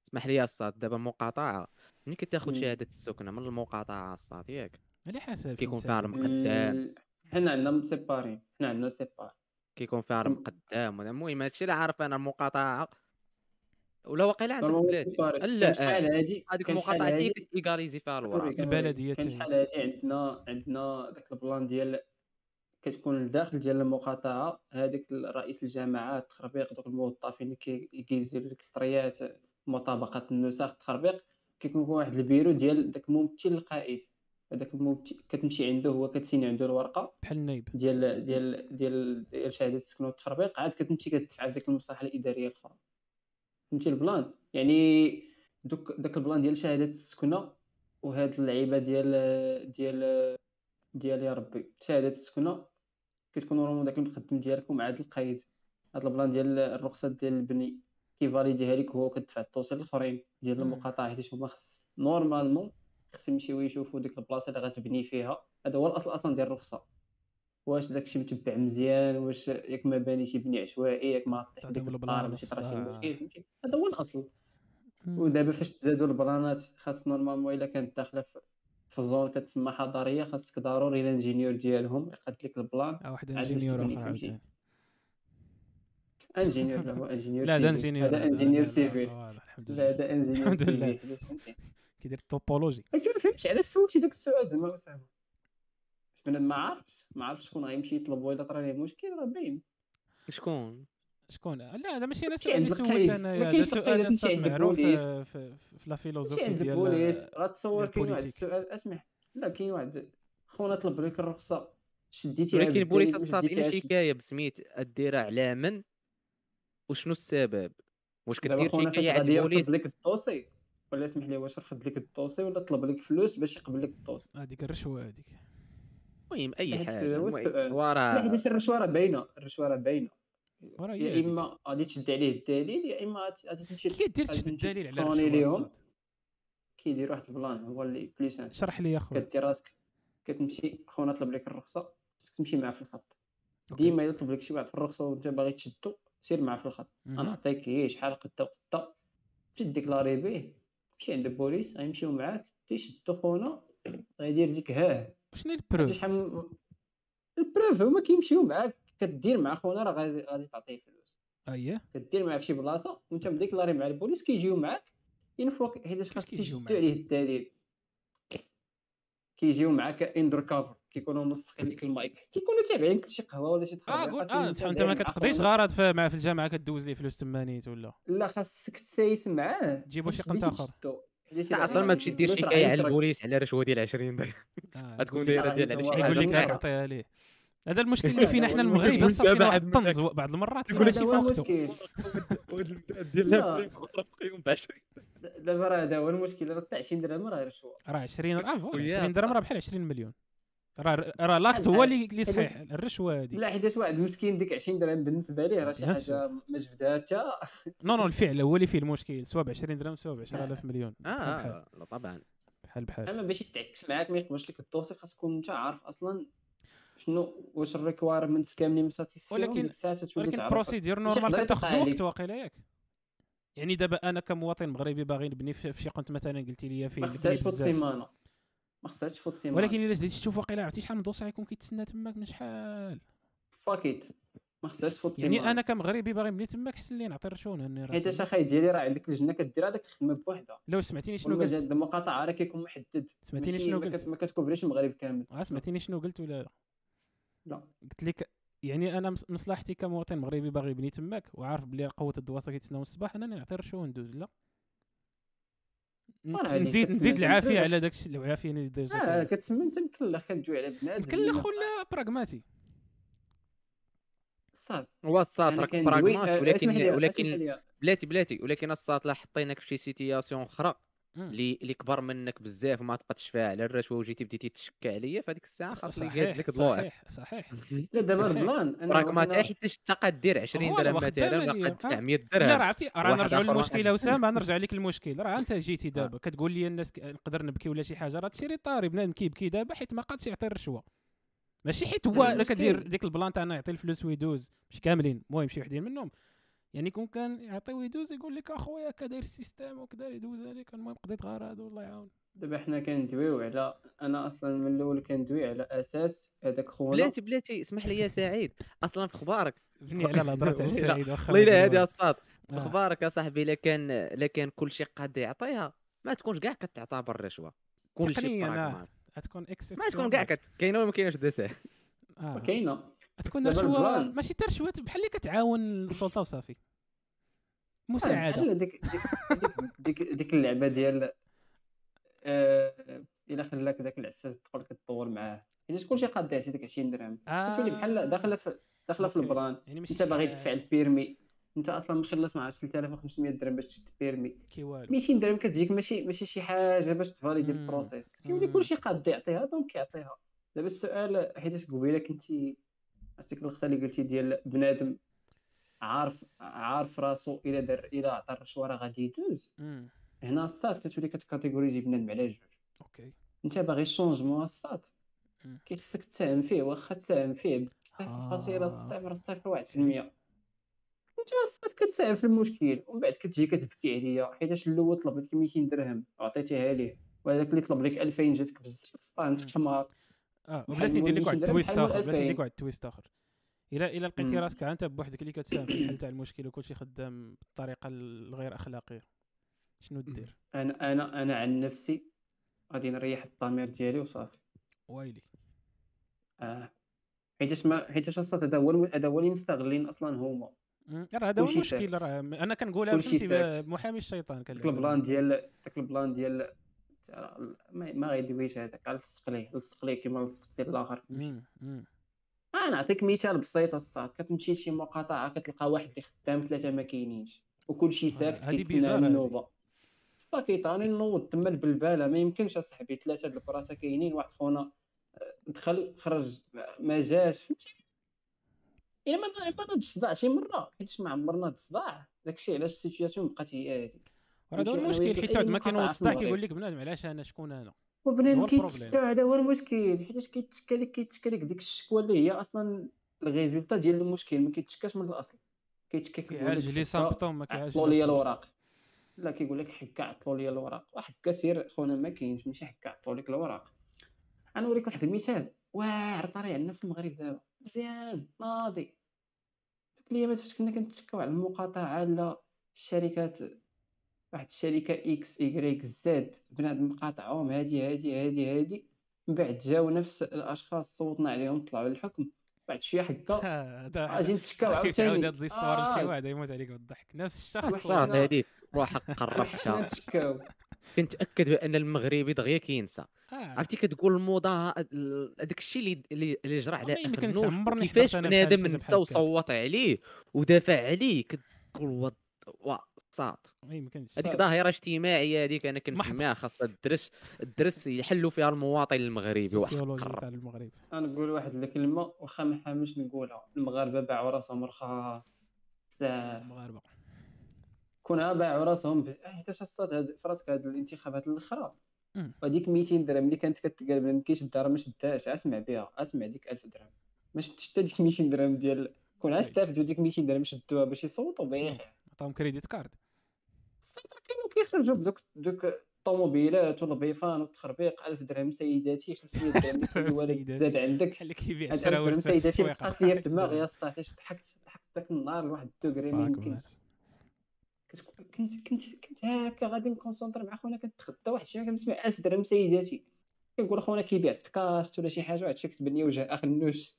اسمح لي الساط دابا المقاطعه ملي كتاخذ. شهادة السكنة من المقاطعه الساط ياك على حسب كيكون فيها. المقدام ال- حنا عندنا متسيبارين حنا عندنا سيبار كيكون فيها المقدام المهم هادشي اللي عارف أنا المقاطعه ولا واقيلا عندك سيبارين. لا شحال هادي هذيك المقاطعه هي هادي كتيكاليزي فيها الوراق نوريك. كان. شحال هادي عندنا عندنا داك ال plan ديال كتكون الداخل ديال المقاطعة هذيك رئيس الجماعه التخربيق دوك الموظفين اللي كي- كيجيريو les extraits مطابقة النسخ التخربيق كيكون واحد البيرو ديال داك الممثل القائد. هذاك الممثل كتمشي عنده هو كتسيني عنده الورقة بحال النايب. ديال ديال ديال ديال شهاده السكن والتخربيق عاد كتمشي كتدفع ديك المصلحة الإدارية الأخرى. فهمتي ال plan؟ يعني دوك داك ال plan ديال شهادة السكنة وهاد اللعيبة ديال ديال ديال يا ربي شهادة السكنة كتكون normalement داك المخدم ديالكم عاد القيد هاد ال plan ديال الرخصة ديال البني كيفاليديها لك هو كتدفع التوصيل الآخرين ديال. المقاطعة حيت هما خص normalement خص يمشيو يشوفوا ديك البلاصة اللي غتبني فيها هذا هو الأصل أصلا ديال الرخصة واش داكشي متبع مزيان واش ياك ما بانيش يبني عشوائي ياك ما طيح ديك الدار ال plan ماشي طرا شي. مشكل فهمتي هذا هو الأصل. ودابا فاش تزادوا البلانات خاص normalement إلا كانت داخلة في في zone كتسمى حضريه خاصك ضروري ال ingénieur ديالهم يقاد لك ال plan. آه، واحد ingénieur آخر فهمتي؟ عاوتاني. ingénieur لا هو [LAUGHS] ingénieur لا civil. ingénieur. هذا ingénieur لا، civil. الحمد لا هذا ingénieur. civil. فهمتي؟ كيدير topologie. قلت ما فهمتش علاش سولتي داك السؤال زعما اسامه باش بنادم ما عارفش ما عارفش شكون غيمشي يطلب ولا طرا ليه مشكل راه باين. شكون؟ شكون؟ لا هذا ماشي أنا السؤال اللي سولت القيد. أنا ما هذا كاينش سؤال معروف البوليس. في, في, في لا فيلوزوفي عند ديال البوليس. غتصور كاين واحد. السؤال. اسمح لا كاين واحد خونا طلب لك الرخصة. شديتيها ولكن البوليس ما الساط شديتيهاش الحكاية بسميت الديرها على من؟ وشنو السبب؟ واش كدير حكاية على البوليس؟ لك الدوسي ولا اسمح لي واش رفض لك الدوسي ولا طلب لك فلوس باش يقبل لك الدوسي هذيك الرشوة هذيك. المهم أي حاجة. هو المهم السؤال. هو لا راه حيت الرشوة راه باينة. الرشوة راه باينة. وراه يا. اما غادي تشد عليه الدليل يا اما غادي- تمشي كي كدير غادي تشد الدليل على الرشوه ليهم. كيدير واحد البلان هو اللي بليسان اشرح لي يا خويا كدير راسك كتمشي خونا طلب لك الرخصه خصك تمشي معاه في الخط. ديما الا طلب لك شي واحد في الرخصه وانت باغي تشدو سير معاه في الخط. أنا نعطيك هي شحال قدا وقدا تمشي ديكلاري به تمشي عند البوليس غيمشيو معاك تيشدو خونا غيدير ديك هاه شنو ال preuve شحال ال preuve هما كيمشيو معاك كدير مع خونا راه غادي غادي تعطيه فلوس. أييه. كدير معاه فشي بلاصة وانت مديكلاري مع البوليس كيجيو معاك ينفوك حيتاش خاص كيجيو يشدو معاك؟ عليه الدليل. كيجيو معاك undercover كيكونوا ملصقين لك المايك. كيكونوا تابعين لك شي قهوة ولا شي آه تخربيقه قول فين آه أنت ما كتقضيش. غرض في مع في الجامعة كدوز ليه فلوس تمانيت ولا؟ لا خاصك تسايس معاه تجيبو شي قنت اخر. حيت أصلا ما تمشي دير حكاية على. البوليس على رشوة ديال 20 درهم آه، [LAUGHS] غتكون لك- دايرة ديال هو على يقول شي لك اعطيها ليه. هذا المشكل اللي [LAUGHS] فينا حنا المغرب. بس [LAUGHS] واحد. الطنز بعض المرات. ماشي هو فوقته المشكل. وهاد المتعد ديال لا. العفريت فيهم ب 20 دابا راه هذا هو المشكل. راه حتى 20 درهم راه رشوه راه 20 آه فوالا وياه. 20 درهم راه بحال 20 مليون. راه راه لاكت هو اللي صحيح. الرشوة هذه. لا حيت واحد مسكين ديك 20 درهم بالنسبة ليه؟ راه شي حاجة ما جبدها حتى. [LAUGHS] non non الفعل هو اللي فيه المشكل. سواء ب 20 درهم سواء ب 10000 مليون. آه طبعا. بحال بحال. أما باش يتعكس معاك ما يقبلش لك ال dossier خاص تكون أنت عارف أصلا شنو واش ال requirements كاملين مساتيسفيهم ولكن- ولكن ال procédure normale كتاخذ وقت. واقيلا ياك. يعني دابا أنا كمواطن مغربي باغي نبني في شي قنت مثلا قلتي لي فيه ما خصهاش تفوت بزاف. سيمانة. ما خصهاش تفوت سيمانة. ولكن إلا جيتي تشوف واقيلا عرفتي شحال من dossier غيكون كيتسنى تماك؟ من شحال؟ فاكيت ما خصهاش تفوت سيمانة. يعني أنا كمغربي باغي نبني تماك حسن لي نعطي الرشوه هاني حيت راسي اش اخاي ديالي راه عندك لجنه كدير هذاك الخدمة بوحدها. لو سمعتيني شنو قلت؟ المقاطعه راه كيكون محدد. سمعتيني شنو قلت. ما كتكوفريش المغرب كامل. آه، سمعتيني شنو قلت ولا لا؟ لا قلت لك يعني أنا مصلحتي كمواطن مغربي باغي يبني تماك وعارف بلي قوة الدواسه كيتسناو الصباح انني نعطي الرشوه وندوز لا نزيد نزيد. العافية على داك الشيء العافية اللي ديجا آه. كتسمى أنت مكلخ كدوي على بنادم مكلخ ولا براغماتي صافي هو الساط أنا راك كندوي pragmatique آه، ولكن ولكن بلاتي بلاتي ولكن الساط لا حطيناك في شي situation أخرى. اللي اللي كبر منك بزاف وما تقدش فيها على الرشوه وجيتي بديتي تشكى عليا فهاديك الساعة خاص لي قاد لك ضلوع صحيح صحيح. [LAUGHS] لا دابا. ال plan أنا pragmatique أنا- حيت انت قادير 20 هو درهم أنا مثلا ولا قد آه. 100 لا درهم. راه عرفتي راه نرجعوا آخر للمشكل واحد. اسامه نرجع لك المشكل. راه أنت [LAUGHS] جيتي دابا كتقول لي الناس نقدر نبكي ولا شي حاجة راه تشري طاري بنادم كيبكي دابا حيت ما قادش يعطي الرشوة. ماشي حيت هو أنا راه كدير ديك ال plan تاع انه يعطي الفلوس ويدوز مش كاملين المهم شي وحدين منهم. يعني كون كان يعطي ويدوز يقول لك أخويا كداير ال système وكذا يدوز عليك المهم قضيت غير هذا والله يعاون. دابا حنا كندويو على أنا أصلا من الأول كندوي على أساس هذاك خونا. بلاتي بلاتي اسمح لي يا سعيد. أصلا في أخبارك بني على الهضره تاع لا، سعيد واخا والله هذه. الساط في آه. أخبارك يا صاحبي الا كان الا كان كلشي قاد يعطيها. ما تكونش كاع كتعطى بالرشوه كلشي تقنياً، آه. غتكون exception ما تكون كاع كت... كاينة ولا ما كايناش دسات آه. كاينة. تكون رشوه. ماشي حتى رشوه بحال اللي كتعاون السلطة وصافي. مساعدة. ديك ديك ديك, ديك اللعبة ديال آه الا خلاك داك العساس تدخل كتطور معاه. حيت كلشي قاد يعطي ديك 20 درهم كتولي بحال داخلة في داخلة في OK. ال plan يعني أنت باغي تدفع ال permis. أنت أصلا مخلص مع 3500 درهم باش تشد ال permis. كي والو. 200 درهم كتجيك ماشي ماشي شي حاجة باش ت valider. ال process. كيولي. كلشي قاد يعطيها donc يعطيها دابا السؤال حيت قبيلة كنتي عرفتي اللقطه اللي قلتي ديال بنادم عارف عارف راسو الا دار الا عطى الرشوه راه غادي يدوز. هنا الساط كتولي كت catégoriser بنادم على جوج OK أنت باغي ال changement الساط. كيخصك تساهم فيه واخا تساهم فيه آه. بصفر فاصلة صفر صفر واحد في المية أنت الساط كتساهم في المشكل ومن بعد كتجي كتبكي عليا حيتاش الأول طلب لك 200 درهم وعطيتيها ليه وهذاك اللي طلب لك 2000 جاتك بزاف راه أنت. حمار آه بحال وبلاتي ندير لك واحد 200 درهم ال twist آخر. بلاتي 2000. لك واحد ال twist آخر. الا إلا لقيتي. راسك أنت بوحدك اللي كتساهم في الحل تاع المشكل وكلشي خدام بالطريقة الغير أخلاقية. شنو دير؟ أنا أنا أنا عن نفسي غادي نريح الضمير ديالي وصافي. ويلي آه. حيتاش ما حيتاش أصلا هذا هو هذا هو اللي مستغلين أصلا هما. راه هذا هو المشكل. راه. أنا كنقولها فهمتي. محامي الشيطان داك كنلعب ال plan ديال داك ال plan ديال ما ما غيدويش هذاك لصق ليه لصق ليه كيما لصقتي الآخر. آه نعطيك مثال بسيط الساط كتمشي لشي مقاطعه كتلقى واحد اللي خدام ثلاثة ما كاينينش وكلشي ساكت هادي كيتسنى. النوبة. باكيطاني نوض تما البلبالة ما يمكنش أصاحبي ثلاثة د الكراسة كاينين واحد خونا آه، دخل خرج ما جاش فهمتي؟ إلا ما ما صداع شي مرة حيت ما عمرنا الصداع داكشي علاش ال situation بقات هي راه هذا هو المشكل حيت ما في صداع المغرب. كيقول لك بنادم علاش أنا شكون أنا؟ وبنادم. كيتشكى هذا هو المشكل. حيتاش كيتشكى لك كيتشكى لك ديك الشكوى اللي هي أصلا ال résultat ديال المشكل ما كيتشكاش من الأصل. كيتشكى كيعالج les حكا symptômes ما كيعالجش عطلوا لي. الوراق لا كيقول لك حكا عطلوا لي الوراق وحكا سير خونا ما كاينش ماشي حكا عطلوا لك الوراق غنوريك واحد المثال. واعر طري عندنا في المغرب دابا. مزيان ناضي. ديك الايامات فاش كنا كنتشكاو على المقاطعة لا الشركات واحد الشركة X Y Z بنادم قاطعهم هادي هادي هادي هادي. من بعد جاو نفس الأشخاص صوتنا عليهم طلعوا للحكم. بعد شوية حكا [LAUGHS] أجي نتشكاو [LAUGHS] عرفتي تعاود عاوتاني هاد l'histoire لشي آه. واحد يموت عليك بالضحك. نفس الشخص واحد هادي روحك [LAUGHS] قربتها نتشكاو. كنتاكد بأن المغربي دغيا كينسى. آه. عرفتي كتقول الموضة هذاك الشيء اللي اللي اللي جرى على كيفاش بنادم شي نسى. وصوت عليه ودافع عليه؟ كتقول يمكنش هذيك. ظاهرة اجتماعية هذيك أنا. كنسميها خاصها الدرس الدرس يحلوا فيها المواطن المغربي واحد. تاع المغرب غنقول واحد الكلمة واخا ما حاملش نقولها المغاربة باعوا راسهم رخاص بزاف المغاربة كون باعوا راسهم ب... حيت الصاد هاد فراسك هاد الانتخابات الأخرى. وهذيك 200 درهم اللي كانت كتقال بلا ما كاينش الدار ما شداش أسمع بها أسمع ديك 1000 درهم ما شدتش حتى ديك 200 درهم ديال كون وي. أستافدوا ديك 200 درهم شدوها باش يصوتوا بخير عطاهم كريديت كارد. كانوا كيخرجوا بدوك دوك الطوموبيلات والبيفان والتخربيق 1000 درهم سيداتي 500 درهم كل ولد. تزاد عندك. بحال اللي كيبيع هاد 1000 السراول درهم سيداتي لصقات ليا في دماغي [LAUGHS] يا صاحبي علاش ضحكت ضحكت ذاك النهار لواحد الدوغري ما يمكنش كنت كنت كنت هكا غادي مكونسونطري مع خونا كنتغدى واحد الشيء كنسمع 1000 درهم سيداتي. كنقول خونا كيبيع التكاست ولا شي حاجة واحد الشيء كتبان لي وجه اخ النوش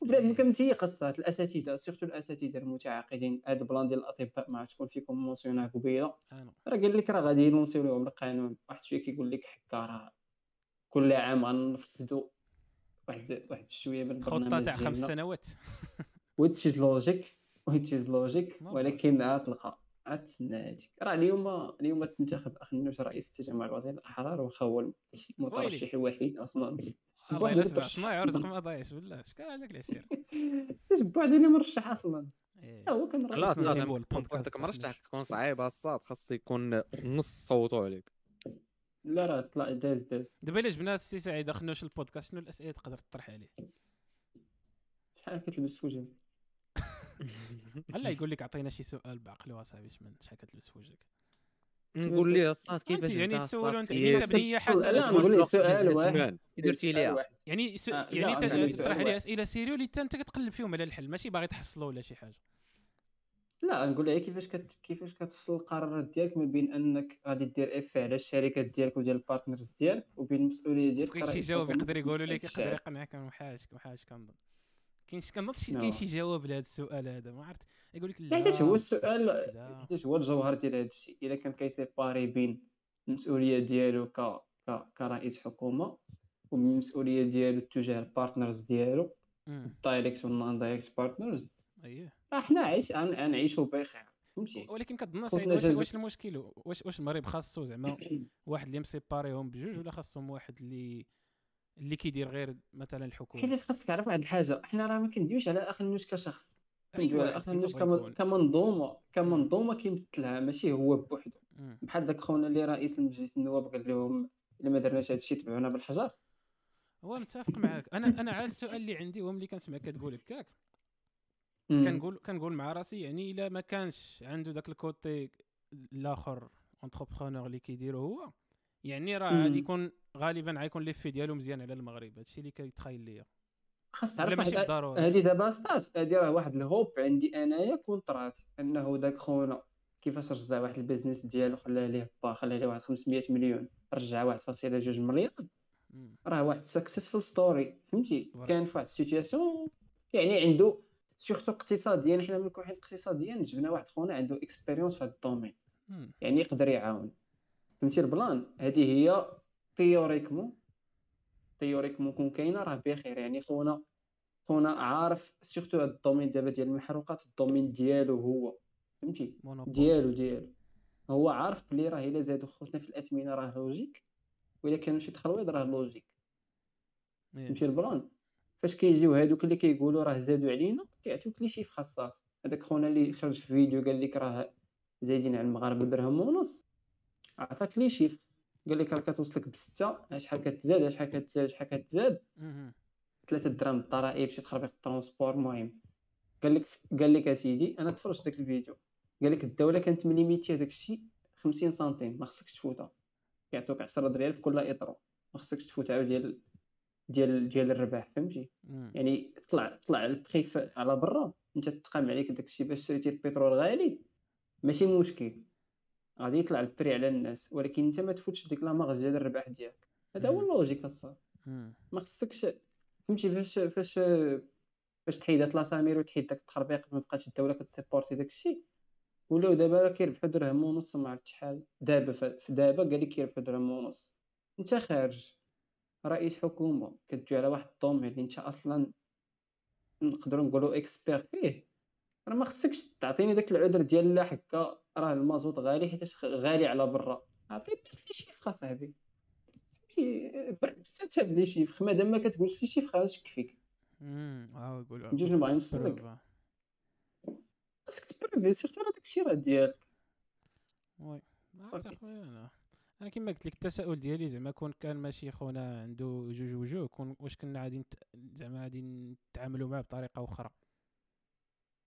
وبنادم كنتيق الصات الأساتذة سيرتو الأساتذة المتعاقدين. هاد البلان ديال الأطباء ما عرفت شكون فيكم موسيوناه قبيلة. راه قال لك راه غادي يلونسيو لهم القانون. واحد شوية كيقول لك حكا راه كل عام غنفذوا واحد واحد شوية من خطه البرنامج تاع خمس سنوات. [LAUGHS] Is logic which is logic نعم. ولكن عاد تلقى عاد تسنى هاديك. راه اليوم اليوم تنتخب اخ النوش رئيس التجمع الوطني للأحرار واخا هو المترشح الوحيد أصلا. الله المترشح سمع صناعي ورزق ما ضايعش بالله. شكون هذاك العشير على اللي مرشح أصلا. إيه. هو كان لا صاد مرشح. تكون صعيبه الصاد خاص يكون نص صوتوا عليك. لا راه طلع داز داز دابا الا جبنا السي سعيد اخنوش البودكاست. شنو الأسئلة تقدر تطرح عليه؟ شحال كتلبس في وجهك [LAUGHS] هلا يقول لك عطينا شي سؤال بعقل اصاحبي شمن شحال كتلبس في وجهك نقول ليه الساط كيفاش يعني انت تسولوا أنت سير. أنت بنية حسنه لا تقول- نقول لك سؤال واحد درتي ليها. يعني سو... آه، لا، يعني تطرح عليه واحد. اسئله sérieux اللي أنت كتقلب فيهم على الحل ماشي باغي تحصلوا ولا شي حاجة لا نقول لها كيفاش كت... كيفاش كتفصل القرارات ديالك ما بين أنك غادي دير اف على الشركات ديالك وديال ال partners ديالك وبين المسؤولية ديالك كاين شي جواب يقدر يقولوا لك. يقدر يقنعك محاش محاش كنظن كاين شي كنظن شي. كاين شي جواب لهذا السؤال هذا ما عرفت يقول لك لا حيت هو السؤال كذا. حيت هو الجوهر ديال هذا الشيء؟ إلا كان كي séparer بين المسؤولية ديالو ك... ك... كرئيس حكومة وبين المسؤوليه ديالو تجاه ال partners ديالو direct وال non direct partners اييه راه حنا عايش غنعيشوا بخير فهمتي؟ ولكن كتظن سعيد واش. واش المشكل؟ واش واش المغرب خاصو زعما [COUGHS] واحد اللي م séparer هم بجوج ولا خاصهم واحد اللي اللي كيدير غير مثلا الحكومة؟ حيت خاصك تعرف واحد الحاجة حنا راه ما كندويش على أخنوش كشخص. أيوة، كمن- يكون. كمنظومة كمنظومة كيمثلها ماشي هو بوحدو. بحال داك خونا اللي رئيس المجلس النواب قال لهم إلا ما درناش هذا الشيء تبعونا بالحجر هو متفق معاك أنا أنا عاد السؤال اللي عندي هو ملي كنسمع كتقول هكاك. كنقول كنقول مع راسي يعني إلا ما كانش عنده داك ال côté الآخر entrepreneur اللي كيديرو هو يعني راه. غادي يكون غالبا غيكون l'effet ديالو مزيان على المغرب هادشي اللي كيتخيل ليا خاص تعرف هذه دابا ستات هذه راه واحد ال hope عندي أنايا كنت را انه داك خونا كيفاش رجع واحد ال business ديالو خلاه ليه با خلاه ليه واحد 500 مليون رجع 1.2 مليار. راه واحد سكسسفول ستوري فهمتي. كان في واحد السيتوياسيون يعني عنده سورتو اقتصاديا حنا ملي كنحيد اقتصاديا جبنا واحد خونا عنده اكسبيريونس في هذا الدومين. يعني يقدر يعاون. فهمتي ال plan؟ هذه هي théoriquement théoriquement كون كاينة راه بخير. يعني خونا خونا عارف surtout هاد ال domaine دابا ديال المحروقات ال domaine ديالو هو فهمتي. ديالو ديالو. هو عارف بلي راه إلا زادوا خوتنا في الأثمنة راه logique والا كانوا شي تخلويض راه logique. إيه. فهمتي ال plan؟ فاش كيجيو هادوك اللي كيقولوا راه زادوا علينا كيعطيوك les chiffres الصاد. هذاك خونا اللي خرج في فيديو قال لك راه زايدين على المغاربة درهم ونص عطاك les chiffres قال لك راه كتوصلك بستة شحال كتزاد شحال كتزاد شحال كتزاد. مهم. ثلاثة دراهم الضرائب شي تخربيق ال transport المهم قال لك قال لك أسيدي أنا تفرجت داك الفيديو. قال لك الدولة كانت م limité هذاك الشيء 50 سنتيم ما خصكش تفوتها. يعطوك 10 درهم في كل اطرو ما خصكش تفوت عاود ديال ديال ديال الربح فهمتي. يعني طلع طلع البخي على برا. أنت تقام عليك داك الشيء باش شريتي البترول غالي. ماشي مشكل. غادي يطلع ال prix على الناس. ولكن أنت ما تفوتش ديك la marge ديال الربح ديالك. هذا هو. ال logique الصاد. ما خصكش فهمتي؟ فاش فاش فاش تحيدات لاسامير وتحيد داك التخربيق ما بقاتش الدولة كت supporter داك الشيء. ولاو دابا راه كيربحوا درهم ونص ما عرفت شحال. دابا في دابا قال لك كيربحوا درهم ونص. انت خارج. رئيس حكومة كتجي على واحد ال domaine اللي انت أصلا نقدروا نقولوا expert فيه. راه ما خصكش تعطيني داك العذر ديال لا حكا راه المازوت غالي حيت غالي على برا. عطي الناس les chiffres اصاحبي برد حتى انت les chiffres مادام ما كتقولش les chiffres غنشك فيك امم آه يقولوا بجوج نبغي نوصلك. خاصك ت prouver surtout راه داكشي راه ديالك Oui. اخويا أنا أنا كما قلت لك التساؤل ديالي زعما كون كان ماشي خونا عنده جوج وجوه كون واش كنا غادي. زعما غادي نتعاملوا معاه بطريقة أخرى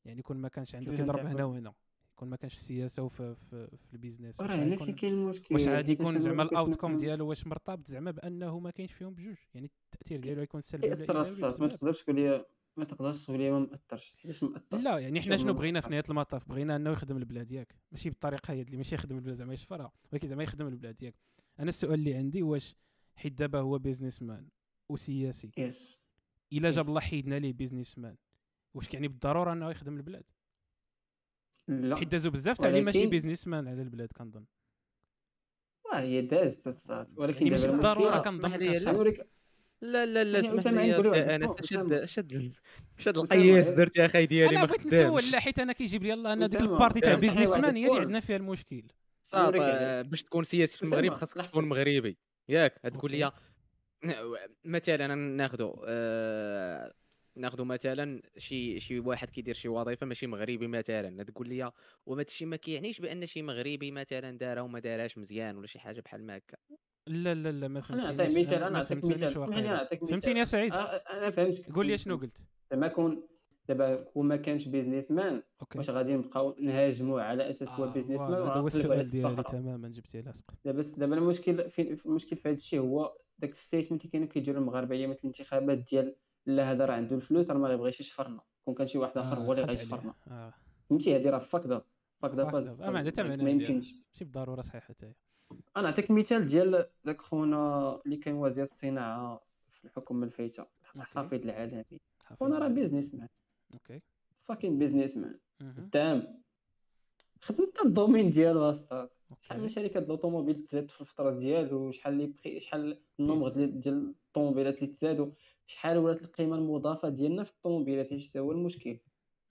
يعني كون ما كانش عنده كيضرب هنا؟ وهنا كون ما كانش في السياسة وفي في, في ال business. راه هنا يكون- فين كاين المشكل واش غادي يكون زعما ال outcome. ديالو واش مرتبط زعما بأنه ما كاينش فيهم بجوج يعني التأثير ديالو يكون سلبي ولا إيجابي الصاد ما؟ تقدرش تقول لي ما تقدرش تقول لي ما مأثرش. حيتاش مأثر؟ لا يعني حنا شنو بغينا في. نهاية المطاف؟ بغينا أنه يخدم البلاد ياك. ماشي بالطريقة هي اللي ماشي يخدم البلاد زعما يشفرها. ولكن زعما يخدم البلاد ياك. أنا السؤال اللي عندي واش حيت دابا هو businessman وسياسي yes إلا جاب. الله حيدنا ليه businessman واش كيعني بالضرورة أنه يخدم البلاد؟ لا حيت دازو بزاف تاع اللي ماشي ولكن- businessman على البلاد كنظن واه هي دازت الصاد ولكن يعني ماشي دابا بالضرورة كنظن لا. لا لا يا- أنا شد. شد شد القياس غير- درت يا أخي ديالي أنا ما بغيت خدامش نسول لا حيت أنا كيجيب لي يلاه ان ديك ال partie تاع businessman هي اللي. عندنا فيها المشكل صافي آه،. باش تكون سياسي في المغرب خاصك. تكون مغربي ياك تقول. لي مثلا ناخذ آه ناخذ مثلا شي شي واحد كيدير شي وظيفة ماشي مغربي مثلا تقول لي وما هادشي ما كيعنيش بأن شي مغربي مثلا دارها وما دارهاش مزيان ولا شي حاجة بحال ما هكا. لا لا لا ما خليني فهمتينيش. نعطيك مثال أنا نعطيك مثال. اسمح لي واقيلا. نعطيك مثال. فهمتيني يا سعيد؟ آه، أنا فهمتك. قول لي شنو قلت. زعما كون دابا كون ما كانش businessman okay. واش غادي نبقاو نهاجموه على أساس هو آه، businessman هذا هو السؤال ديالي تماما جبتيه لاصق. دابا دابا المشكل في المشكل في هذا الشيء هو داك ال statement اللي كانوا كيديروا المغاربة أيام الانتخابات ديال لا هذا راه عنده الفلوس راه ما غيبغيش يشفرنا. كون كان شي واحد آخر هو اللي غيشفرنا. آه. فهمتي؟ هذه راه فاكدا فاكدا. باز آه، ما عندها ما. يمكنش. ماشي بالضروره صحيحة حتى هي. أنا نعطيك مثال ديال داك خونا اللي كان وزير الصناعة في الحكومة الفايتة. الحفيظ العلمي. خونا راه. businessman okay. fucking businessman مهم. تام خدم حتى ال domaine ديالو اصاحبي شحال من شركة د ال automobile تزاد في الفترة ديالو شحال les prix شحال ال nombre pièces. ديال الطوموبيلات اللي تزادوا شحال ولات القيمة المضافة ديالنا في الطوموبيلات هادشي هو المشكل.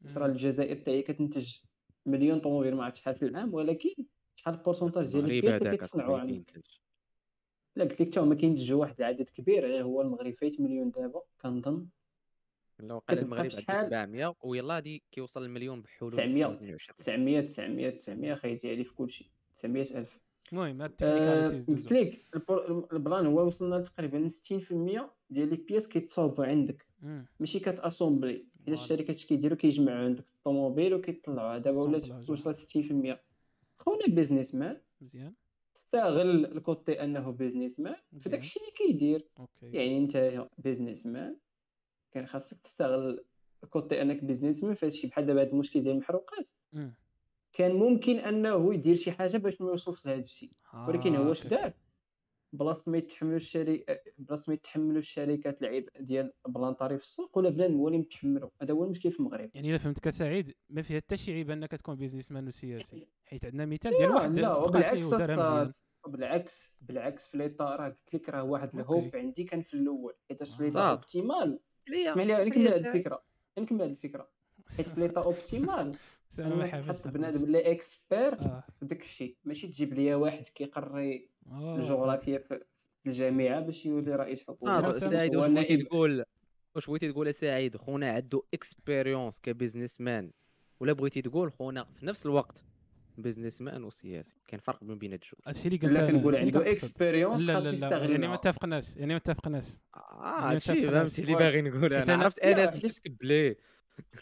مم. الجزائر هي كتنتج مليون طوموبيل ما عرفت شحال في العام ولكن شحال ال pourcentage ديال ال pièces اللي كيتصنعوا كينتج. لا قلت لك حتى هما كينتجوا واحد العدد كبير غير هو المغرب فايت مليون دابا كنظن. وقال كتبقى المغرب عنده بشحال؟ 700 ويلا غادي كيوصل المليون بحلول 900. 2022 900 900 900 خاي ديالي في كلشي 900 ألف. المهم هاد آه، ال technicalities قلت لك ال plan هو وصلنا لتقريبا 60% ديال les pièces كيتصاوبوا عندك. ماشي كت assembler. حيت. الشركات اش كيديروا كيجمعوا عندك الطوموبيل وكيطلعوها. دابا ولات. وصلت 60% خونا businessman مزيان. استغل ال côté أنه businessman في مزيان. داكشي اللي كيدير. يعني انت businessman كان خاصك تستغل ال côté انك businessman في هادشي بحال دابا هاد المشكل ديال المحروقات. كان ممكن انه يدير شي حاجة باش ما يوصلش لهذا الشيء. ولكن هو آه، اش دار؟ بلاصه ما يتحملوا الشري بلاصه ما يتحملوا الشركات العبء ديال بلان طريف في السوق ولا بلان اللي متحملوا هذا هو المشكل في المغرب. يعني إلا فهمتك سعيد ما فيها حتى شي عيب أنك تكون بيزنس مان وسياسي حيت عندنا مثال ديال واحد لا الصاد. بالعكس بالعكس في ليطا راه قلت لك راه واحد. الهوب عندي كان في الأول. حيت في ليطا. اوبتيمال اسمح لي نكمل هذه. الفكرة نكمل هذه الفكرة. حيت في ليطا اوبتيمال تحط بنادم اللي اكسبيرت آه. في داك الشيء. ماشي تجيب ليا واحد كيقري آه، الجغرافيا في الجامعة باش يولي رئيس حكومه آه أسامة. سعيد واش بغيتي. تقول؟ واش بغيتي تقول سعيد؟ خونا عنده expérience ك businessman ولا بغيتي تقول خونا في نفس الوقت businessman وسياسي كاين فرق بين بين الجوج هادشي اللي قلت لا أنا كنقول عنده. expérience لا خاص يستغلها يعني ما اتفقناش يعني ما اتفقناش آه هادشي فهمتي اللي. باغي نقول أنا عرفت انس حيت- باش تكبلي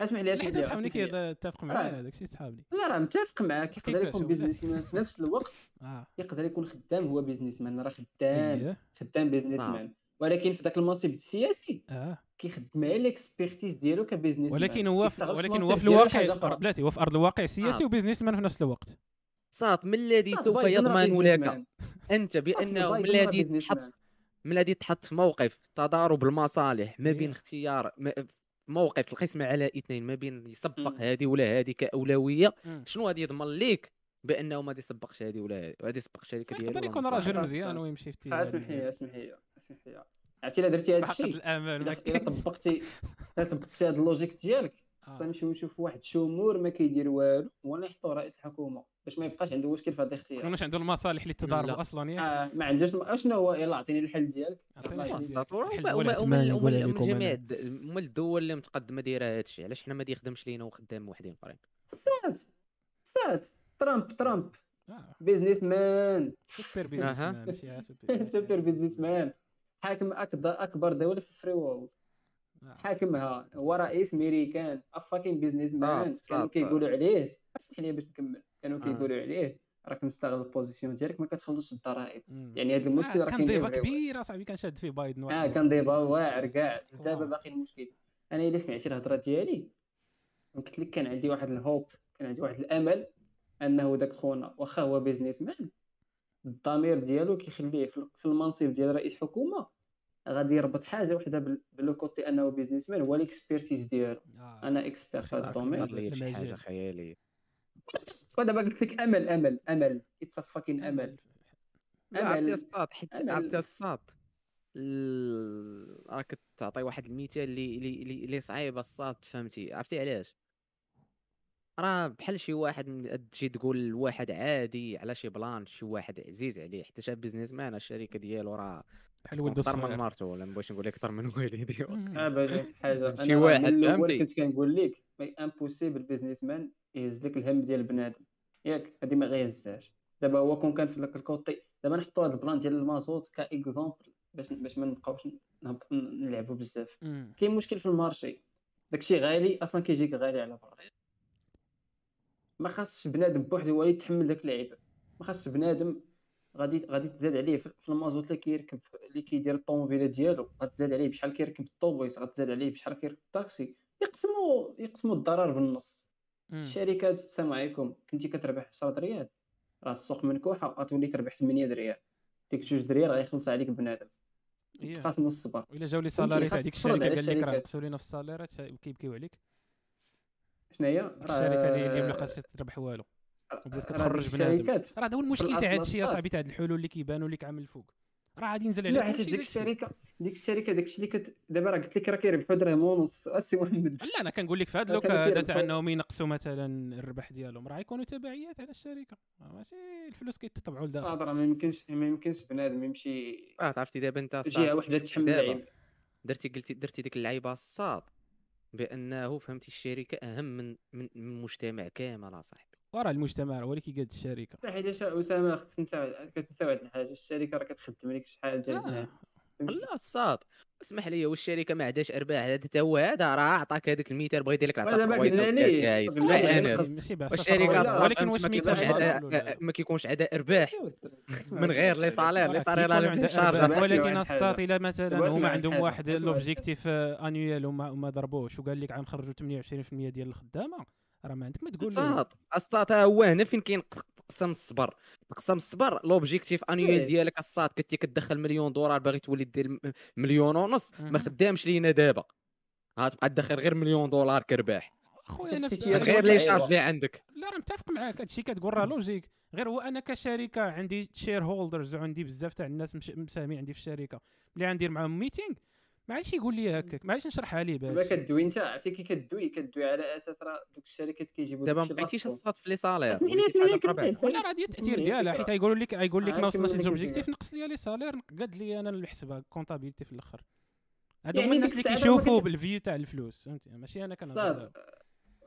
اسمح لي اسمح لي صحابني اسمح لي. كيتفق معايا داكشي صحابني لا راه متفق معاك يقدر يكون؟ businessman في نفس الوقت يقدر يكون خدام هو businessman راه خدام خدام business. man ولكن في ذاك المنصب السياسي آه كيخدم على ال expertise ديالو ك businessman ولكن هو ولكن هو في الواقع. بلاتي هو في أرض الواقع سياسي آه. و businessman في نفس الوقت الصاط من الذي سوف يضمن لك. أنت بأنه من الذي تحط. من الذي تحط في موقف تضارب المصالح ما بين إيه. اختيار ما- موقف القسمة على إثنين ما بين يسبق. هذه ولا هذه كأولوية مم. شنو غادي يضمن ليك بأنه ما غادي يسبقش هذه ولا هذه غادي يسبق الشركة ديالو يقدر يكون. راجل مزيان. ويمشي في اسمح. لي اسمح لي اسمح لي عرفتي الا درتي هذا الشيء الامل ما إلا طبقتي إلا طبقتي هذا ال logique ديالك. خصنا آه. نمشيو نشوفوا واحد chômeur ما كيدير والو ولا نحطوا رئيس الحكومة باش ما يبقاش عنده مشكل في هذا ما الاختيار كانوش عنده المصالح اللي تضاربوا لا. أصلا ياك. آه ما عندوش أشنو هو؟ يلا عطيني الحل ديالك. لكم جميع وما الدول اللي متقدمة دايره هادشي علاش حنا ما يخدمش لينا وخدام وحدين اخرين صاط صاط. ترامب ترامب. businessman super business. man super businessman حاكم اكبر أكبر دولة في ال free world آه. حاكمها هو رئيس ميريكان a fucking businessman كانوا. كيقولوا عليه اسمح لي باش نكمل كانوا آه. كيقولوا عليه راك مستغل ال position ديالك ما كتخلصش الضرائب. يعني هذا المشكل راه كان كاين ضيبه everywhere. كبيره صاحبي كان شاد فيه بايدن آه. كان ديبا واعر كاع دابا. باقي المشكل أنا إلا سمعتي الهضرة ديالي قلت لك كان عندي واحد ال hope كان عندي واحد الأمل أنه داك خونا واخا هو businessman الضمير ديالو كيخليه في في المنصب ديال رئيس حكومة غادي يربط حاجة وحدة بال- ب le côté أنه businessman هو ال expertise ديالو. آه. أنا expert في هذا ال domaine شي حاجة. خيالية. ودابا قلت لك أمل أمل أمل. it's fucking أمل. عرفتي الصاد حيت. عرفتي الصاد. ال- راك تعطي واحد المثال اللي اللي صعيب الصاد فهمتي؟ عرفتي علاش؟ راه بحال شي واحد تجي تقول لواحد عادي على شي بلان شي واحد عزيز عليه حتى businessman الشركة ديالو راه بحال ولدو أكثر من مرته ولا ما بغيتش نقول لك أكثر من [LAUGHS] والديه. مم. آه باش قلت حاجة. شي واحد من الأول؟ كنت كنقول لك mais impossible businessman يهز لك الهم ديال بنادم. ياك هادي ما غيهزهاش. دابا هو كون كان في ذاك ال côté دابا نحطوا هذا البلان ديال المازوت ك exemple باش باش ما نبقاوش نلعبوا بزاف. كاين مشكل في ال marché. داكشي غالي أصلا كيجيك غالي على برا. ما خاصش بنادم بوحدو هو اللي يتحمل داك العيب ما خاصش بنادم غادي غادي تزاد عليه في المازوت اللي كيركب اللي كيدير الطوموبيلة ديالو. غتزاد عليه بشحال كيركب الطوبيس غتزاد عليه بشحال كيركب الطاكسي. يقسموا يقسموا الضرر بالنص. مم. الشركات السلام عليكم. كنتي كتربح 10 ريال؟ راه السوق منكوحه غتولي تربح 8 ريال. ديك جوج ريال غيخلص عليك بنادم. إيه. تقاسموا الصبر. وإلا جاو les salariés تاع ديك الشركة قال لك راه. نقصوا لينا في ال salaire ات كيبكيو عليك. شناهي الشركة اللي اللي ما بقاتش كتربح والو. وبدات كتخرج بنادم. راه هذا هو المشكل تاع هذا الشيء. اصاحبي تاع الحلول اللي كيبانوا لك عامل الفوق. راه غادي ينزل عليك لا حيت ديك. الشركة ديك الشركة داكشي اللي كت دابا راه قلت لك راه كيربحوا درهم ونص [LAUGHS] السي محمد. لا أنا كنقول لك في هذا ال look اللي هذا. تاع أنهم ينقصوا مثلا الربح ديالهم. راه يكونوا تبعيات على الشركة. آه، ماشي الفلوس كيتطبعوا لداخل. صادره ما يمكنش ما يمكنش بنادم يمشي آه عرفتي دابا أنت جهة وحدة تحمل العيب. درتي قلتي درتي ديك اللعيبة الصاد بأنه فهمتي الشركة أهم من من من المجتمع كامل اصاحبي وراه المجتمع هو اللي كيقاد الشركة. لا حيت اسامه خصك تنسى كتنسى واحد الحاجة الشركة راه كتخدم لك شحال ديال آه. لا الصاد اسمح لي والشركة ما عندهاش أرباح. هذا تا هو هذا راه عطاك هذاك المثال بغيت لك ولا دابا العصا والشركة ولكن واش لا؟ ما كيكونش عندها أرباح. اسمع، من غير les salaires les salaires راه واحد ولكن. الساط الا مثلا هما عندهم. واحد l'objectif annuel وما وما ضربوش وقال لك؟ غنخرجوا 28% ديال الخدامة. راه ما عندك ما تقول الصاد ها هو هنا فين كاين تقسم الصبر. تقسم الصبر l'objectif annuel. ديالك الصاد كنتي كتدخل مليون دولار باغي تولي دير م- مليون ونص. ما خدامش لينا دابا. غتبقى تدخل غير مليون دولار كرباح. خويا أنا غير لي صعيبة. شارج اللي عندك. لا راه متفق معاك. هادشي كتقول راه logique غير هو أنا كشركة عندي shareholders وعندي بزاف تاع الناس مش- مساهمين عندي في الشركة. ملي غندير معاهم meeting ما عادش يقول لي هكاك ما عادش نشرحها ليه دابا كدوي انت عرفتي كي كدوي كدوي على أساس راه دوك الشركات كيجيبوا دابا ما بقيتيش. الصاد في لي. كمل ولا راه ديال التاثير ديالها. حيت غيقول لك غيقول لك آه، ما وصلناش الفكرة. نقص لي لي salaire قاد لي أنا الحسبه comptabilité في الأخر هادو يعني هما الناس اللي كيشوفوا بال vue تاع الفلوس فهمتي ماشي أنا كنهضر صاد دابا.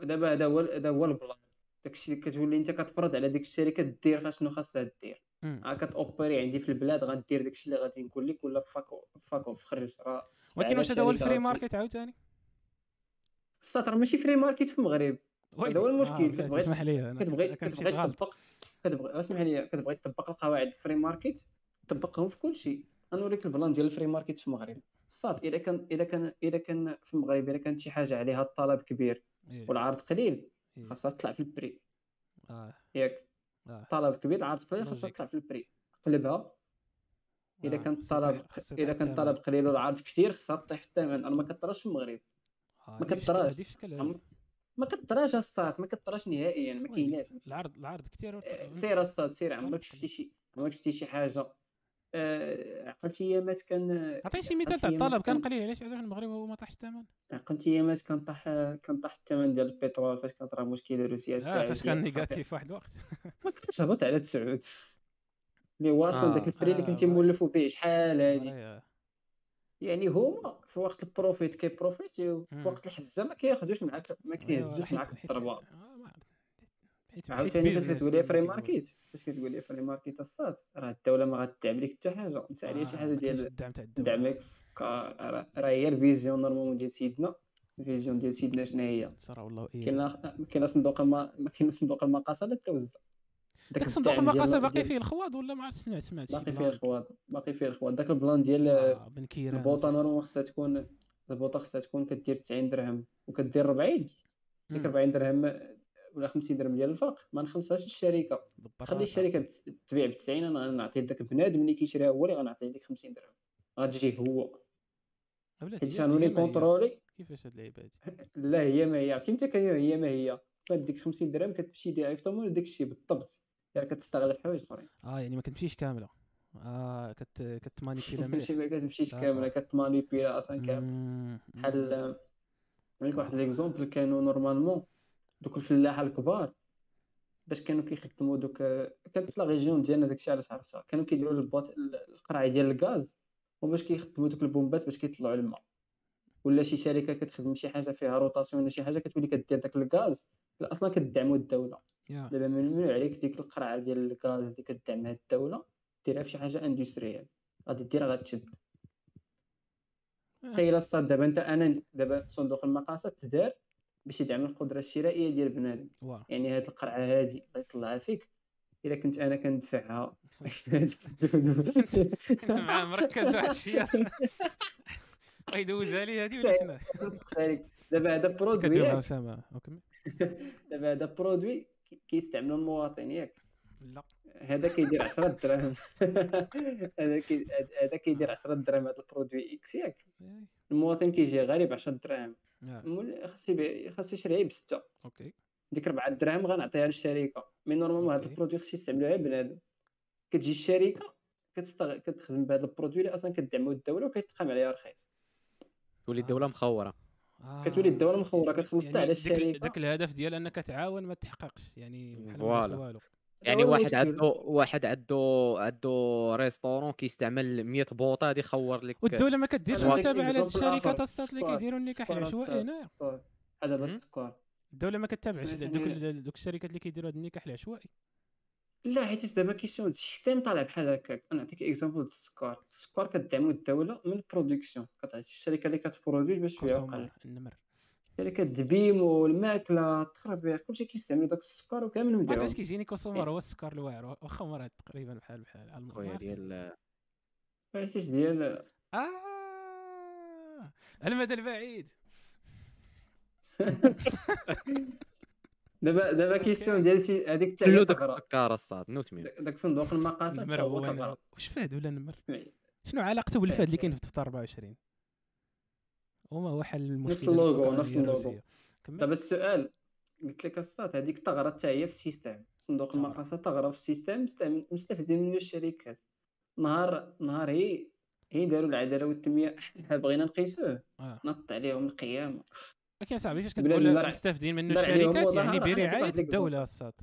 دابا هذا هو هذا هو ال plan داكشي كتولي أنت كتفرض على ديك الشركة دير شنو خاصها دير مم. ها كتوبري عندي في البلاد غدير داكشي اللي غادي نقول لك ولا فاك فاك اوف خرج راه ولكن واش هذا هو ال free market عاوتاني السطر راه ماشي free market في المغرب هذا هو المشكل. آه، كتبغي اسمح لي كتبغي كتبغي. تطبق كتبغي اسمح لي كتبغي تطبق القواعد ال free market طبقهم في كل شيء غنوريك ال plan ديال ال free market في المغرب الصاد الا كان الا كان الا كان في المغرب الا كانت شي حاجة عليها الطلب كبير إيه، والعرض قليل إيه. خاصها تطلع في ال prix آه، ياك. طلب كبير العرض قليل خاصها. تطلع في ال prix قلبها آه، كان خصها الطلب تطيح كان. الطلب قليل والعرض كثير خاصها تطيح في الثمن أنا ما كطراش في المغرب آه، ما كطراش. ما كطراش الصاد ما كطراش نهائيا ما. كايناش العرض العرض كثير آه، سير الصاد سير عمرك شفتي شي عمرك شفتي شي حاجة آه، عقلت أيامات كان عطيني شي مثال تاع الطلب كان قليل علاش علاش في المغرب هو ما طاحش الثمن؟ عقلت أيامات كان طاح كان طاح الثمن ديال البترول فاش كانت راه مشكله روسيا آه السعودية فاش كان négatif واحد الوقت. [LAUGHS] ما كانش هبط على 9 اللي هو أصلا داك آه ال prix اللي كنتي مولفو به شحال هادي؟ يعني هما في وقت ال profit كي profiteيو في. وقت الحزة ما كياخذوش معاك ما ايوا كيهزوش معاك الضربة. آه،. حيت عاوتاني فاش كتقول لي free market فاش كتقول لي free market الصاد راه الدولة ما غتدعم لك حتى حاجة. نسى عليا شي آه حاجة ديال الدعم تاع دعم الدولة لك السكر راه هي ال vision normalement ديال سيدنا. ال vision ديال سيدنا شنو هي؟ صرا والله إيه. كاين كاين صندوق الما ما كاين صندوق المقاصه لا توزع داك صندوق المقاصه باقي فيه الخواض ولا ما عرفت سمعت سمعت باقي فيه الخواض. باقي فيه الخواض. داك ال plan ديال بنكيران البوطة normalement خصها تكون البوطة خصها تكون كدير 90 درهم وكدير 40 ديك مم. 40 درهم ولا 50 درهم ديال الفرق ما نخلصهاش الشركة. دبر خلي الشركة تبيع ب 90 أنا غنعطي داك بنادم اللي كيشريها هو اللي غنعطيه ديك 50 درهم. غتجيه هو. حيت غنولي contrôler. كيفاش هاد اللعيبة هادي؟ [LAUGHS] لا هي ما هي. عرفتي متى كان هي ما هي. ديك 50 درهم كتمشي directement لداك الشيء بالضبط. يعني كتستغل في حوايج آخرين. آه يعني ما كتمشيش كاملة. آه كت كتمانيبيلا [LAUGHS] ماشي ما كتمشيش d'accord. كاملة كتمانيبيلا أصلا كامل. بحال نعطيك واحد آه. l'exemple كانوا normalement دوك الفلاحه الكبار باش كانوا كيخدموا دوك كانت في la région ديالنا داكشي علاش عرفتها كانوا كيديروا البوط القرعه ديال الغاز وباش كيخدموا دوك البومبات باش كيطلعوا الماء. ولا شي شركة كتخدم شي حاجة فيها rotation ولا شي حاجة كتولي كدير داك الغاز لا أصلا كتدعموا الدولة. يا دابا ممنوع عليك ديك القرعه ديال الغاز اللي كدعمها الدولة ديرها في شي حاجة industrielle غادي ديرها غتشد. تخيل الصاد دابا أنت أنا دابا صندوق المقاصة تدار باش يدعم القدرة الشرائية ديال بنادم. يعني هاد القرعة هادي الله يطلعها فيك. إلا كنت أنا كندفعها. انت مع مركز واحد الشيء يدوزها لي هادي ولا شنو؟ عليك دابا هذا produit أسامة. [LAUGHS] دابا هذا produit كي- كيستعملوا المواطن ياك. لا. هذا كيدير 10 دراهم. [LAUGHS] هذا كي- هذا كيدير 10 دراهم هذا ال produit X ياك. إيه. المواطن كيجي غالي ب 10 دراهم. خاص يبيع خاص يشريه بستة. okay. ديك 4 دراهم غنعطيها للشركة. mais normalement هاد. ال produit خص يستعملوه غير بنادم. كتجي الشركة كتستغ... كتخدم بهذا البرودوي اللي أصلا كدعمو الدولة وكيتقام عليها رخيص. تولي الدولة مخورة. كتولي آه. الدولة مخورة كتخلص حتى يعني على الشركة. داك الهدف ديال أنك تعاون ما تحققش. يعني بحال ما. والو. يعني واحد. عنده واحد عنده عنده ريستورون كيستعمل 100 بوطة غادي يخور لك والدولة ما كديرش متابعه على هاد الشركات. الصات اللي كيديروا النكاح العشوائي السكر. هذا بس. السكر الدولة ما كتابعش دوك دوك الشركات اللي كيديروا هاد النكاح العشوائي لا حيت دابا كيسيون السيستيم طالع بحال هكاك أنا نعطيك اكزامبل ديال السكر السكر كدعمو الدولة من البرودكسيون كتعطي الشركة اللي كتبرودوي باش تبيعو النمر شركه دبيمو الماكله التربيع كلشي كيستعملوا داك السكر وكامل ما مدعوم عرفتش كيجيني كونسومر هو السكر الواعر واخا راه تقريبا بحال بحال خويا ما عرفتش. ديال عرفتيش ديال آه المدى البعيد. [LAUGHS] دابا دابا كيسيون ديال شي هذيك كلو هي داك السكر الصاد نوت مين داك صندوق المقاصد هو واش فهد ولا نمر؟ سمعي. شنو علاقته بالفهد اللي كاين في دفتر 24 وما هو حل المشكلة اللوغو، نفس اللوغو. دابا السؤال قلت لك الصاد هذيك تغرى حتى هي في السيستم. صندوق تغرى. المقاصد تغرى في السيستم مستفيدين منه الشركات. نهار نهار هي هي داروا العدالة والتنمية. حنا بغينا نقيسوه. آه. نط عليهم القيامة. لكن صاحبي فاش كتقول مستافدين منه الشركات يعني برعاية واحد الدولة الصاد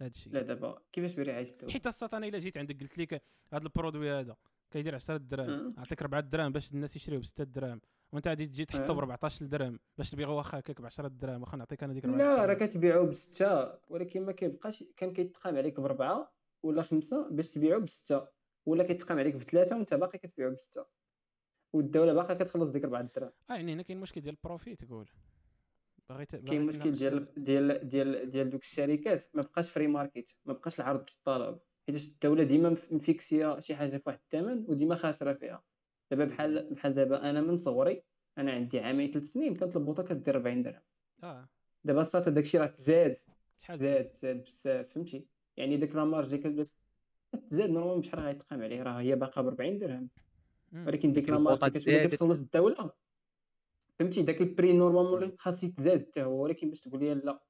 هذا الشيء. لا دابا كيفاش برعاية الدولة؟ حيت الصاد أنا إلا جيت عندك قلت لك هذا البرودوي هذا كيدير 10 دراهم. نعطيك 4 دراهم باش الناس يشريوه ب 6 دراهم. وانت غادي تجي تحطو. ب 14 درهم باش تبيعو واخا هكاك ب 10 دراهم واخا نعطيك أنا ديك 4 لا راه كتبيعو بستة ولكن ما كيبقاش كان كيتقام عليك بربعة ولا خمسة باش تبيعو بستة ولا كيتقام عليك بثلاثة وانت باقي كتبيعو بستة. والدولة باقا كتخلص ديك 4 دراهم آه يعني هنا كاين مشكل ديال ال profit تقول باغي ت- باغي كاين مشكل ديال ديال ديال ديال دوك الشركات ما بقاش free market ما بقاش العرض والطلب حيت الدولة ديما مف- م fixéية شي حاجة في واحد الثمن وديما خاسرة فيها. دابا بحال بحال دابا أنا من صغري أنا عندي عامين ثلاث سنين كانت البوطة كدير 40 درهم. آه. دابا صات داكشي راه تزاد. زاد زاد بزاف فهمتي؟ يعني ديك la marge اللي كانت تزاد normal بشحال غيتقام عليه راه هي باقا ب 40 درهم. ولكن ديك la marge اللي كتولي. كتخلص الدولة فهمتي؟ داك ال prix normalement اللي خاص يتزاد حتى هو ولكن باش تقول لي لا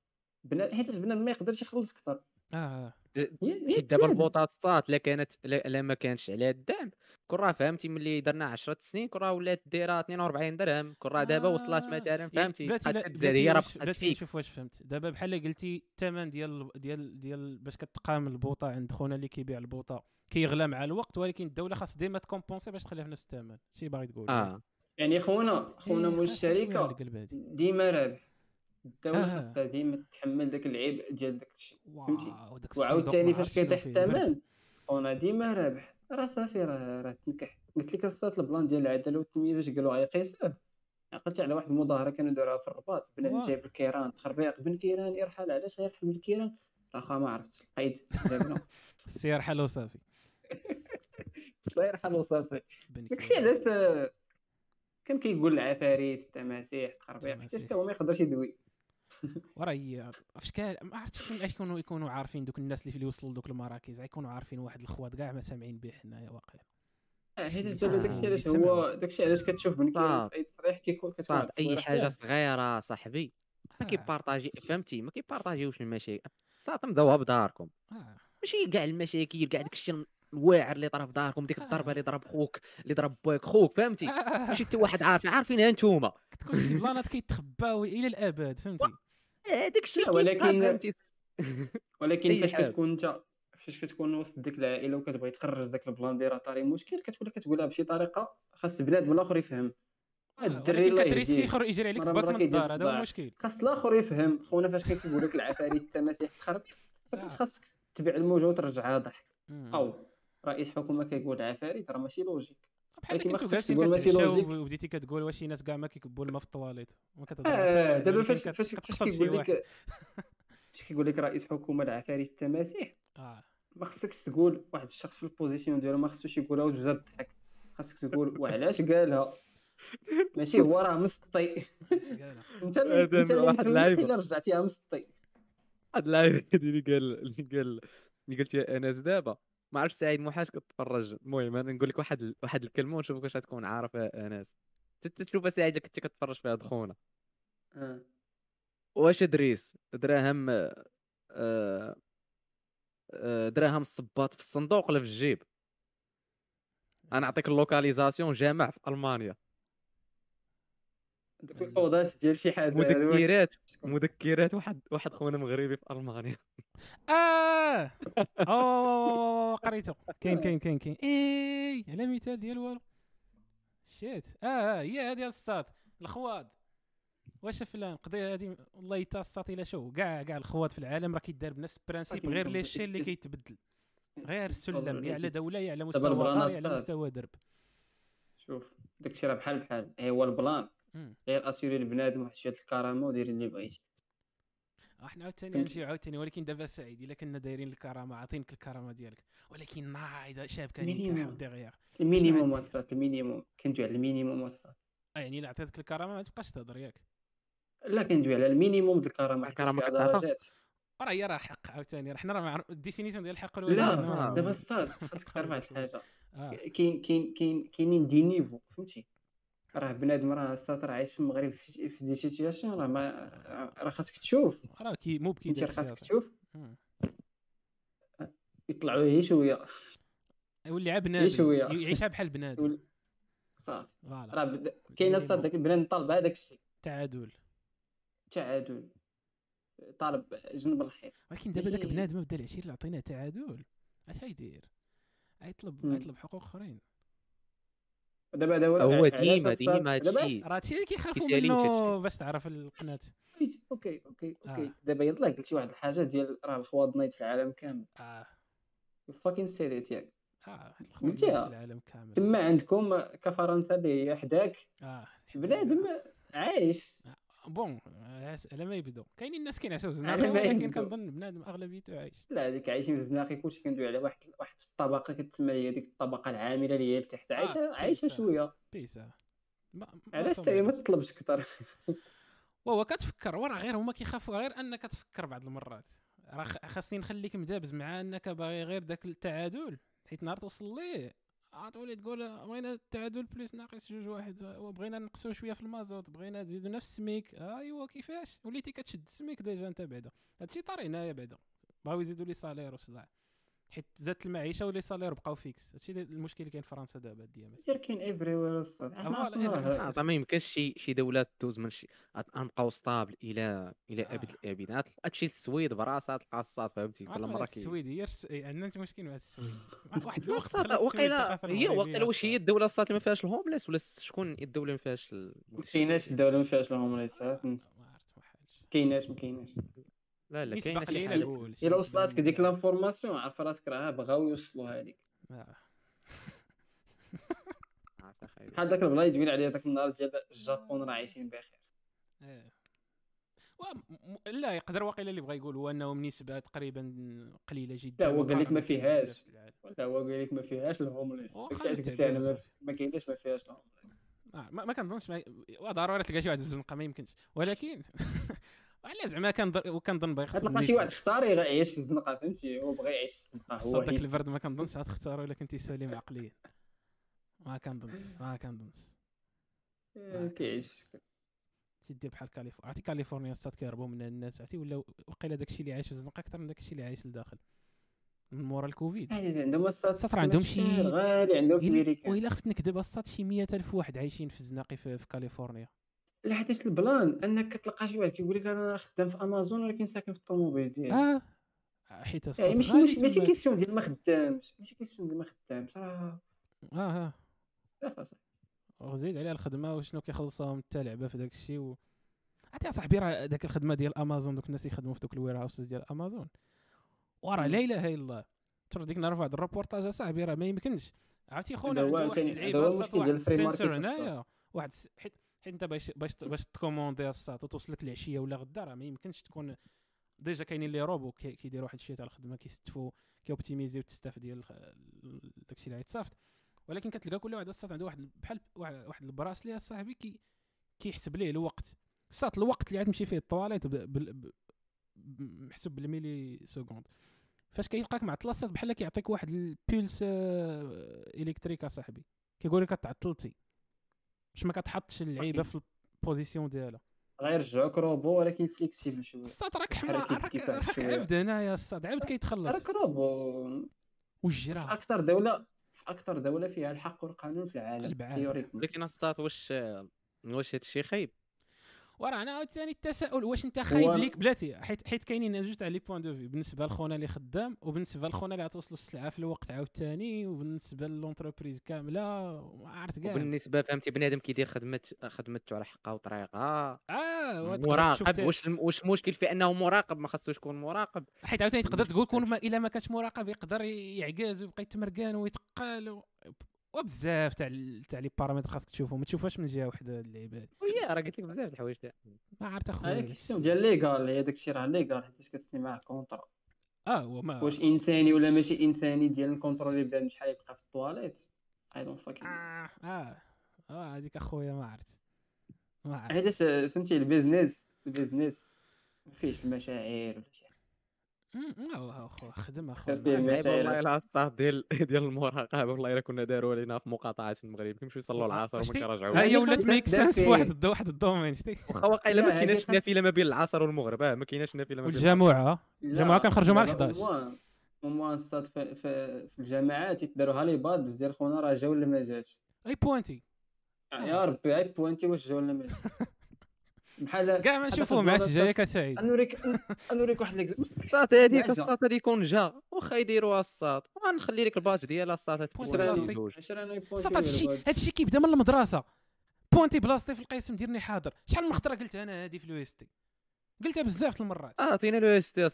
بنا... حيت بنادم ما يقدرش يخلص أكثر. آه آه. حيت دابا البوطات الصات لا كانت لا, ما كانش عليها الدعم. كون راه فهمتي ملي درنا 10 سنين كون راه ولات دايرة 42 درهم. كون راه دابا وصلت آه. مثلا يعني فهمتي؟ بقات هي راه واش- بقات فيك. نشوف واش فهمت. دابا بحال قلتي الثمن ديال ديال ديال باش كتقام البوطة عند خونا اللي كيبيع البوطة كيغلى مع الوقت ولكن الدولة خاص ديما تكومبونسي باش تخليها في نفس الثمن. شي باغي تقول. آه. يعني خونا خونا مول على الشركة. ديما رابح. الدولة آه. خاصها ديما تحمل داك العبء ديال داك الشيء فهمتي؟ وعاوتاني فاش كيطيح. الثمن خونا ديما رابح راه صافي راه راه تنكح قلت لك الصات البلان ديال العدالة والتنمية فاش قالوا غيقيسوه عقلتي على واحد المظاهرة كانوا داروها في الرباط بنادم. جايب الكيران تخربيق بن كيران يرحل علاش غيرحل بالكيران راه خا ما عرفتش القيد دابا السير [LAUGHS] حل وصافي الله [LAUGHS] يرحل وصافي داكشي. علاش كان كيقول العفاريت التماسيح التخربيق. حتى هو ما يقدرش يدوي وراه هي فاش كان ما عرفتش شكون اش يكونوا يكونوا عارفين دوك الناس اللي يوصلوا لدوك المراكز غيكونوا عارفين واحد الخوات كاع ما سامعين به حنايا واقيلا آه، حيت شي دابا شي داكشي علاش. هو داكشي علاش كتشوف. في أي تصريح كيكون كتكون أي حاجة. صغيرة صاحبي ما آه. كيبارطاجي فهمتي ما كيبارطاجيوش المشاكل صات مضوها بداركم آه. ماشي كاع المشاكل كاع داكشي الواعر اللي طرا في داركم ديك آه. الضربه اللي ضرب خوك اللي ضرب باك خوك فهمتي آه. ماشي حتى واحد عارف عارفينها نتوما كتكون شي بلانات كيتخباو إلى الأبد فهمتي هذاك الشيء لا، ولكن- فهمتي [LAUGHS] ولكن فاش. كتكون انت فاش كتكون وسط ديك العائلة وكتبغي تخرج داك البلان ديال طاري مشكل كتولي كتقولها بشي طريقة خاص بنادم الآخر يفهم آه، الدري الله كتريسكي يخرج يجري عليك باك من الدار هذا هو. المشكل خاص الآخر يفهم خونا فاش كيقول لك العفاريت التماسيح تخرب آه. خاصك تتبع الموجة وترجعها ضحك. أو رئيس حكومة كيقول عفاريت راه ماشي logique بحال ما كنتو. وبديتي كتقول واش شي ناس كاع ما كيكبوا الماء في الطواليت؟ ما كتهضر آه دابا فاش كت- فاش كيقول. لك فاش كيقول لك رئيس حكومة العفاريت التماسيح آه. ما خصكش تقول واحد الشخص في ال position ديالو ما خصوش يقولها وتبدا تضحك خاصك تقول [LAUGHS] وعلاش قالها؟ ماشي هو راه مسطي. اش قالها؟ [LAUGHS] انت اللي انت اللي رجعتيها مسطي. هاد اللاعب [LAUGHS] اللي قال اللي قال اللي قلت يا أنس دابا. ما عرفتش سعيد محاش كتفرج المهم أنا نقول لك واحد واحد الكلمة ونشوفك واش غتكون عارفها انس تشوفها سعيد كنت كتفرج في هاد خونا. آه. واش دريس؟ دراهم آه، آه، دراهم الصباط في الصندوق ولا في الجيب؟ أنا نعطيك اللوكاليزاسيون جامع في ألمانيا. الاوضات ديال شي حاجة ما مذكرات. مذكرات واحد واحد خونا مغربي في ألمانيا. [LAUGHS] آه! أوه قريته. كاين كاين كاين كاين. اي على مثال ديال والو. شيت. آه آه هي هذه الصاد الخواد. واش فلان؟ قضيه هذه والله حتى الصاد الا شو. كاع كاع الخواد في العالم راه كيدار بنفس البرانسيب غير لي الشيء اللي كيتبدل. غير السلم يا على. دولة يا على مستوى يا على. مستوى درب. شوف داكشي راه بحال بحال. هي هو البلان. غير أسيري لبنادم واحد شوية الكرامة ودير اللي بغيتي إحنا عاوتاني. نجيو عاوتاني ولكن دابا سعيد إلا كنا دايرين الكرامة عاطينك الكرامة ديالك ولكن نايض شابكة عليك minimum. دير غير ال minimum؟ وصلت ال minimum كندوي على ال minimum وصلت يعني إلا عطيتك الكرامة ما تبقاش تهضر ياك لا كندوي على ال minimum ديال الكرامة كتعطى؟ درجات راه هي راه حق عاوتاني راه حنا راه معروف الديفينيسيون ديال الحق لا. دابا ستاد خاصك تعرف واحد الحاجة. كاين كاين كاين كاينين دي نيفو فهمتي راه بنادم راه راه عايش في المغرب في دي سيتياسيون راه ما راه خاصك تشوف. راه كي مو بكي أنت خاصك. تشوف. يطلعوا هي شوية يولي عا بنادم. يعيشها بحال بنادم. صافي. راه كاينة داك البنادم طالب هذاك الشيء. تعادل. تعادل. طالب جنب الحيط. ولكن دابا داك بنادم بدا العشير اللي عطيناه تعادل. اش غيدير؟ غيطلب مم. غيطلب حقوق أخرين. دابا هذا هو ديما ديما هادشي راه هادشي اللي كيخافوا منه. باش تعرف القناة. okay okay okay. آه. دابا يلاه قلتي واحد الحاجة ديال راه الخواض نايض في العالم كامل. آه. فاكين سيريت ياك. آه قلتيها. في العالم كامل. تما عندكم كفرنسا اللي هي حداك. آه بنادم عايش. بون. آه، على ما يبدو كاينين الناس كينعسوا [LAUGHS] على زناقي ما ولكن. كنظن بنادم اغلبيته عايش. لا هذيك عايشين في الزناقي كلشي كندوي على واحد واحد الطبقة كتسمى هي ديك الطبقة العاملة اللي هي لتحت عايشة عايشة بيسا. شوية بيسا علاش حتى ما. تطلبش أكثر [LAUGHS] وهو كتفكر وراه غير هما كيخافوا غير أنك تفكر بعض المرات. راه خاصني نخليك مدابز مع أنك باغي غير داك التعادل حيت نهار توصل ليه؟ غتولي تقول بغينا التعادل بليس ناقص جوج واحد وبغينا نقصوا شوية في المازوت بغينا نزيدوا نفس السميك. أيوا كيفاش؟ وليتي كتشد ال SMIC déjà انت بعدا. هادشي طاري هنايا بعدا. بغاو يزيدوا les salaires وصداع. حيت زادت المعيشة و les salaires بقاو fixe. هادشي المشكل اللي كاين في فرنسا دابا الديامات دير كاين everywhere. راه آه، ما يمكنش شي شي دولة دوز من شي غنبقاو stable إلى إلى ابد آه. الابدات تمشي السويد براسها تلقى الصات فهمتي؟ كل مرة كي السويد هي إيه، عندنا أنت مشكل مع السويد. [LAUGHS] واحد الوقت الصات وقيلا هي وقيلا واش هي الصات. الدولة الصات اللي ما فيهاش ال homeless ولا شكون الدولة اللي ما فيهاش كايناش الدولة ما فيهاش الهومليسات ما عرفت ما حالش. كايناش ما كايناش. لا لا كاين شي حاجة نقول شي الا وصلاتك ديك l'information عرف راسك راه بغاو يوصلوها لك. بحال داك البلايص دوينا عليه داك النهار ديال الجابون راه عايشين بخير. إيه. لا يقدر واقيلا اللي بغى يقول هو انهم نسبه تقريبا قليلة جدا لا، هو قال لك ما فيهاش. ولا هو قال لك ما فيهاش الهومليس. قلت أنا ما- كايناش ما فيهاش الهومليس. آه، ما, ما كنظنش ما... ضروري تلقى شي واحد في الزنقه ما يمكنش. ولكن [LAUGHS] على زعما كنظن وكنظن باغي غتلقى شي. واحد اختار يعيش في الزنقة فهمتي؟ هو بغى يعيش في الزنقة هو صدق البرد ما كنظنش غتختارو إلا كنتي سليم عقليا. ما كنظنش ما كنظنش آه، كيعيش في بحال كاليفورنيا عرفتي كاليفورنيا الصات كيهربوا منها الناس عرفتي؟ ولا وقيلا داكشي اللي عايش في الزنقة أكثر من داكشي اللي عايش لداخل. من مورا الكوفيد. عندهم راه عندهم شي- غالي عندهم في أمريكا. وإلا خفت نكذب الصات شي 100000 واحد عايشين في الزناقي في, في كاليفورنيا. لا حيت البلان انك كتلقى شي واحد كيقول لك أنا راه خدام في امازون ولكن ساكن في الطوموبيل ديالي. آه. حيت يعني ماشي غالي ماشي. question ديال ما خدامش ماشي question ديال ما خدامش راه آه آه. وزيد عليها الخدمة وشنو كيخلصوهم حتى لعبة في داك الشيء و... عرفتي صاحبي راه داك الخدمة ديال امازون دوك الناس اللي يخدموا في دوك ال warehouses ديال امازون وراه لا إله إلا الله. ترى ديك النهار في واحد الروبورتاج اصاحبي راه ما يمكنش. عرفتي خونا عنده واحد اللعيبه واحد ديال ال free market السنسور. هنايا واحد حيت حيت انت باش باش باش تكوموندي الساط وتوصل لك العشية ولا غدا راه ما يمكنش تكون déjà كاينين لي روبو كي- كيديروا واحد الشيء تاع الخدمة كيستفوا كيوبتيميزيو ال staff ديال داكشي اللي غيتصافط ولكن كتلقى كل واحد الساط عنده واحد بحال واحد واحد ال bracelet صاحبي كي كيحسب ليه الوقت. الساط الوقت اللي غتمشي فيه الطواليت محسوب بال milliseconde. فاش كيلقاك معطل الساط بحال كيعطيك واحد ال pulse آه، électrique صاحبي كيقول لك كتعطلتي باش ما كتحطش اللعيبة في ال position ديالها. غيرجعوك روبو ولكن flexible شوية. الساط راك حمار راك. عبد هنايا الساط عبد كيتخلص. راك روبو. في والجرا أكثر دوله في أكثر دولة فيها الحق والقانون في العالم ولكن الساط واش واش هادشي خايب؟ وراه أنا عاوتاني التساؤل واش انت خايب ليك بلاتي؟ حيت حيت كاينين جوج تاع les points de vue بالنسبة لخونا اللي خدام وبالنسبة لخونا اللي غتوصلوا السلعة في الوقت عاوتاني وبالنسبة ل l'entreprise كاملة ما عرفت كاع. وبالنسبة فهمتي بنادم كيدير خدمه خدمته على حقها وطريقها آه مراقب واش واش المشكل في أنه مراقب؟ ما خصوش يكون مراقب. حيت عاوتاني تقدر تقول كون. ما إلا ما كانش مراقب يقدر يعكاز ويبقى يتمرقان ويتقال و... وبزاف تاع تاع les paramètres خاصك تشوفهم ما تشوفهاش من جهة وحدة اللعيبه هادي. وهي راه قلت لك بزاف د الحوايج تاع. ما عرفت هذه اخويا ديال légal هي داكشي راه légal حيت كتسني معاه contrat آه وما واش انساني ولا ماشي انساني ديال نكونترولي بنادم شحال يبقى في الطواليت I don't fucking آه آه آه هذيك أخويا ما عرفت. ما عرفت. حيت فهمتي البيزنس البيزنس ما فيهش المشاعر ولا شي حاجة أمم، آه اخويا خدم اخويا ما المشاعر. والله الا الصاد ديال [LAUGHS] ديال المراقبه والله إلا كنا داروا علينا في مقاطعات في المغرب كيمشيو يصلوا العصر وما شتي؟ كيرجعوش ها هي ولات ميك سنس في. واحد واحد الدومين شتي؟ [LAUGHS] واخا واقيلا لا، ما كايناش نافلة ما بين العصر والمغرب. آه ما كايناش نافلة ما بين والجامعة لا، الجامعة كنخرجوا مع لا، 11 أموال- أموال الصاد في, الجامعات يتداروها لي بادز ديال خونا راه جا ولا ما جاش أي بوانتي يا ربي عيب بوانتي واش جا ولا ما جا بحال كاع ما هذا نشوفوه مع الجايه كسعيد. نوريك نوريك واحد ليك الصات هذيك. الصات هذه يكون جا واخا يديروها الصات وغنخلي لك الباج ديالها بلاستيك. صات هادشي هادشي كيبدا من المدرسة. بوانتي بلاصتي في القسم ديرني حاضر. شحال من خطرة قلتها أنا هادي في الويستي؟ قلتها بزاف المرات. آه عطينا لو اس تي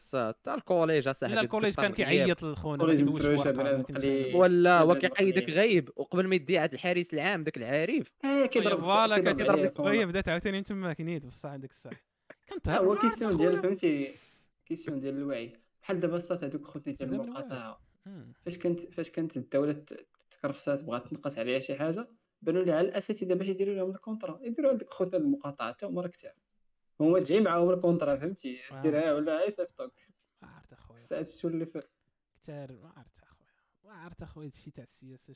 تاع الكوليج أصاحبي لا الكوليج كان كيعيط لخونا. ولا هو كيقيدك. غايب وقبل ما يدي عند الحارس العام داك العارف آه هي كيضرب فوالا كيضرب كتضرب لك. هي بدات عاوتاني تما كنيت بصح عندك الصح. كنت هو كيسيون ديال فهمتي كيسيون ديال الوعي. بحال دابا الصات هذوك خوتي ديال تبدا من الوعي. المقاطعة. فاش كانت فاش كانت الدولة تكرفسات بغات تنقص عليها شي حاجة بانوا لها الاساتذه باش يديروا لهم الكونترا. يديروا لديك خوتنا المقاطعة حتى هما راك تعرف. هما تجي معاهم الكونترا فهمتي. ديرها ولا هاي صيفطوك ما عرفت أخويا. الساعات تولي في كتار ما عرفت أخويا. ما عرفت أخويا هادشي تاع السياسة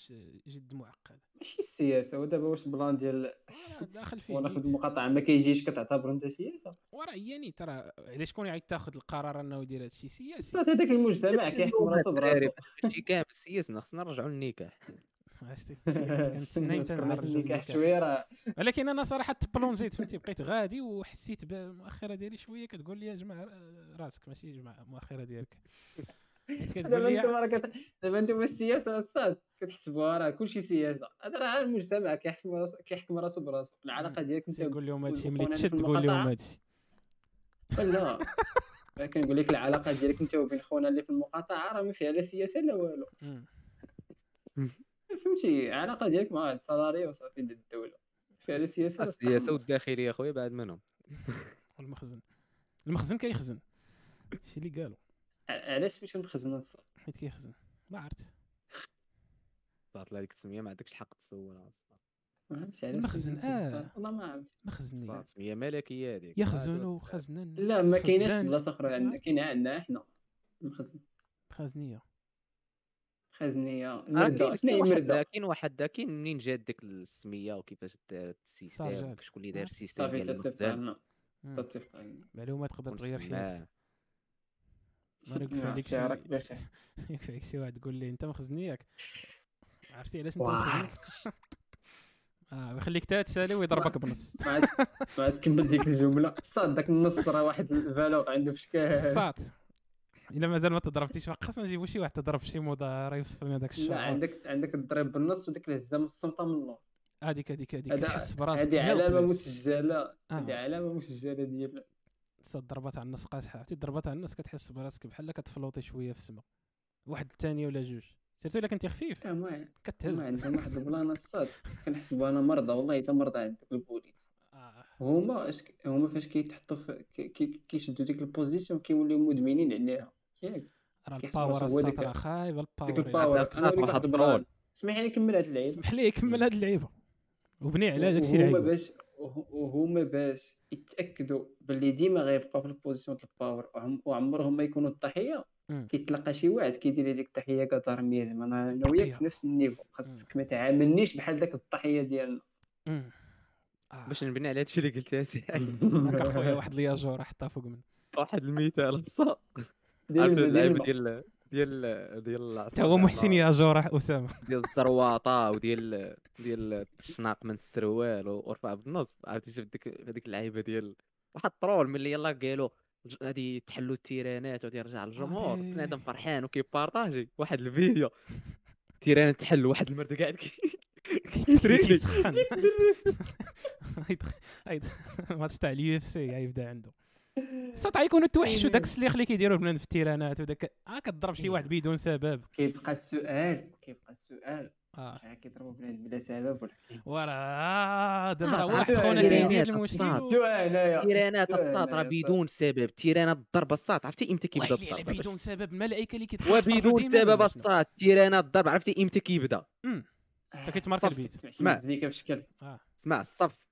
جد معقد. ماشي السياسة ودابا واش بلان ديال داخل فيه. [LAUGHS] وناخذ. المقاطعه ما كيجيش كتعتبر أنت سياسة. وراه هي نيت ترى علاش شكون يعيط تاخذ القرار إنه يدير هادشي سياسي. هذاك المجتمع كيحكم راسو [LAUGHS] براسو. هادشي كامل سياسنا خصنا نرجعوا للنكاح. عرفتي؟ [LAUGHS] كنتسنى ولكن أنا صراحة تبلونجيت فهمتي؟ بقيت غادي وحسيت بالمؤخره ديالي شوية كتقول لي جمع راسك ماشي جمع المؤخره ديالك. دابا أنتم راه. دابا أنتم السياسة الصاد كتحسبوها راه كلشي سياسة. هذا راه المجتمع كيحسم راسو كيحكم راسو براسو. العلاقة ديالك انت تقول لهم هادشي ملي تشد تقول لهم. هادشي. [LAUGHS] لا. كنقول لك العلاقة ديالك انت وبين خونا اللي في المقاطعة راه ما فيها لا سياسة لا والو. [LAUGHS] فهمتي العلاقه ديالك مع واحد السالاري وصافي ديال الدولة. فيها السياسة استقامة. والداخلية أخويا بعد منهم. [LAUGHS] والمخزن. المخزن كيخزن. هادشي اللي قالوا. علاش سميتو المخزن الصاد حيت كيخزن. ما عرفت صارت هذيك التسميه ما عندكش الحق تسولها المخزن، آه. الصاد. والله ما عرفت صارت تسميه ملكية هذيك. يخزن خزنا لا ما كايناش بلاصه أخرى عندنا كاين عندنا إحنا المخزن. خزنية. المرده كاين شنو هي كاين واحد كاين واحد كاين منين جات ديك السمية وكيفاش دارت السيستم. شكون اللي دار. السيستم صافي ديال تصيفط المخزن. تصيفط لنا معلومات تقدر تغير حياتك. ما نعم، عليك شي بخير. [LAUGHS] واحد يقول لي أنت مخزني ياك عرفتي علاش أنت [LAUGHS] آه ويخليك تا تسالي ويضربك بنص ما عاد كمل ديك الجملة. صاد داك النص راه واحد الفالو عنده في شكل الصات إلا مازال ما تضربتيش خاصنا نجيبو شي واحد تضرب شي مدار يوصف لنا داك لا الشعور. عندك عندك الضرب بالنص وديك الهزه من الصمته من اللور هذيك هذيك هذيك كتحس براسك هذه علامة. مسجلة هذه آه. علامة مسجلة ديال ساط ضربات على النص قاصحه عرفتي؟ ضربات على النص كتحس براسك بحال كتفلوطي شوية في السما. واحد الثانية ولا جوج. surtout إلا كنتي خفيف ما كتهز. ما عندهم واحد ال plan الساط [LAUGHS] كنحسبوا أنا مرضى والله حتى مرضى عند داك البوليس. آه. هما هما فاش كيتحطوا كيشدوا ديك ال position كيوليو مدمنين عليها. راه كيحسب ال power ديك- راه خايبه ديك ال power ال power أنا واحد البرول. ال plan اسمح لي نكمل هاد العيب سمح لي كمل هاد اللعيبة. وبني على داكشي عيبو باش وه- وهما باش يتأكدوا باللي ديما غيبقاو في ال position ديال ال power وعم- وعمرهم ما يكونوا الضحية. كيتلقى شي واحد كيدير هذيك التحيه كدار مية زعما أنا أنا وياك. في نفس ال niveau. خاصك ما تعاملنيش بحال داك الضحية ديالنا. آه. باش نبني على هادشي اللي قلت يا سي [LAUGHS] هكا خويا واحد الياجور حطها فوق منه. واحد المثال الصاد ديال عرفت اللعيبة المدينة ديال ديال ديال حتى هو محسن ياجور أسامة. [LAUGHS] ديال الزرواطه وديال ديال الشناق من السروال ورفع بالنص عرفتي شفت ديك هذيك اللعيبة ديال واحد الترول ملي يلاه قالوا غادي تحلوا التيرانات وغادي يرجع للجمهور. عليه. بنادم فرحان وكيبارطاجي واحد الفيديو تيران تحل واحد المرد قاعد كي- [LAUGHS] كيتريلي. كيسخن [LAUGHS] هيد ماتش تاع اليو إف سي غيبدا عنده. استطاع يكونوا توحشوا داك السليخ اللي كيديروا البنات في التيرانات وداك ها كضرب شي واحد بدون سبب. كيبقى السؤال كيبقى السؤال. آه. كيضربوا بنادم بلا سبب ولا وراه دابا راه آه، واحد خونا كيدير التيرانات المشكل تيرانات الصاد راه بدون سبب. تيرانات الضرب الصاد عرفتي إمتى كيبدأ الضرب؟ بدون سبب الملائكه اللي كيتحركوا وبدون سبب الصاد تيرانات الضرب عرفتي إمتى كيبدأ؟ انت كيتمارك صافي. البيت. سمعت اسمع. مزيكا بشكل. اسمع الصف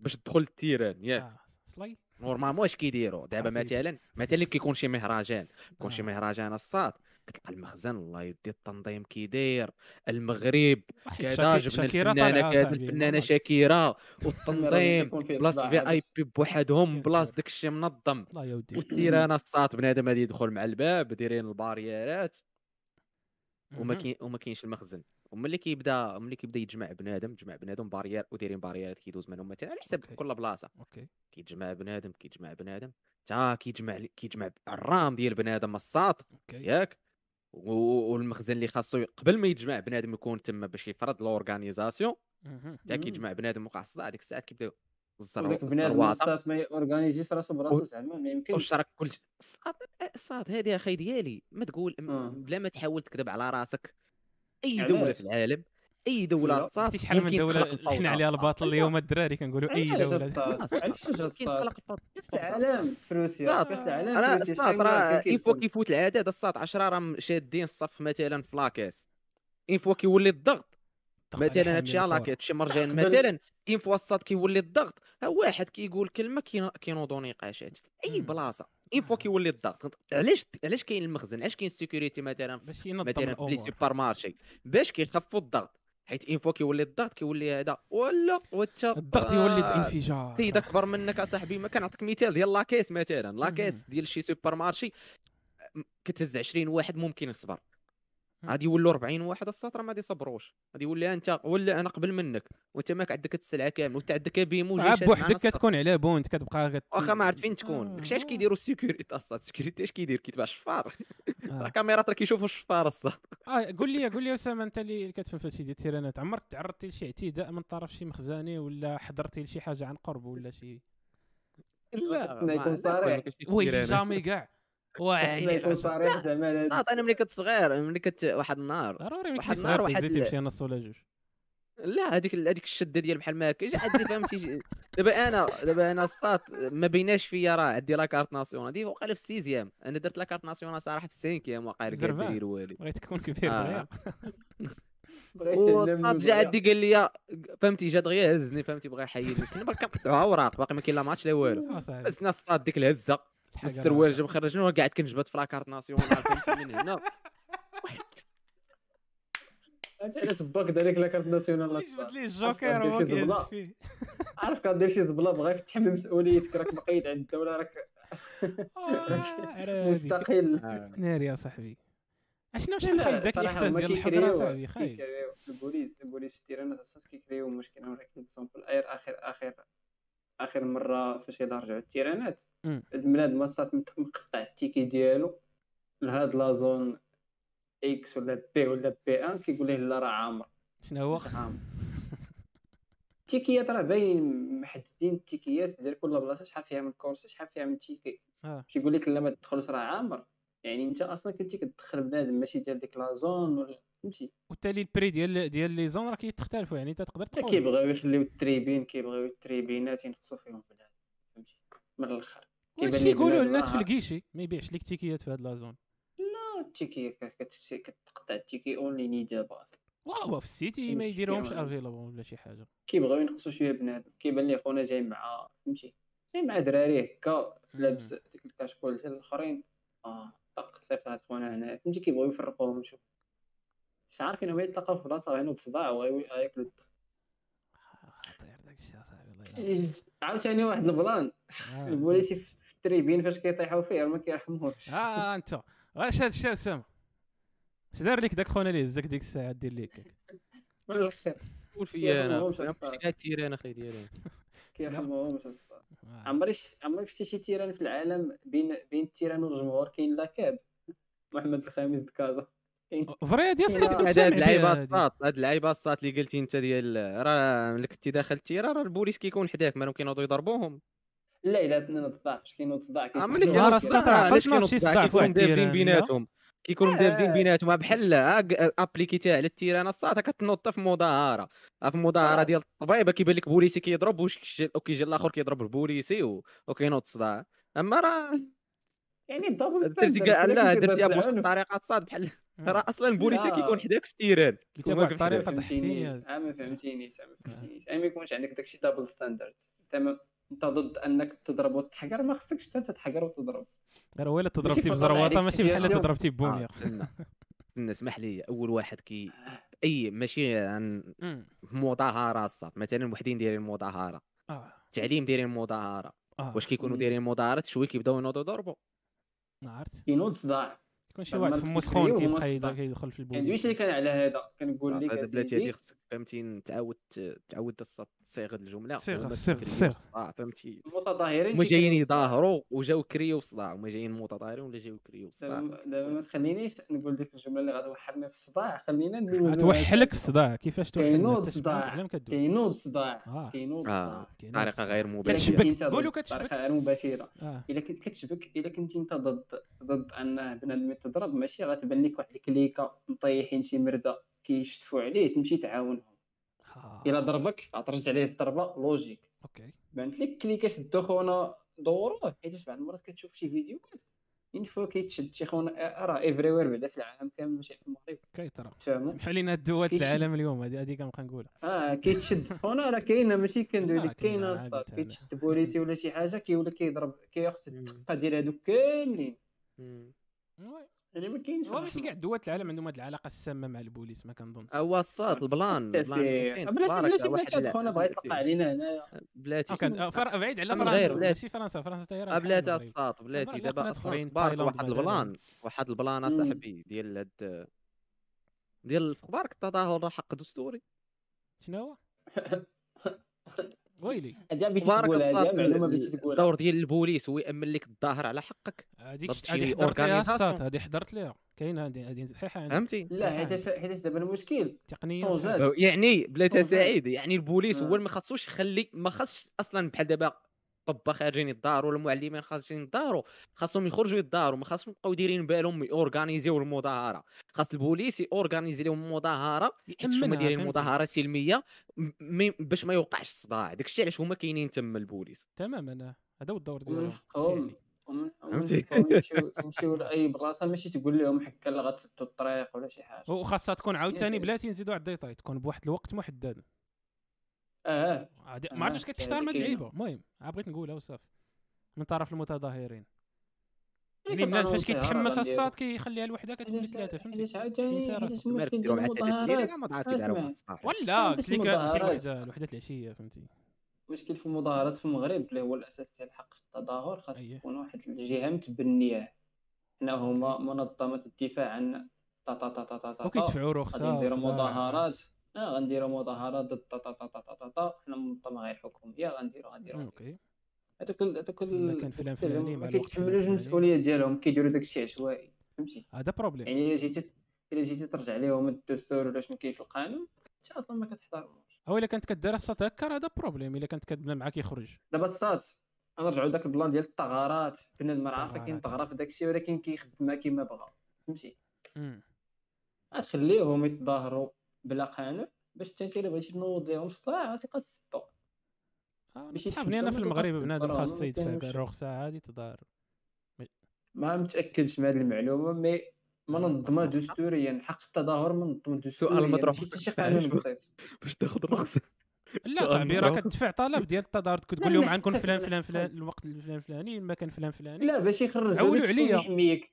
باش تدخل التيران ياك. صلي نورمالمون اش كيديروا دابا. مثلا مثلا كيكون شي مهرجان يكون شي آه. مهرجان الصاد كتلقى المخزن الله يدي التنظيم كيداير المغرب واحد كذا جبنا الفنانة كذا الفنانة المغرب [LAUGHS] والتنظيم يكون فيه بلاص صداع في آي بي بوحدهم يا بلاص سلام. داكشي منظم وال terrain الصاد بنادم غادي يدخل مع الباب دايرين ال barrierات وما. كاين وما كاينش المخزن وملي كيبدا ملي كيبدا يتجمع بنادم تجمع بنادم barrière ودايرين barrièreات كيدوز منهم مثلا على حسب. كل بلاصة. أوكي. كيتجمع بنادم كيتجمع بنادم. تا كيتجمع لي- كيتجمع الرام ديال بنادم الساط. ياك. والمخزن اللي خاصو قبل ما يتجمع بنادم يكون تما باش يفرض l'organisation مم. كيتجمع بنادم وقع الصداع ديك الساعات كيبداو الزرو- وداك بنادم الزرواطه الصات ما يورغانيزيش راسو براسو زعما ما يمكنش. والشرك كل الصاد الصاد هذه أخي ديالي. ما تقول آه. بلا ما تحاول تكذب على راسك. أي دولة علاش؟ في العالم أي دولة عرفتي شحال من دولة. حنا عليها الباطل أيوة. اليوم الدراري كنقولوا أي دولة. علاش. كاس العالم في روسيا الصاد. كاس العالم راه كان اين فوا. كيفوت العدد الصاد 10 راه شادين الصف مثلا في لاكاس اين فوا كيولي الضغط مثلا هادشي على الكرة. هادشي مرجان مثلا une fois الصاد كيولي الضغط ها واحد كيقول كلمة كين- كينوضوا نقاشات في اي. بلاصة une fois كيولي الضغط. علاش علاش كاين المخزن؟ علاش كاين ال sécurité مثلا باش مثلا في les supermarchés باش كيخفوا الضغط. حيت une fois كيولي الضغط كيولي هذا. ولا وانت الضغط يولد آه، الانفجار. سيد أكبر منك اصاحبي ما كنعطيك مثال ديال la caisse مثلا. la caisse ديال شي supermarché كتهز 20 واحد ممكن يصبر. غادي يولوا 40 واحد السطر ما غادي يصبروش غادي يولي أنت ولا أنا قبل منك وأنت ماك عندك السلعه كامل وأنت عندك بيمو جاي شاد معنا بوحدك. كتكون على بونت كتبقى كت... واخا ما عرفت فين تكون. آه، داكشي علاش آه. كيديروا السيكوريتي أصلا؟ السيكوريتي اش كيدير؟ كيتباع الشفار [LAUGHS] آه. راه كاميرات راه كيشوفوا الشفار الصاد آه قول لي قول لي أسامة أنت اللي كتفهم في هادشي ديال التيرانات عمرك تعرضتي لشي اعتداء من طرف شي مخزاني ولا حضرتي لشي حاجة عن قرب ولا شي؟ خصنا يكون صريح. وي جامي كاع واعي صريح زعما أنا ملي كنت صغير ملي كنت واحد النهار ضروري ملي واحد كنت النهار صغير واحد تهزيتي ال- بشي نص ولا جوج. لا هذيك هذيك الشدة ديال بحال ما هكا جا عندي؟ فهمتي دابا أنا دابا أنا الصات ما بيناش فيا راه عندي la carte nationale. دي وقيلا في ال sixième. أنا درت la carte nationale صراحة في ال cinquième كاع زربان. داير والي بغيت تكون كبير آه. دغيا بغيت [LAUGHS] جا عندي قال لي فهمتي جا دغيا هزني فهمتي بغا يحيدني كنا باقي كنقطعوا اوراق باقي ما كاين لا ماتش لا والو. آه،. هزنا الصاد ديك الهزة. السروال راه- جا مخرجنا وقعد كنجبد في لاكارت ناسيونال من هنا أنت علاش باك دارك لا كارت ناسيونال لا؟ يجبد لي عرفت الجوكر هو كيهز. فيه؟ [LAUGHS] عارف كدير شي زبله بغاك تحمل مسؤوليتك راك مقيد عند الدولة راك آه،. [LAUGHS] مستقل. ناري يا صاحبي. أشنو لا، خايب داك الاحساس ديال الحضره كيكريو- صاحبي خايب. البوليس البوليس في التيرانات أساس كيكريو مشكل أنا نعطيك اكزومبل اير آخر آخر آخر مرة فاش يلاه رجعوا التيرانات. مم. البنادم صات مقطع التيكي ديالو. لهاد لا زون إكس ولا بي ولا بي ان كيقول ليه لا راه عامر. شنو هو؟ عامر. التيكيات راه باين محددين التيكيات ديال كل بلاصة شحال فيها من كورسي شحال فيها من تيكي. آه. كيقول لك لا ما تدخلش راه عامر. يعني أنت أصلا كنتي كتدخل بنادم ماشي ديال ديك لا زون ولا فهمتي؟ وبالتالي البري ديال ديال لي زون راه كيتختلفوا يعني انت تقدر تقول. كيبغيو يخليو التريبين كيبغيو التريبينات ينقصوا فيهم بنادم فهمتي؟ من الآخر. لي يقولوا الناس في الكيشي ما يبيعش لك تيكيات في هاد لا زون. لا التيكي كت- كت- كتقطع التيكي اونلي نيد باس واو في السيتي ما يديروهمش كيما- افيلابل ولا شي حاجة. كيبغيو ينقصوا شوية بنادم. كيبان لي خونا جاي مع فهمتي؟ جاي مع دراري هكا لابس ديك الكاشكول ديال الآخرين. آه طق صيفط هاد خونا هنا فهمتي؟ كيبغيو يفرقوهم شوف. مش عارفين هما يتلاقاو في بلاصه غينوض صداع وياكلوا الدخ خطير داك الشيء اصاحبي الله يلعن. عاوتاني واحد البلان؟ آه، [LAUGHS] البوليسي زيد. في التريبين فاش كيطيحوا فيه ما كيرحموش. آه أنت. واش هاد الشيء اسامه اش دار لك داك خونا اللي هزك ديك الساعة دير ليك. قول فيا أنا. التيران أخي ديالي [LAUGHS] كيرحموهمش آه. عمري عمرك شتي شي تيران في العالم بين بين التيران والجمهور كاين لاكاب محمد الخامس دكازا فري ديال الصاد كنت هاد اللعيبه. الصات هاد اللعيبه الصات اللي قلتي أنت ديال راه ملي كنتي داخل التيران راه البوليس كيكون حداك مالهم كينوضوا يضربوهم لا إلا تنوض صداع فاش كينوض صداع آه، ملي نهار كينوض صداع راه علاش كينوض صداع كيكونوا لا؟ بيناتهم كيكونوا آه. مدابزين بيناتهم بحال آه، أبليكيتي على التيران الصات كتنوض في مظاهره آه، في مظاهره آه. ديال الطبيبه كيبان لك بوليسي كيضرب وكيجي الآخر كيضرب البوليسي وكينوض صداع أما راه يعني ال double درتي standard كاع إلا لا درتيها بواحد. الطريقة الصاد بحال آه. راه أصلا البوليسي لا. كيكون حداك في ال terrain قلتها كيكون بواحد. الطريقة ما فهمتينيش ضحكتيني آه، ما فهمتينيش آه، ما فهمتينيش ما يكونش عندك داكشي double standard أنت ما- أنت ضد أنك تضرب وتحقر ما خصكش أنت تحقر وتضرب. غير هو الا تضربتي بزروطه ماشي بحال الا. تضربتي ببونيه آه، استنى اسمح لي أول واحد كي أي ماشي عن. مظاهره الصاد مثلا وحدين دايرين مظاهره آه. التعليم دايرين مظاهره آه. واش كيكونوا. دايرين مظاهرات شوية كيبداو ينوضوا يضربوا عرفت؟ كينوض صداع. يكون شي واحد ما في مسخون هما كيبقى كيدخل في يعني البوليس دويش اللي كان على هذا. كنقول لك هذا بلاتي هذه خصك فهمتي تعاود تعاود الص- تصيغ الجملة صيغ- وهما صيغ- فهمتي المتظاهرين هما جايين. يظاهروا وجاو كريو الصداع هما جايين متظاهرين ولا جاو كريو الصداع دابا ما تخلينيش نقول ديك الجملة اللي غتوحرني في الصداع خلينا ندوزو توحلك في الصداع كيفاش توحل كينوض صداع. كدوز كينوض صداع آه كينوض صداع كاين طريقة الصداع. غير مباشرة قولوا ضد كتشبك. بطريقه غير مباشرة إلا كنت كتشبك إلا كنتي أنت ضد ضد انه بنادم يتضرب ماشي غتبان لك واحد الكليكة مطيحين شي مرده كيشتفوا عليه تمشي تعاونهم آه. الا ضربك غترجع ليه الضربة. logique OK. بانت لك كليكه شدو خونا دوروه حيت بعض المرات كتشوف شي فيديوهات une fois كيتشد شي خونا. راه everywhere بعدا في العالم كامل ماشي في المغرب. تفهموا سمحوا لينا كيشد. العالم اليوم. هذه هذه كنبقى نقولها. آه كيتشد. خونا راه كاينة ماشي كندوي لك. كاينة الصاد. كيتشد بوليسي ولا شي حاجة كيولي كيضرب كياخذ. الدقه ديال هادوك كاملين. يعني ما كاينش هو ماشي كاع دوات العالم عندهم هاد العلاقة السامة مع البوليس ما كنظنش. هو الصاد ال plan بلاتي بلاتي بلاتي خونا بغا يطلق علينا هنايا بلاتي بعيد على فرنسا. ماشي فرنسا فرنسا حتى هي بلاتي. الصاد بلاتي دابا تايلاند واحد. ال plan واحد ال plan. أصاحبي ديال هاد ديال في أخبارك التظاهر راه حق دستوري. شنو هو؟ [LAUGHS] ويلي؟ هادي الصاد الدور ديال البوليس هو يامن لك الظاهر على حقك. هذيك هذه حضرت ليها هذه حضرت ليها. كاينة هذه هذه صحيحة عندي فهمتي؟ لا حيت حيت دابا المشكل. تقنيا. صحيحة. يعني بلاتي صوزات. سعيد يعني البوليس هو آه. اللي ما خاصوش يخلي ما خاصش أصلا بحال دابا طبا خارجين ولا المعلمين خارجين يتظاهروا خاصهم يخرجوا يتظاهروا ما خاصهم يبقاو دايرين بالهم يورغانيزيو المظاهرة. خاص البوليس يورغانيزي لهم مظاهره حيت هما دايرين؟ مظاهرة سلمية باش ما يوقعش الصداع. داكشي علاش هما كاينين تما البوليس. تماما هذا هو الدور ديالهم فهمتي؟ ومن حقهم يمشيو لأي بلاصة ماشي تقول لهم حكا لا غتسدوا الطريق ولا شي حاجة. وخاصها تكون عاوتاني. بلاتي نزيدوا على ال détail تكون بواحد الوقت محدد. آه. عادي- ما عرفتش كتحترم هاد. اللعيبه المهم بغيت نقولها وصافي من طرف المتظاهرين يعني يعني الناس فاش كيتحمس الصاد كيخليها لوحدها كتولي علاش ثلاثة فهمتي؟ ولا فهمتي قلت لك. وحده الوحده العشية فهمتي؟ المشكل في المظاهرات في المغرب اللي هو الأساس ديال الحق في التظاهر خاص أيه. تكون واحد الجهة متبنية. حنا هما منظمة الدفاع عن تا تا تا تا تا تا وكيدفعوا رخصة نديروا. مظاهرات. آه غنديروا مظاهرات ضد تا تا تا تا تا تا تا حنا منظمه غير حكوميه غنديروا غنديروا OK. هذوك هذوك ما كيتحملوش. المسؤولية ديالهم. كيديروا داكشي عشوائي. فهمتي؟ هذا problème يعني إلا جيتي إلا جيتي ترجع لهم الدستور ولا شنو كاين في القانون انت أصلا ما كتحترموش أو إلا كانت كدير الساط هكا راه هذا problème إلا كانت كتبنى معاك يخرج. دابا السات غنرجعوا داك ال plan ديال الثغرات بنادم راه عارفه الثغرات. كينطغرا في داكشي ولكن كيخدمها كيما بغا. فهمتي. غتخليهم يتظاهروا. بلا قانون باش انت الا بغيتي تنوض لهم صداع غتلقى السطو آه، ماشي صحابني أنا في المغرب بنادم خاص يدفع الرخصة عادي تظاهر ما متأكدش من هذه المعلومة مي منظمه دستوريا. حق التظاهر منظمه دستوريا. مطروح. ماشي شي قانون بسيط. باش تاخذ الرخصة. لا سؤال صاحبي راه. كتدفع طلب ديال التظاهر كتقول لهم غنكون حتى- فلان لا، فلان حتى- فلان الوقت الفلان الفلاني المكان فلان فلاني لا باش يخرجوا عولوا عليا. يحميك.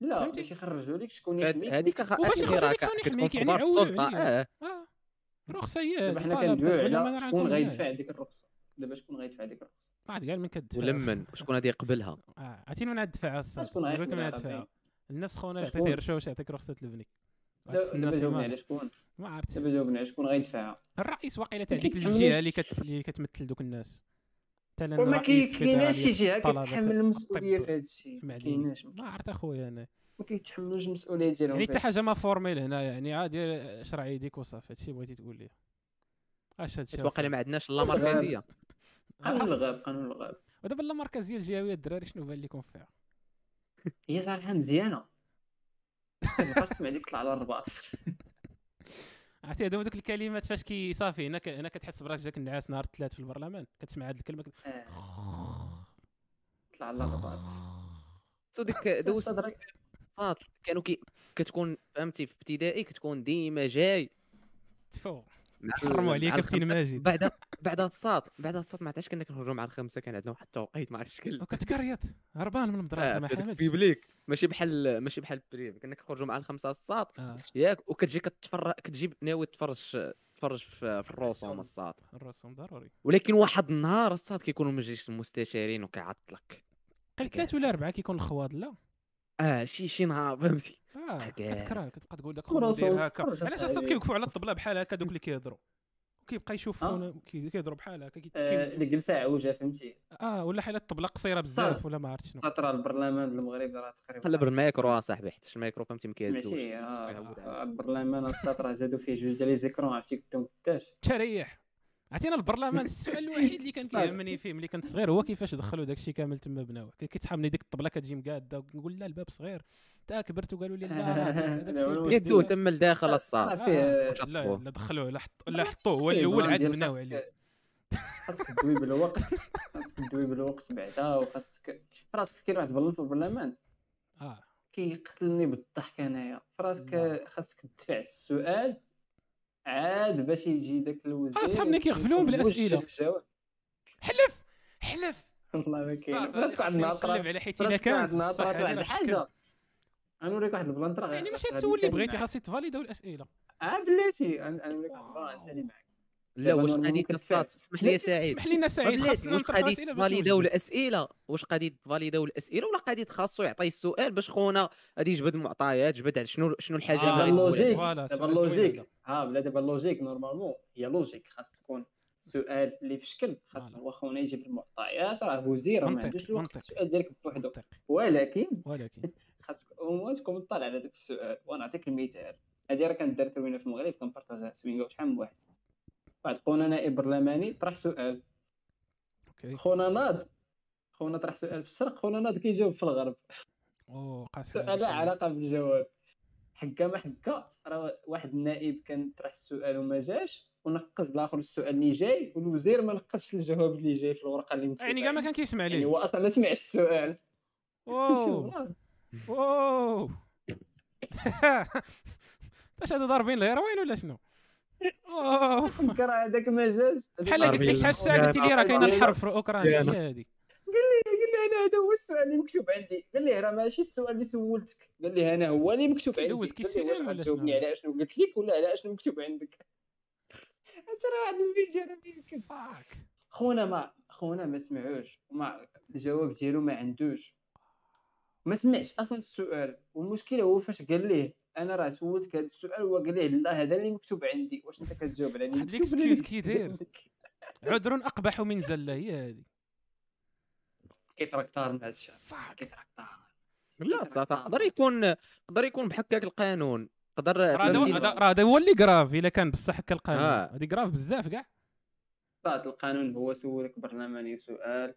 لا؟ باش يخرجوا لك شكون يحميك. هذيك هذيك يخرجوا لك شكون يحميك، يعني عولوا السلطه عليا. آه. رخصة هي دابا حنا كندويو على شكون. غيدفع ديك الرخصة. دابا شكون غيدفع ديك الرخصة؟ ما عاد كاع من كتدفع ولمن وشكون غادي يقبلها؟ آه. عرفتيني من الصاد شكون؟ غتدفع النفس خونا شكون؟ عطيتيه رشوش يعطيك رخصة البني دابا جاوبني. على شكون. ما عرفت دابا جاوبني على شكون غيدفعها الرئيس واقيلا تاع ما ديك الجهة. اللي كتمثل دوك الناس. مثلا وما رئيس كايناش شي جهة كتحمل المسؤولية في هذا الشيء ما. كايناش. ما عرفت أخويا أنا. ما كيتحملوش المسؤولية ديالهم يعني حتى حاجة. ما formel هنا يعني عادي اشرع يديك وصافي هادشي بغيتي تقول لي. اش هادشي؟ واقيلا ما عندناش لا مركزية. [LAUGHS] قانون الغاب قانون الغاب ودابا لا مركزية الجهوية الدراري شنو بان لكم فيها؟ هي صراحة مزيانة. كتبقى تسمع ديك طلع على الرباط. [LAUGHS] عرفتي هادو دوك الكلمات فاش كي صافي هنا. هنا كتحس براسك جاك النعاس نهار الثلاث في البرلمان كتسمع هاد الكلمة كت... آه، طلع الرباط سو [LAUGHS] ديك دوز صدرك؟ صاد كانوا كي كتكون فهمتي في ابتدائي كتكون ديما جاي. تفو. حرموا عليك كابتن. ماجد بعد بعد الصاد بعد الصاد ما عرفتش كنا كنخرجوا مع الخمسة كان عندنا واحد التوقيت ما عرفتش شكل وكتكريط هربان من المدرسة آه، ما حاملش ال public ماشي بحال ماشي بحال ال privé كنا كنخرجوا مع الخمسة الصاد آه. ياك وكتجي كتفرج كتجيب ناوي تفرج تفرج في, في الرسوم الصاد الرسوم ضروري. ولكن واحد النهار الصاد كيكونوا من جيش المستشارين وكيعطلك. قلت ثلاث ولا أربعة كيكون الخواض لا. آه شي شي نهار فهمتي؟ آه. كتكره كتبقى تقول داك داير هكا. علاش. أصلا كيوقفوا على الطبلة بحال هكا دوك اللي كيهضروا؟ وكيبقى يشوفونا كي- كيهضروا بحال هكا كي- آه، ديك الجلسه عوجة فهمتي؟ آه ولا حال الطبلة قصيرة. بزاف ولا ما عرفت شنو. سطر البرلمان ديال المغرب راه تقريبا قلب الميكرو اصاحبي حتى الميكرو فهمتي ما كيهزوش. سمعتي كيعود آه، البرلمان السطر زادوا فيه جوج ديال les écrans عرفتي؟ قدام قداش تريح. عرفتينا البرلمان [LAUGHS] السؤال الوحيد اللي كان. كيهمني فيه ملي كنت صغير هو كيفاش دخلوا داكشي كامل تما بناوه كي- كيتحاملني ديك الطبلة كتجي مقادة ونقول لا الباب صغير. تا كبرت وقالوا لي لا [LAUGHS] داك- لا، يدوه تما لداخل الصاد فيه آه، وشطبوه. لا لا دخلوه لا حط- لا حطوه هو الأول عاد ديال بناو خاصك- عليه خاصك تدوي بالوقت خاصك تدوي بالوقت بعدا وخاصك فراسك كاين واحد ال plan في البرلمان. آه. كيقتلني بالضحك أنايا. فراسك لا. خاصك تدفع السؤال عاد باش يجي داك الوزير صحابنا. موجه الجواب؟ حلف! حلف! والله ما كاين. صافي، فراسك واحد النهار نقلب طرات على حيت إلا فراسك واحد النهار هذه واحد. الحاجة. غنوريك واحد ال plan يعني ماشي تسول اللي بغيتي. خاصك تفاليداو الأسئلة. آه بلاتي. غن- غنوريك واحد ال plan معاك. لا واش غادي. تصاد اسمح لي سعيد. اسمح لنا سعيد خاصنا واش نطرح غادي أسئلة باش تفاليداو. الأسئلة؟ واش غادي تفاليداو الأسئلة؟ ولا غادي خاصو يعطي السؤال باش خونا غادي يجبد المعطيات جبد على شنو شنو الحاجة آه، دابا اللي غادي ال logique دابا ال logique. ها بلا دابا ال logique normalement هي logique خاص تكون سؤال اللي في شكل. خاص. هو خونا يجيب المعطيات راه وزير ما عندوش الوقت. السؤال ديالك بوحدو. ولكن ولكن. [LAUGHS] خاصك au moins تكون مطلع على داك السؤال. ونعطيك المثال. هادي راه كانت دارت في المغرب كنبارطاجيها سميتو شحال من واحد. واحد خونا نائب برلماني طرح سؤال. OK. خونا ناض. خونا طرح سؤال في الشرق خونا ناض كيجاوب في الغرب. أو قاسي السؤال لا علاقه بالجواب حكا ما حكا راه واحد النائب كان طرح السؤال وما جاش ونقز الآخر السؤال اللي جاي والوزير ما نقزش الجواب اللي جاي في الورقة اللي مكتوبة. يعني كاع ما كان كيسمع يعني ليه هو أصلا ما سمعش السؤال. واو واو [LAUGHS] [LAUGHS] اش هذا ضاربين الهيروين ولا شنو؟ فكر هذاك ما جاش بحال قلت لك شحال ساعه قلت لي راه كاينة الحرب في اوكرانيا هي هذه قال لي أنا هذا هو السؤال اللي مكتوب عندي. قال لي راه ماشي السؤال اللي سولتك. قال لي أنا هو اللي مكتوب عندي. قال لي واش غتجاوبني؟ على شنو قلت لك ولا على شنو مكتوب عندك. [LAUGHS] ترى واحد الفيديو أنا يمكن. فاك خونا ما خونا ما سمعوش. وما الجواب ديالو ما عندوش. ما سمعش أصلا السؤال. والمشكلة هو فاش قال ليه؟ أنا راه سولتك هذا السؤال هو قال ليه لا هذا اللي مكتوب عندي. واش أنت كتجاوب على اللي مكتوب كيدير. [LAUGHS] عذر أقبح من زلة هي هذه. كيتراكتار مع الشعب فاك. كيتراكتار لا صافي يقدر يكون يقدر يكون بحكاك القانون. يقدر راه هذا؟ هو- هذا اللي grave إلا كان بصح هكا القانون. آه. هذه grave بزاف كاع. طاعة القانون هو سولك برلماني سؤال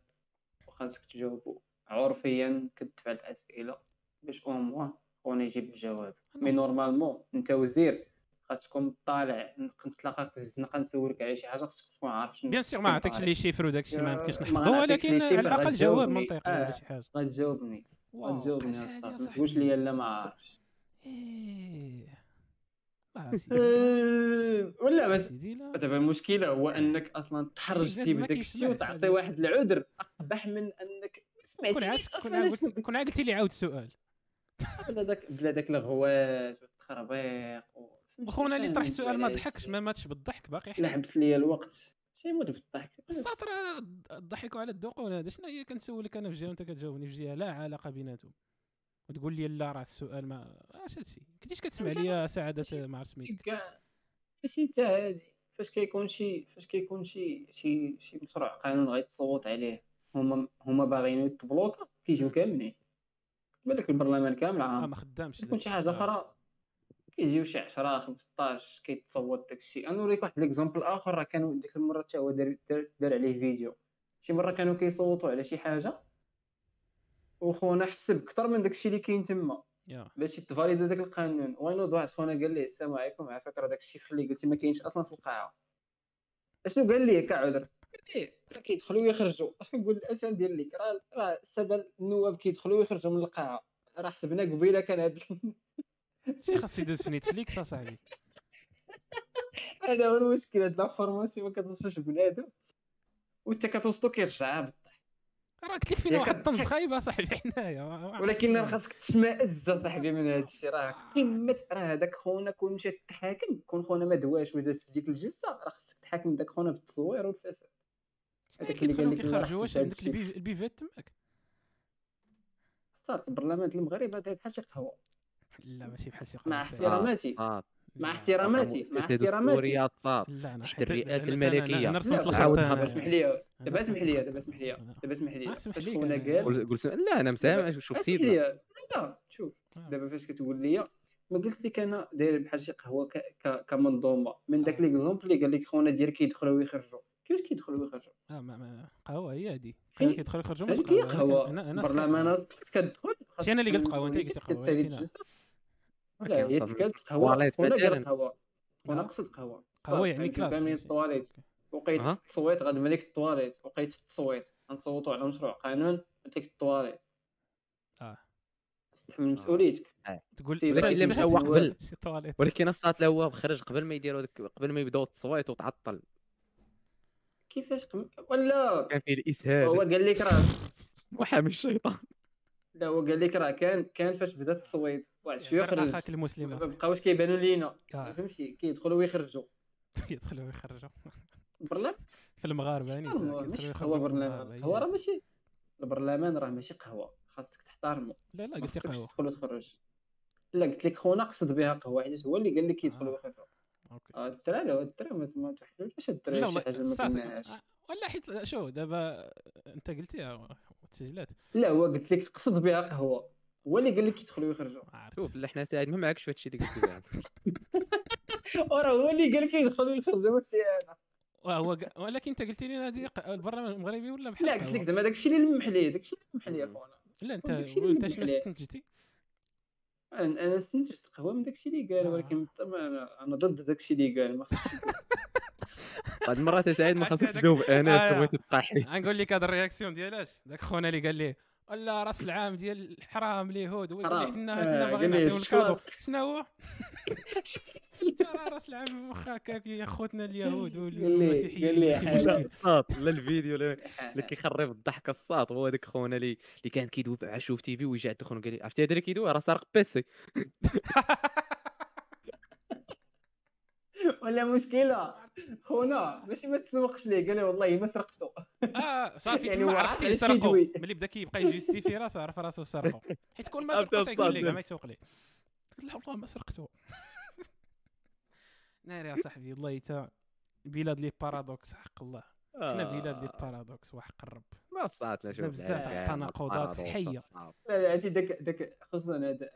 وخاصك تجاوبه عرفيا كتدفع الأسئلة باش au moins خونا يجيب الجواب mais normalement انت وزير خاص تكون طالع نتلاقاك في الزنقة نسولك على شي حاجة خاصك تكون عارف شنو بيان سيغ ما عطيكش لي شيفر وداك الشيء ما يمكنش نحفظو ولكن على الأقل. جواب منطقي ولا آه. شي حاجة غتجاوبني غتجاوبني يا ما تقولش. لي لا ما عارفش إيه. آه،. أه، [LAUGHS] ولا بس دابا المشكلة هو إنك أصلا تحرجتي بداك الشيء وتعطي. واحد العذر أقبح من إنك قلت- كون عاد قلتي لي عاود السؤال بلا داك بلا داك الغواش والتخربيق؟ وخونا اللي طرح السؤال ما. ضحكش ما ماتش بالضحك باقي حي حبس لي الوقت. شي يموت بالضحك. السطر ضحكوا على الدقون هذا شنو هي كنسولك أنا في جهه وانت كتجاوبني في جهة لا علاقة بيناتهم. وتقول لي لا راه السؤال ما اش هادشي. كنتيش كتسمع ليا سعادة ما عرفت سميتك ماشي حتى هادي؟ فاش كيكون شي فاش كيكون شي شي شي مشروع قانون غيتصوت عليه؟ هما هما باغيين يتبلوكا كيجيو كاملين. بالك البرلمان كامل عام. ما خدامش تكون داك شي الشيء. حاجة آه. أخرى؟ كيجيو شي 10 15 كيتصوت داكشي. أنا نوريك واحد l'exemple آخر راه كانوا ديك المرة حتى هو دار دار, عليه فيديو. شي مرة كانوا كيصوتوا على شي حاجة وخونا حسب أكثر من داكشي اللي كاين تما. باش يتفاليدا داك القانون. وينوض واحد؟ خونا قال ليه السلام عليكم على فكرة داك الشيء اللي قلتي ما كاينش أصلا في القاعة. أشنو قال ليه كعذر؟ راه كيدخلوا ويخرجوا اش [LAUGHS] نقول اش ندير لك راه راه السادة النواب كيدخلوا ويخرجوا من القاعة. راه حسبنا قبيلة كان هاد [LAUGHS] شي خاص يدوز في Netflix اصاحبي [LAUGHS] هذا هو المشكل هاد l'information ما كتوصلش بنادم وانت كتوصلو كيرجعها بالطيح راه قلت لك فينا يا واحد كان- الطنز خايب اصاحبي حنايا ولكن راه خاصك تشمئز صاحبي من هاد الشيء راه قمة راه هذاك خونا كون مشى تحاكم كون خونا ما دواش وداز ديك الجلسة راه خاصك تحاكم داك خونا بالتصوير والفساد. هذاك اللي قال لك كيخرجوا واش عندك البيفات تماك. صافي البرلمان المغرب هذا بحال شي قهوة. لا ماشي بحال شي مع قهوة احتراماتي. صاد مع احتراماتي مع احتراماتي. تحت أنا- الملكية. أنا رسمت لا، الخط عاود أنا. خبر، اسمح لي دابا اسمح لي دابا اسمح لي. دابا اسمح آه، لي فاش أنا. قال لا أنا مسامع شوف سيدنا لا شوف. آه. دابا فاش كتقول لي ما قلت لك أنا داير بحال شي قهوة ك... ك... كمنظومة. من داك آه. ليكزومبل اللي قال لك خونا ديالك كيدخلوا ويخرجوا. كيفاش كيدخلوا ويخرجوا آه ما ما قهوة هي هذه فين؟ كيدخلوا يخرجوا من هذيك هي. قهوة؟ أنا أنا برلمان كتدخل؟ ماشي أنا اللي قلت قهوة، كتسالي ولكن- الجلسه لا هي قهوة. قالت قهوة. آه. قصد قهوة. قهوة يعني كلاس كاملين ماشي. الطواليت وقيت. التصويت غاد ملك الطواليت وقيت التصويت. غنصوتوا على مشروع قانون قلت لك الطواليت آه. تتحمل مسؤوليتك تقول سي ولكن ولكن اللي مشى هو قبل ولكن الصات لا هو خرج قبل ما يديروا قبل ما يبداو التصويت وتعطل. كيفاش قم... ولا كان فيه هو الاسهال قال لك راه [LAUGHS] وحامي الشيطان. لا هو قال لك راه كان كان فاش بدا التصويت. واحد شوية خرج. أخاك المسلم ما. بقاوش كيبانوا لينا. فهمتي؟ كيدخلوا ويخرجوا. [LAUGHS] يدخلوا ويخرجوا. برلمان؟ في المغاربه محترم، ماشي قهوة برلمان. القهوه راه ماشي. البرلمان راه ماشي قهوة. خاصك تحترمه لا لا قلت خصكش قهوة. تدخل وتخرج لا قلت لك خونا قصد بها قهوة. حيت هو اللي قال لك يدخل آه. ويخرج أوكي. الدراري هو الدراري ما- تحلوش الدراري لا شي والله حاجة ما قلناهاش ولا حيت شو دابا أنت قلتيها وتسجلات لا هو قلت لك قصد بها قهوه هو اللي قال لك يدخلوا ويخرجوا. شوف لا حنا ساعد ما معكش في هادشي اللي قلتي [LAUGHS] وراه هو اللي قال لك يدخلوا ويخرجوا ماشي أنا. وهو ولكن أنت قلت لي هذه ق- البرلمان المغربي ولا بحال لا قلت لك؟ زعما داكشي اللي لمح ليه داكشي اللي لمح ليه مم. خونا. لا أنت انت شنو. استنتجتي؟ أنا أنا استنتجت قهوه من داكشي اللي قال آه. ولكن طبعا أنا أنا ضد داكشي اللي قال ما خصكش [LAUGHS] هاد المرات سعيد ما خاصكش هذاك- تجاوب انس آه. بغيتي تطاحي غنقول لك هذا ال réaction ديالاش داك خونا اللي قال لي ولا راس العام ديال الحرام اليهود هو يقول لك حرام. حنا آه، حنا قال باغيين نعطيو ال cadeau. شنو هو؟ [LAUGHS] راس العام واخا هكاك يا خوتنا اليهود والمسيحيين الصاط لا الفيديو اللي [LAUGHS] كيخرب الضحك الصاط هو هذاك خونا اللي اللي كان كيدوب على شوف تي في ويجي عند خونا قال لي عرفتي هذا اللي كيدوي راه سارق بيسي. [LAUGHS] ولا مشكلة؟ خونا ماشي ما تسوقش ليه؟ قال والله ما سرقته. آه صافي [LAUGHS] يعني تما عرفت اللي. ملي بدا كيبقى يجيستيفي راسو عرف راسو سرقوا حيت كون ما سرقوش يقول لك. ما يسوق ليه قلت لا والله ما سرقته. [LAUGHS] ناري يا صاحبي والله تا بلاد les paradoxes حق الله. حنا بلاد les paradoxes وحق الرب. ما لا شوف بزاف التناقضات الحية. الصاط. لا لا عرفتي داك داك خصوصا هاد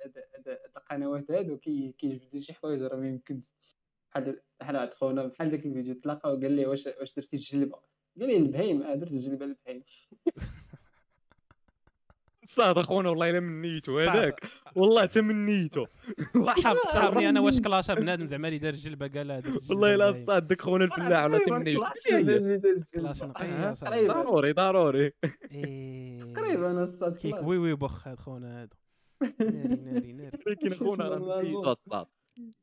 القنوات هادو كي كيجبدوا شي حوايج راه ما يمكنش. بحال بحال عند خونا بحال داك الفيديو تلاقى وقال لي واش واش درتي الجلبة. قال لي البهيم آه درت الجلبة البهيم الصاط [LAUGHS] اخونا والله إلا من نيتو. هذاك. والله تا من نيتو. صحاب صحابني [LAUGHS] أنا واش. كلاشا بنادم زعما اللي دار الجلبة قال والله الا. الصاط داك خونا الفلاح [LAUGHS] ولا تا من نيتو كلاش نقيه آه، ضروري ضروري. إيه. تقريبا الصاد كيك وي وي بخ هاد خونا هذا ناري ناري ناري. ولكن خونا راه الصاط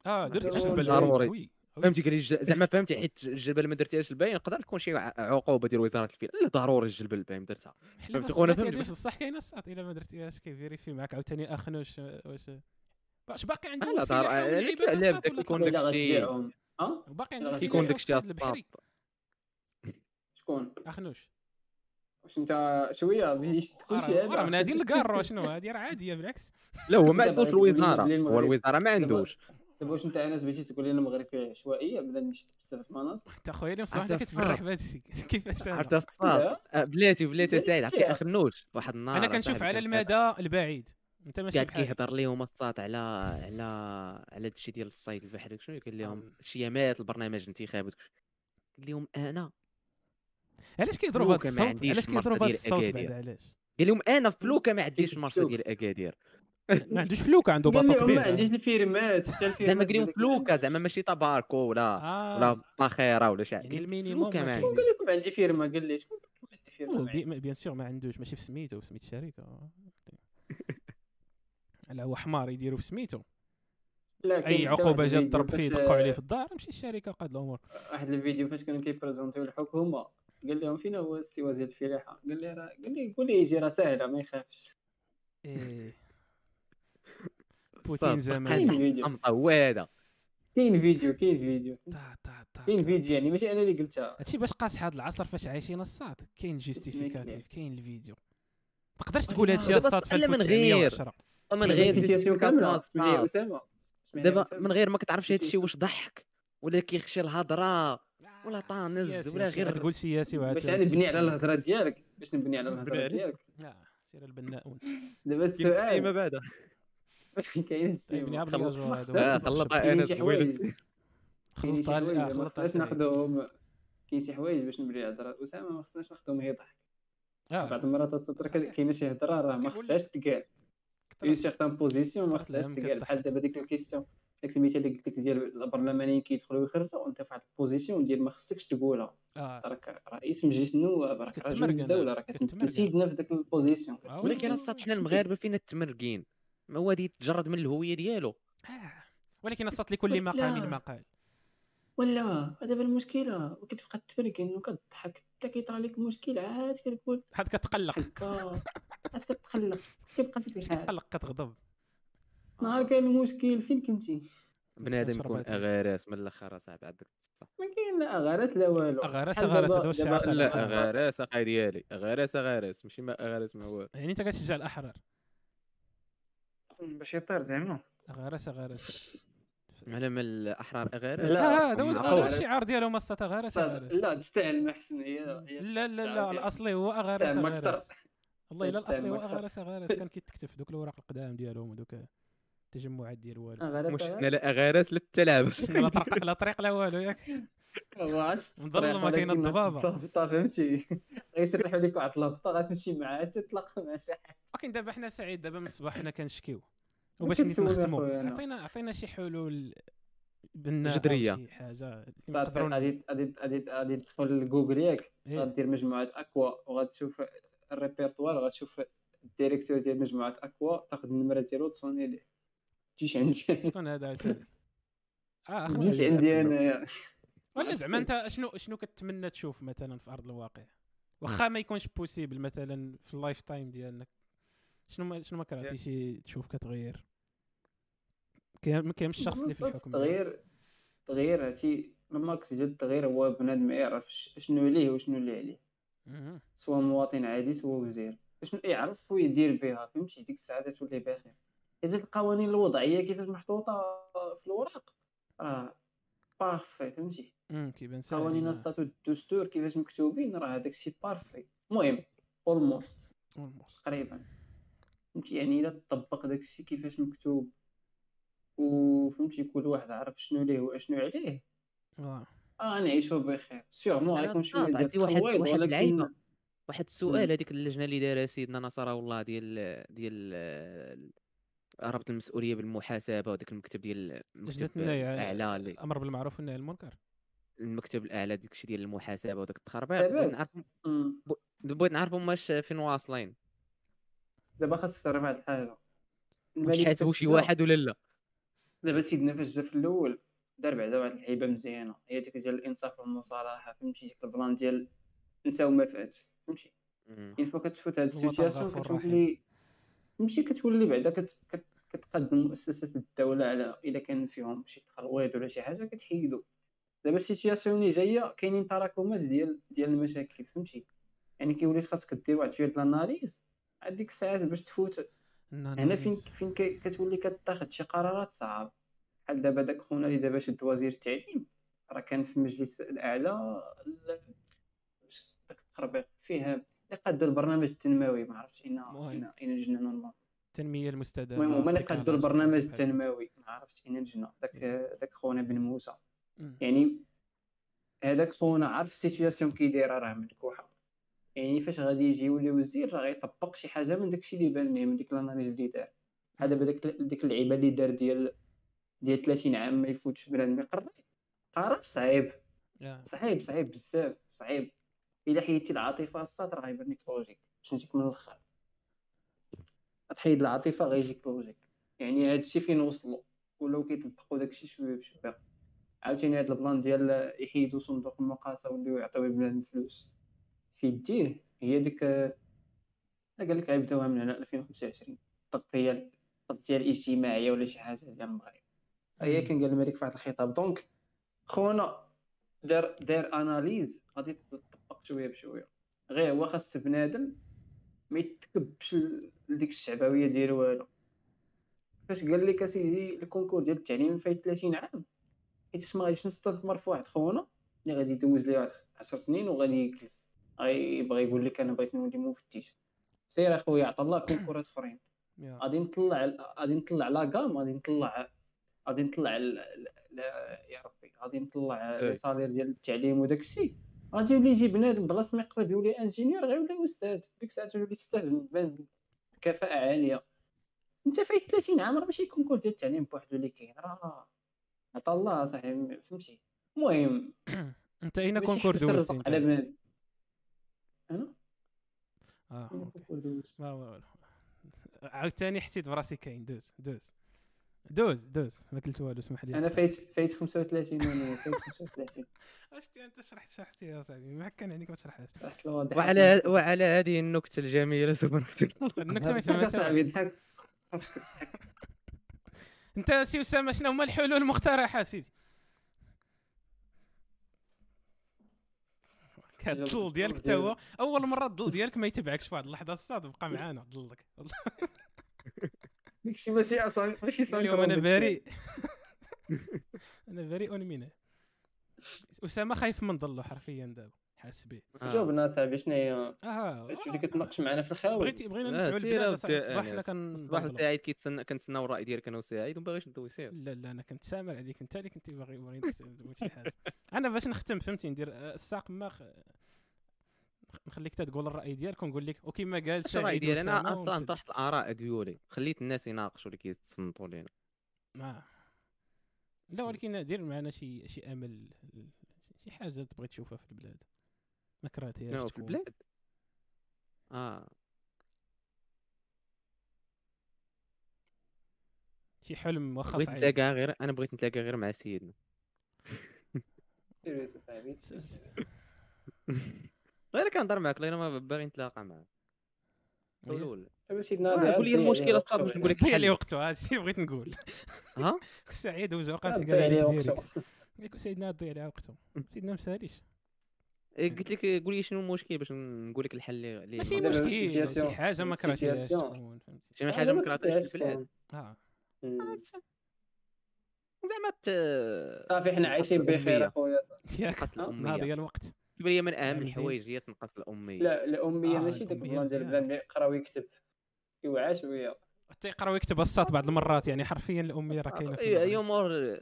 آه درت ضروري. الجلبه ضروري. فهمتي قال زعما فهمتي حيت الجلبه ما درتيهاش الباين يقدر تكون شي ع- عقوبة ديال وزارة الفيل. لا ضروري الجلبه الباين درتها. فهمتي؟ فهمتي. تيديرش بصح كاينة الساط إلا ما درتيهاش كيفيريفي معاك عاوتاني اخنوش واش واش باقي لا عندهم لا بدا كيكون الا داك الشيء. غتبيعهم آه باقي عندهم كيكون فيليا داك الشيء البحري. شكون؟ اخنوش واش؟ أنت شوية باش تكون شي راه راه من هذه الكار شنو هذه راه عادية بالعكس. لا هو ما [LAUGHS] عندوش الوزارة. هو الوزارة ما عندوش. دابا واش انت انس بغيتي تقول لنا المغرب فيه عشوائية بلا نمشي بزاف المناطق انت خويا اليوم صراحة كتفرح. بهذا الشيء كيفاش؟ عرفت الصاد آه، بلاتي بلاتي. سعيد عرفتي أخنوش واحد النهار أنا كنشوف على المدى البعيد. أنت ماشي قاعد كيهضر لهم الصاد على على على هادشي ديال الصيد البحري شنو؟ قال لهم. الشيامات البرنامج الانتخابي قال لهم أنا. علاش كيضرب هذا فلوكة ما الصوت؟ علاش المرسى كيضرب هذا ديال الصوت علاش؟ قال لهم أنا فلوكة ما عنديش المرسى تشوف. ديال أكادير. ما عندوش فلوكه عنده باطو لهم ما كبير عنديش الفيرمات حتى الفيرمات زعما ديال فلوكه زعما ماشي تباركو ولا آه ولا باخيره ولا شي يعني حاجة المينيموم عندوش. شكون قال لكم عندي فيرما قال لي شكون قال لكم عندي فيرما بيان سور ما عندوش ماشي في سميتو في سميت الشركة لا هو حمار يديروا في سميتو اي عقوبه جات ضرب فيه دقوا عليه في الدار مشي الشركة قاد الأمور واحد الفيديو فاش كانوا كيبريزونتيو الحكومة قال لهم فين هو السي وزير الفلاحه قال لي راه قال لي قول لي يجي راه ساهله ما يخافش إيه بوتين زمان. وادا كاين فيديو كاين فيديو كاين. فيديو يعني ماشي أنا اللي قلتها هادشي باش قاصح هاد العصر فاش عايشين الصاد كاين جيستيفيكاتيف كاين الفيديو تقدرش تقول هادشي الصاد في لا من غير. 1910 من غير كامله. اسامه دابا. من غير ما كتعرفش هادشي واش ضحك ولا كيخشى الهضره ولا طانز ولا غير- غتقول سياسي وعاد باش أنا نبني على الهضره ديالك باش نبني على الهضره. ديالك لا سير البناؤون دابا السؤال السؤال بعدا [LAUGHS] كاين السيما خلط شي حوايج. شي حوايج ما خصناش. ناخذهم كاين شي حوايج باش على هضره أسامة ما خصناش ناخذهم يضحك آه، بعض المرات السطر. كاينة شي هضرة راه ما خصهاش تقال. en certaine position ما خصهاش تقال. بحال. دابا ديك la question داك المثال اللي قلت لك ديال البرلمانيين كيدخلوا ويخرجوا وأنت في واحد la position ديال ما خصكش تقولها. راك رئيس مجلس النواب راك رجل الدولة راك كتمرقن. تمثل سيدنا في داك la position ولكن. الساط حنا المغاربة فينا التمرقين. هو غادي يتجرد من الهوية ديالو. آه. ولكن الصوت لكل مقام. مقال ولا دابا المشكلة. وكتبقى تفركن وكضحك حتى كيطرى لك مشكل عاد كتقول حد كتقلق. عاد كتقلق. كيبقى فيك الحال. كتقلق كتغضب. نهار كان المشكل فين كنتي؟ بنادم يكون. أغارس من الأخر صاحبي عندك. ما كاين لا غرس لا والو. غرس دابا- هذا يعطي لا. أغارس اخاي ديالي. أغارس أغارس. ماشي ما أغارس ما هو. يعني أنت كتشجع الأحرار. باش يطير زعما غرس غرس على من الاحرار اغارس لا. هذا هو الشعار ديالهم السطا غرس غرس لا تستاهل ما حسن هي لا لا لا الأصلي هو اغارس. غرس والله إلا الأصلي هو. اغارس غرس كان كيتكتب في دوك الاوراق القدام ديالهم ودوك التجمعات ديال والو. حنا لا اغارس لا تلعب لا طريق لا طريق لا والو ياك. كاينة الضبابة. الضبابه فهمتي [LAUGHS] غيسرحوا لك واحد الهبطه غتمشي معاه تتلاقى [LAUGHS] مع شي حد ولكن دابا حنا سعيد دابا من الصباح حنا كنشكيو ما [LAUGHS] وباش نختموا. عطينا عطينا شي حلول بناء أو جذرية. شي حاجة غادي غادي غادي غادي تدخل لجوجل ياك إيه. غادير مجموعة أكوا وغتشوف الريبرتوار غتشوف الديريكتور ديال مجموعة أكوا تاخذ النمرة ديالو تصوني ليه تجيش عندي شكون هذا آه. عندي انايا ولا زعما انت شنو شنو كتمنى تشوف مثلا في أرض الواقع؟ واخا ما يكونش possible مثلا في ال lifetime ديالنا. شنو ما شنو ما كرهتيش تشوف كتغير؟ كاين ما كاينش الشخص اللي في الحكم التغيير التغيير هاتي ال max ديال التغيير هو بنادم يعرف ش- شنو ليه وشنو اللي عليه. سواء مواطن عادي سواء وزير. شنو يعرف ويدير بها فهمتي؟ ديك الساعة تولي بخير إذا القوانين الوضعية كيفاش محطوطة في الورق راه parfait فهمتي؟ كيبان ساهل قوانين آه. ال statut الدستور كيفاش مكتوبين راه هذاك الشيء parfait المهم almost. تقريبا فهمتي يعني إلا تطبق داك الشيء كيفاش مكتوب وفهمتي كل واحد عارف شنو ليه واشنو عليه آه. آه نعيشوا بخير sûrement أنا غيكون شوية ديال عندي واحد- ولكن. واحد السؤال. هذيك اللجنة اللي دارها سيدنا نصر الله ديال ديال آه، ربط المسؤولية بالمحاسبة وداك المكتب ديال المكتب الاعلى اللي- الأمر بالمعروف والنهي عن المنكر المكتب الأعلى ديك الشيء ديال المحاسبة وداك التخربيق. بغيت نعرف. بغيت نعرف واش فين واصلين. دابا خاصك تعرف واحد الحاجة. فاش شي واحد ولا لا؟ دابا سيدنا فاش جا في الأول دار بعدا واحد اللعيبه مزيانة. هي ديك ديال الإنصاف والمصالحة فهمتي؟ ديك البلان ديال نساو ما فات فهمتي. une fois كتفوت هاد la situation كتولي فهمتي؟ كتولي بعدا كت... كت... كتقدم مؤسسات الدولة على إلا كان فيهم شي تخلويض ولا شي حاجة كتحيدو. دابا la situation اللي جاية كاينين تراكمات ديال ديال المشاكل فهمتي؟ يعني كيولي خاصك دير واحد شوية ديال ال analyse عاد ديك الساعات باش تفوت. هنا فين فين كتولي كتاخد شي قرارات صعاب بحال دابا داك خونا اللي دابا شد وزير التعليم راه كان في المجلس الأعلى داك التخربيق فيه اللي قادوا البرنامج التنموي ما عرفتش اين. اين اين لجنه normal. التنمية المستدامة. المهم هما اللي قادوا البرنامج. التنموي ما عرفتش اين لجنه داك داك خونا بن موسى. يعني هذاك خونا عارف la situation كي دايره راه ملكوحه يعني فاش غادي يجي يولي وزير راه غيطبق شي حاجة من داكشي اللي بان ليه من ديك ال analyse اللي دار. بحال دابا ديك ديك اللعيبة اللي دار ديال ديال 30 عام ما يفوتش بنادم يقرا قرار صعيب. صعيب صعيب بزاف صعيب. إلا حيدتي العاطفة الساط راه غيبان لك logique باش نجيك من الآخر تحيد العاطفة غيجيك logique يعني هادشي فين وصلوا ولاو كيطبقوا داكشي شوية بشوية. عاوتاني هاد ال plan ديال يحيدوا صندوق المقاصه ولاو يعطيو بنادم فلوس. في يديه هي ديك قال لك غيبداوها من هنا 2025 التغطيه التغطيه الاجتماعية ولا شي حاجة ديال المغرب. هي. كان قال الملك في واحد الخطاب. donc خونا دار دار analyse. غادي تطبق شوية بشوية. غير هو خاص بنادم ما يتكبش لديك الشعبوية ديالو والو فاش قال لك أسيدي ال concours ديال التعليم فايت 30 عام؟ حيت ما غاديش نستثمر في واحد خونا اللي غادي يدوز ليه واحد 10 سنين وغادي يجلس. غيبغي يقول لك أنا بغيت نولي مفتش. سير أخويا عطا الله concoursات أخرين. غادي نطلع غادي نطلع la gamme غادي نطلع غادي نطلع يا ربي غادي نطلع إيه. les salaires ديال التعليم وداك الشيء غادي يولي يجي بنادم بلاصة ما يقرب يولي ingénieur غيولي أستاذ. ديك الساعة تولي أستاذ بكفاءه عالية. أنت فايت 30 عام راه ماشي concours ديال التعليم بوحدو اللي كاين. راه عطا الله صاحبي فهمتي؟ المهم [CLEARS THROAT] أنت أين كونكور دوزتي على بنادم أنا؟ آه دوزت ما هو- عاوتاني حسيت براسي كاين دوز دوز. دوز دوز. ما قلت والو اسمح لي. أنا فايت فايت 35 يوم فايت 35 [LAUGHS] اش أنت شرحت شرحت يا صاحبي. ما كان عليك ما تشرحهاش. [LAUGHS] وعلى وعلى هذه النكتة الجميلة سوف نختم. النكتة ما فهمتها [LAUGHS] صاحبي ضحكت. خاصك تضحك انت سي اسامه شنو هما الحلول المقترحة سيدي؟ الظل ديالك حتى هو أول مرة الظل ديالك ما يتبعكش في واحد اللحظة الصاد بقى معانا ظلك [LAUGHS] داكشي ماشي أصلا ماشي اليوم أنا بريء [LAUGHS] أنا بريء منه أسامة خايف من ظله حرفيا دابا. حاس به جاوبنا صاحبي شنو هي واش اللي كتناقش معنا في الخاوي بغيتي بغينا نفعلوا البلاد أودي، صباح يعني. حنا كن صباح وسعيد كيتسنى كنتسناو الراي ديالك أنا وسعيد وما باغيش ندوي سير لا لا أنا كنت سامر عليك. أنت اللي كنت باغي باغي تقول شي حاجة أنا باش نختم فهمتي؟ ندير آه، الساق ما خ... نخليك انت تقول الرأي ديالك ونقول لك وكما قال اش الرأي سعيد ديالي؟ أنا أصلا. طرحت الآراء ديالي. خليت الناس يناقشوا اللي كيتصنتوا لينا. آه. لا ولكن دير معنا شي شي أمل شي حاجة تبغي تشوفها في البلاد. ما كرهتيهاش شنو في تكون. البلاد آه. شي حلم واخا بغيت نتلاقى غير أنا بغيت نتلاقى غير مع سيدنا. سير صاحبي. [LAUGHS] [LAUGHS] غير كنهضر معاك لا ما باغي نتلاقى معاه دابا سيدنا آه، قول لي المشكل أصلا باش نقول لك لي وقته هذا الشيء بغيت نقول. ها؟ [LAUGHS] سعيد وجا ضيع قال لك direct سيدنا ضيع لي وقته. سيدنا مساليش إيه، قلت لك قول لي شنو المشكل باش نقول لك الحل اللي ماشي مشكل شي حاجة ما كرهتيهاش ال situation. تكون فهمتي. شي حاجة ما كرهتهاش في البلاد؟ آه. زعما ت- صافي حنا عايشين بخير. أخويا. ياك ناضي الأمية. الوقت. كيبان لي من أهم. الحوايج هي تنقص الأمية. لا الأمية آه، ماشي داك ال plan ديال. بنادم يقرأ ويكتب. يوعى شوية. حتى يقرأ ويكتب الساط بعض المرات يعني حرفيا الأمية راه كاينة في المغرب. يو مور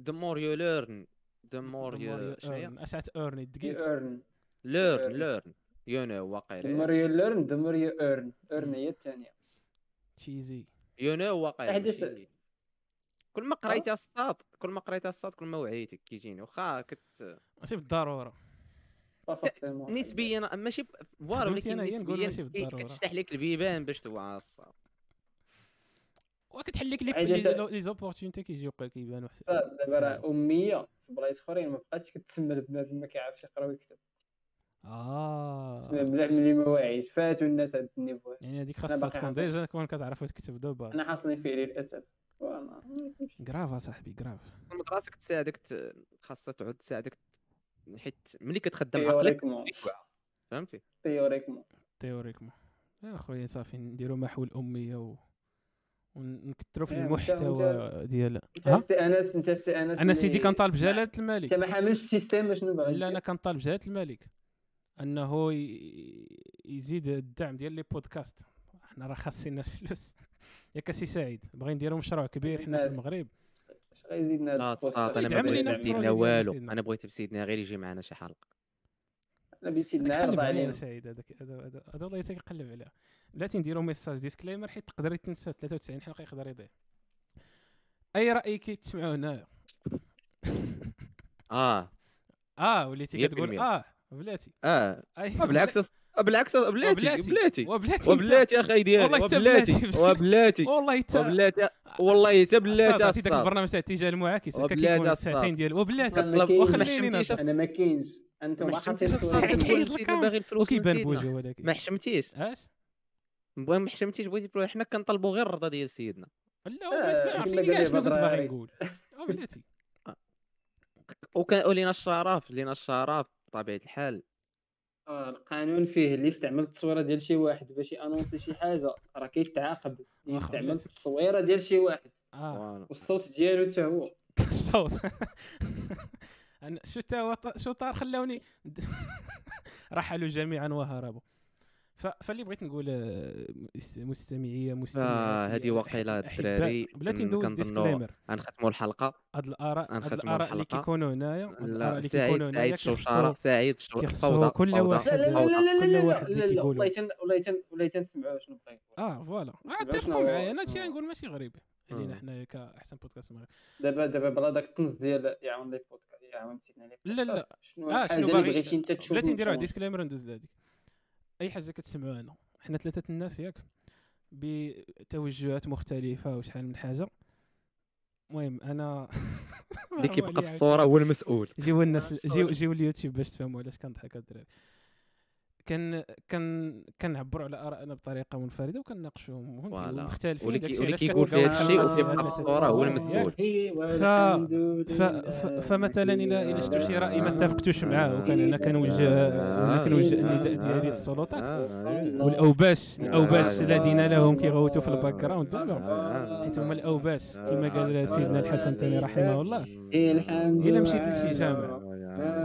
the more you learn you you شنو earn. اش اورني يو دقيق ايرن learn learn. learn you know the واقيلا more you learn. the more you earn. earn هي الثانية. تشيزي you know واقيلا ماشي- كل ما قريتي الساط كل ما قريتي الساط كل ما وعيتك كيجيني واخا كت ماشي بالضروره نسبيا ماشي ب- فوالا ولكن نسبيا ماشي. كتفتح لك البيبان باش توعى الساط وكتحل لك les opportunités كيجيو كيبانوا حسن دابا راه أمية. في بلايص اخرين ما بقاتش كتسمى البنادم ما كيعرفش يقرا ويكتب. آه. تسمى مليح ملي ما واعيش فاتوا الناس هاد ال niveau. يعني هذيك أنا خاصها تكون. déjà تكون كتعرف تكتب de base. أنا حاصلني فيه للاسف وأنا grave أصاحبي grave المدرسة كتساعدك خاصها تعود تساعدك حيت ملي كتخدم عقلك. فهمتي؟ théoriquement. théoriquement. يا خويا صافي نديرو محو الأمية و ونكثروا في أنت- المحتوى ديال انت انس انت السي أنس أنا سيدي كنطالب جلاله الملك. إنت ما حاملش ال système شنو باغي لا أنا؟ كنطالب جلاله الملك. أنه يزيد الدعم ديال les podcasts. حنا راه خاصنا [LAUGHS] الفلوس. ياك سي سعيد. باغي نديرو مشروع كبير. حنا في نعم. المغرب. اش غيزيدنا هاد لا البودكاست؟ تصاط أنا ما بغيت ديال والو. أنا بغيت بسيدنا غير يجي معنا شي حلقة. قلب عرض عليا علينا سعيد هذاك هذا والله تيقلب عليها بلاتي نديرو ميساج ديسكليمر حيت تقدر يتنسى 93 حلقة يقدر يضيع. أي راي كيتسمعوا هنايا [LAUGHS] آه. آه وليتي كتقول بالمية. آه بلاتي آه. أي. آه، بالعكس آه، بالعكس آه، بلاتي وبلاتي. بلاتي. وبلاتي. وبلاتي أخي ديالي والله بلاتي. وبلاتي والله حتى وبلاتي والله حتى بلاتي عطيتي داك البرنامج تاع الاتجاه المعاكس هكا وبلاتي كيكون. ساعتين ديال وبلاتي ما كطلب كاينش. واخا ما خليني حشمتيش نهضر. أنا ما كاينش. حيد الكاميرا. سيدنا باغي الفلوس وكيبان سيدنا بوجهه ولكن ما حشمتيش. اش بغا ما حشمتيش بغيتي تقول حنا كنطلبوا غير الرضا ديال سيدنا لا آه، وبلاتي ما كاع شنو كنت باغي. نقول. [LAUGHS] وبلاتي وكان ولينا الشرف لينا الشرف بطبيعة الحال. آه، القانون فيه اللي استعمل التصويرة ديال شي واحد باش يأنونسي شي حاجة راه كيتعاقب. اللي يستعمل بلاتي. التصويرة ديال شي واحد. والصوت ديالو حتى هو. [LAUGHS] الصوت. [LAUGHS] أنا شو تا هو ط- شو طار خلاوني [LAUGHS] رحلوا جميعا وهربوا. فاللي بغيت نقول آه، مس- مستمعيه مستمعات هذه وقيلة الدراري بلاتي ندوز ديسكليمر غنختموا الحلقة هاد الاراء هاد الاراء اللي. كيكونوا هنايا لا سعيد سعيد شوشاره سعيد شو- كيخصو فوضى كل. واحد لا لا لا. لا لا كل لا واحد لا. والله تن والله تن والله تنسمعوا شنو بغا يقول آه فوالا اتفقوا معايا أنا هادشي شنو- اللي نقول ماشي غريب علينا. حنايا كاحسن بودكاست المغرب دابا دابا بلا داك التنص ديال يعاون les podcasts يعاون سيدنا لي لا، لا. شنو آه الحاجة اللي بغيتي انت تشوف بلاتي نديرو مشهور؟ disclaimer ندوز لهاديك أي حاجة كتسمعوا هنا حنا ثلاثة الناس ياك بتوجهات مختلفة وشحال من حاجة. المهم أنا اللي كيبقى في [LAUGHS] الصورة هو المسؤول. جيو الناس الصوت. جيو جيو اليوتيوب باش تفهموا علاش كنضحك هاد الدراري. كان كان كنعبروا على آرائنا بطريقة منفردة وكنناقشوهم فهمتي؟ voilà. ومختلفين واللي كيقول هاد الشيء وكيبقى الصورة هو المسؤول. ف- ف- فمثلا الا إلا شفتوا شي رأي ما اتفقتوش معاه وكان أنا كنوجه أنا كنوجه النداء ديالي للسلطات. والأوباش الأوباش الذين لهم كيغوتوا في ال background دابا حيت هما الأوباش كما قال سيدنا الحسن الثاني رحمه الله. الحمد إلا مشيت لشي جامع.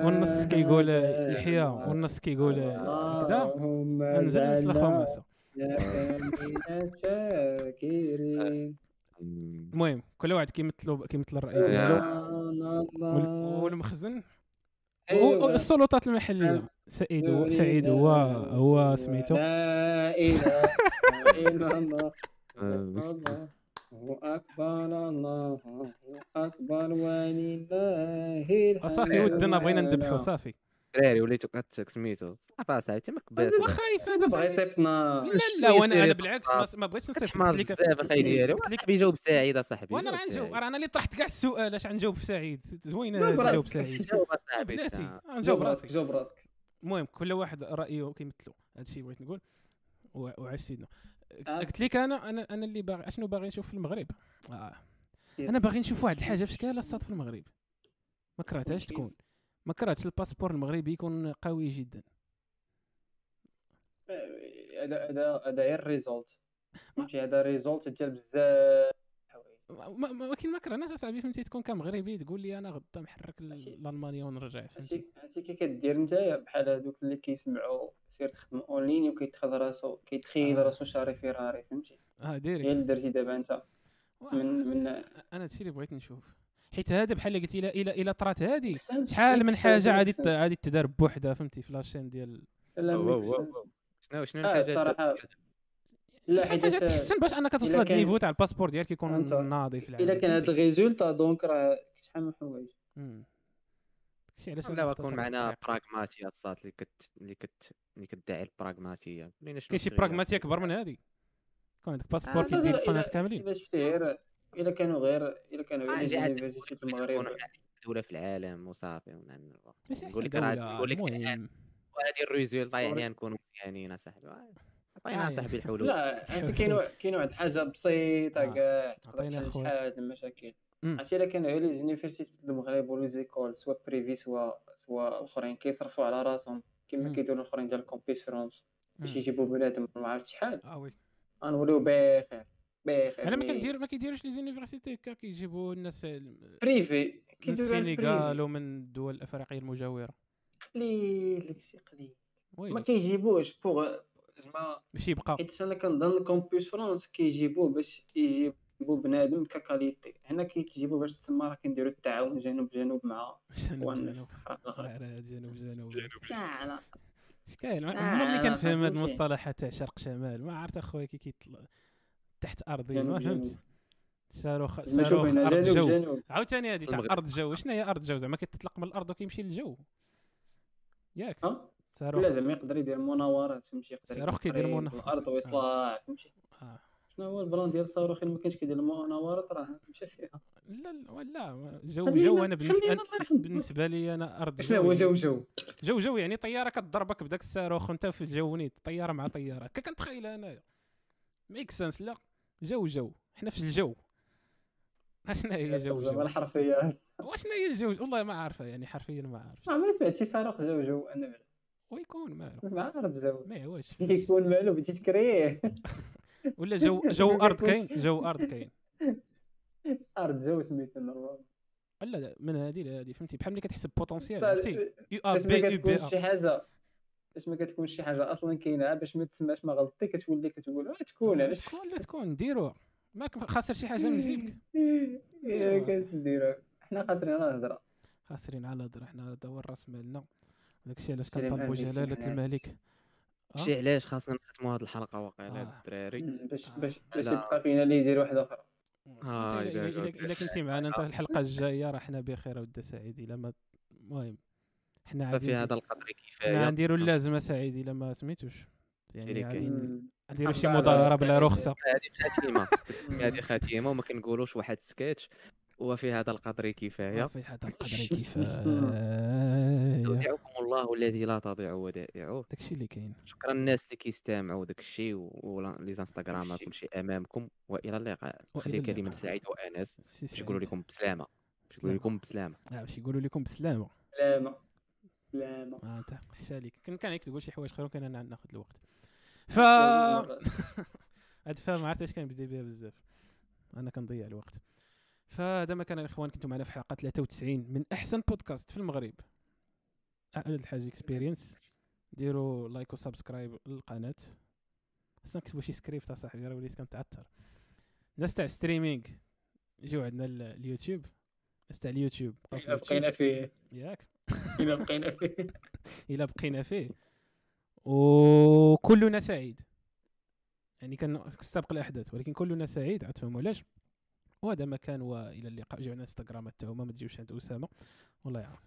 والنص كيقول الحياة والنص كيقول هكذا. أنزل نص الخماسه شاكرين. المهم كل واحد كيمثلوا كيمثل الرأي. يا. ديالو والمخزن؟ أيوة. و- السلطات المحلية. سعيد هو سعيد هو هو سميتو. لا إله إلا الله. [LAUGHS] اكبر الله اكبر ولله الحمد صافي ودنا بغينا والمنة. نذبحو صافي. دراري وليتو كت سميتو صافي صاحبي تما كباس واخا أنا باغي يفهم يصيفطنا لا لا وأنا أنا بالعكس ما- ما بغيتش نصيفط قلت لك بزاف أخي ديالي. قلت بيجاوب سعيد أصاحبي وأنا راه جاوب نجاوب سعيد. راه أنا اللي طرحت كاع السؤال اش غنجاوب في سعيد؟ زوينة نجاوب. سعيد. جاوب اصاحبي. نجاوب راسك جاوب راسك. المهم كل واحد رأيه كيمثلو. هذا الشيء بغيت نقول. وعاش سيدنا. قلت لك أنا أنا أنا اللي باغي أشنو باغي نشوف في المغرب؟ آه. أنا باغي نشوف واحد الحاجة في شكال الصاد في المغرب. ما كرهتهاش تكون. ما كرهتش ال passeport المغربي يكون قوي جدا. هذا هذا هذا غير résultat فهمتي؟ هذا résultat ديال بزاف الحوايج ما- ما- ما- ولكن ما كرهناش اصاحبي فهمتي؟ تكون كمغربي تقول لي أنا غدا محرك. لالمانيا ونرجع فهمتي؟ عرفتي عرفتي كي كدير نتايا بحال هذوك اللي كيسمعوا سير تخدم en ligne وكيتخذ راسو كيتخيل آه. راسو شاري فيراري فهمتي؟ آه هي direct. اللي درتي دابا انت من من أنا هادشي اللي بغيت نشوف. حيت هذا بحال اللي قلتي لا الا إلا طرات هذه شحال من حاجة عادي. عادي تدار بوحدها فهمتي؟ في la chaîne ديال لا. شنو شنو الحاجات؟ الصراحه لا حاجة تحسن باش أنك توصل ال niveau تاع ال passeport ديالك يكون ناضي في العالم الا كان فهمتي؟ ال résultat donc راه شحال من حوايج. داكشي علاش لا مختصر معنا. براغماتيا الصات اللي كت اللي كت اللي كتدعي البراغماتيه كاين شي تغير. براغماتيا كبر من هذه كون عندك passeport آه، كيدير القناه كاملين الا شفتي غير الا كانوا غير الا كانوا غير نقول لك المغرب دولة في العالم وصافي نقول لك راه نقول لك الآن المهم هذه ال résultat صوري. يعني نكونوا مزيانين اصاحبي عطينا صاحبي الحلول لا عرفتي كاين كاين [LAUGHS] واحد الحاجة بسيطه آه. كاع تقدر تحل. شحال المشاكل. عرفتي الا كانوا les universités المغرب و les écoles soit privées soit soit الاخرين كيصرفوا على راسهم كما. كيديروا الأخرين ديال Campus France باش. يجيبوا بنادم ما عرفت شحال آه oui غنوليو بخير بخير أنا ما كندير ما كيديروش les universités هكا كيجيبوا الناس ال- privé من ال privé. ومن الدول الأفريقية المجاورة قليل داكشي قليل ما كيجيبوش pour زعما باش يبقى. حيت أنا كنظن Campus France كيجيبوه باش يجيبوا بنادم ك qualité. هنا كيتجيبوا باش تسمى راه كنديروا التعاون جنوب جنوب مع جنوب جنوب. جنوب جنوب. لا لا. اش كاين؟ آه، عمرني لا، كنفهم هاد فهمتي. المصطلحات تاع شرق شمال. ما عرفت أخويا كي كيطلع تحت أرضي. ما فهمت. صاروخ صاروخ أرض جنوب جو. عاوتاني هادي تاع. أرض جو. شنو هي أرض جو؟ زعما كيتطلق من الأرض وكيمشي للجو. ياك. صاروخ لا زعما يقدر يدير مناورات فهمتي يقدر صاروخ كيدير قريب منا- من الأرض ويطلع فهمتي آه. شنو هو البلان ديال الصاروخ اللي ما كانش كيدير المناورات راه مشى فيها. لا لا جو جو أنا بالنسبة. بالنسبة لي أنا أرض شنو هو جو جو؟ جو جو يعني طيارة كتضربك بداك الصاروخ وأنت في الجو نيت طيارة مع طيارة. هكا كنتخيلها انايا make sense لا. جو جو. حنا في الجو. شنو هي جو جو؟ الحرفية. واشنا هي الجو؟ والله ما عارفة يعني حرفيا ما عارف ما سمعت شي صاروخ جو جو أنا ويكون مالو ما عرفت جو ما هواش [LAUGHS] يكون مالو بديت تكريه [LAUGHS] ولا جو جو [LAUGHS] أرض كاين؟ جو أرض كاين. أرض جو سميتو normal لا، من هذه لهذه فهمتي؟ بحال ملي كتحسب potentiel عرفتي U A B moins U B شي حاجة. باش ما كتكونش شي حاجة أصلا كاينة باش ما تسمعش ما غلطتي كتولي كتقول أه تكون علاش تكون لا تكون ديروها ماك خاسر شي حاجة من جيبك نديرها حنا خاسرين على الهضرة. خاسرين على هضره حنا هذا هو الرأس مالنا. داكشي علاش كنطالبوا عليكم، جلاله الملك آه؟ شي علاش خاصنا نختموا هذه الحلقة واقيلا آه. الدراري باش آه. باش باش لا. يبقى فينا اللي يدير واحدة أخرى إلا الا كنتي معنا أنت الحلقة [LAUGHS] الجاية راه حنا بخير ود سعيد إلا ما المهم حنا عادي هذا القدر كفاية غنديروا اللازمة سعيد إلا ما سميتوش يعني غادي كاين. مم. نديرو شي مظاهره بلا. رخصه هذه خاتمة [LAUGHS] هذه خاتمة وما كنقولوش واحد سكيتش وفي هذا القدر كفاية. في هذا القدر [LAUGHS] كفاية. تودعكم الله الذي لا تضيع ودائعه. داكشي اللي كاين. شكرا الناس اللي كيستمعوا داك الشيء ولي زانستغرامات ميرسي. كل شيء أمامكم. وإلى اللقاء. وإلى خلي كلمه. سعيد وأنس. باش يقولوا سعيد. لكم بسلامة. باش يقولوا لكم بسلامة. آه باش يقولوا لكم بسلامة. سلامة سلامة آه انت حشا عليك كان كان عليك تقول شي حوايج أخرى كان أنا ناخذ الوقت. ف [LAUGHS] هاد فهم عرفت اش كنبدا بها بزاف. أنا كنضيع الوقت. فهذا ما كان الاخوان كنتم معنا في حلقة 93 من أحسن بودكاست في المغرب. هذا الحاج Experience ديروا like و subscribe للقناة. خصنا نكتبوا شي سكريبت اصاحبي راه وليت كنتعثر. الناس تاع streaming يجيو عندنا ال- اليوتيوب. الناس تاع اليوتيوب. اليوتيوب. بقينا فيه. ياك. [LAUGHS] إلا بقينا فيه. [LAUGHS] إلى بقينا فيه. وكلنا سعيد يعني كنستبق الاحداث ولكن كلنا سعيد عتفهموا علاش؟ وهذا ما كان وإلى اللقاء. جاونا انستغرامات تاعهم ما تجيوش عند أسامة. والله يعاون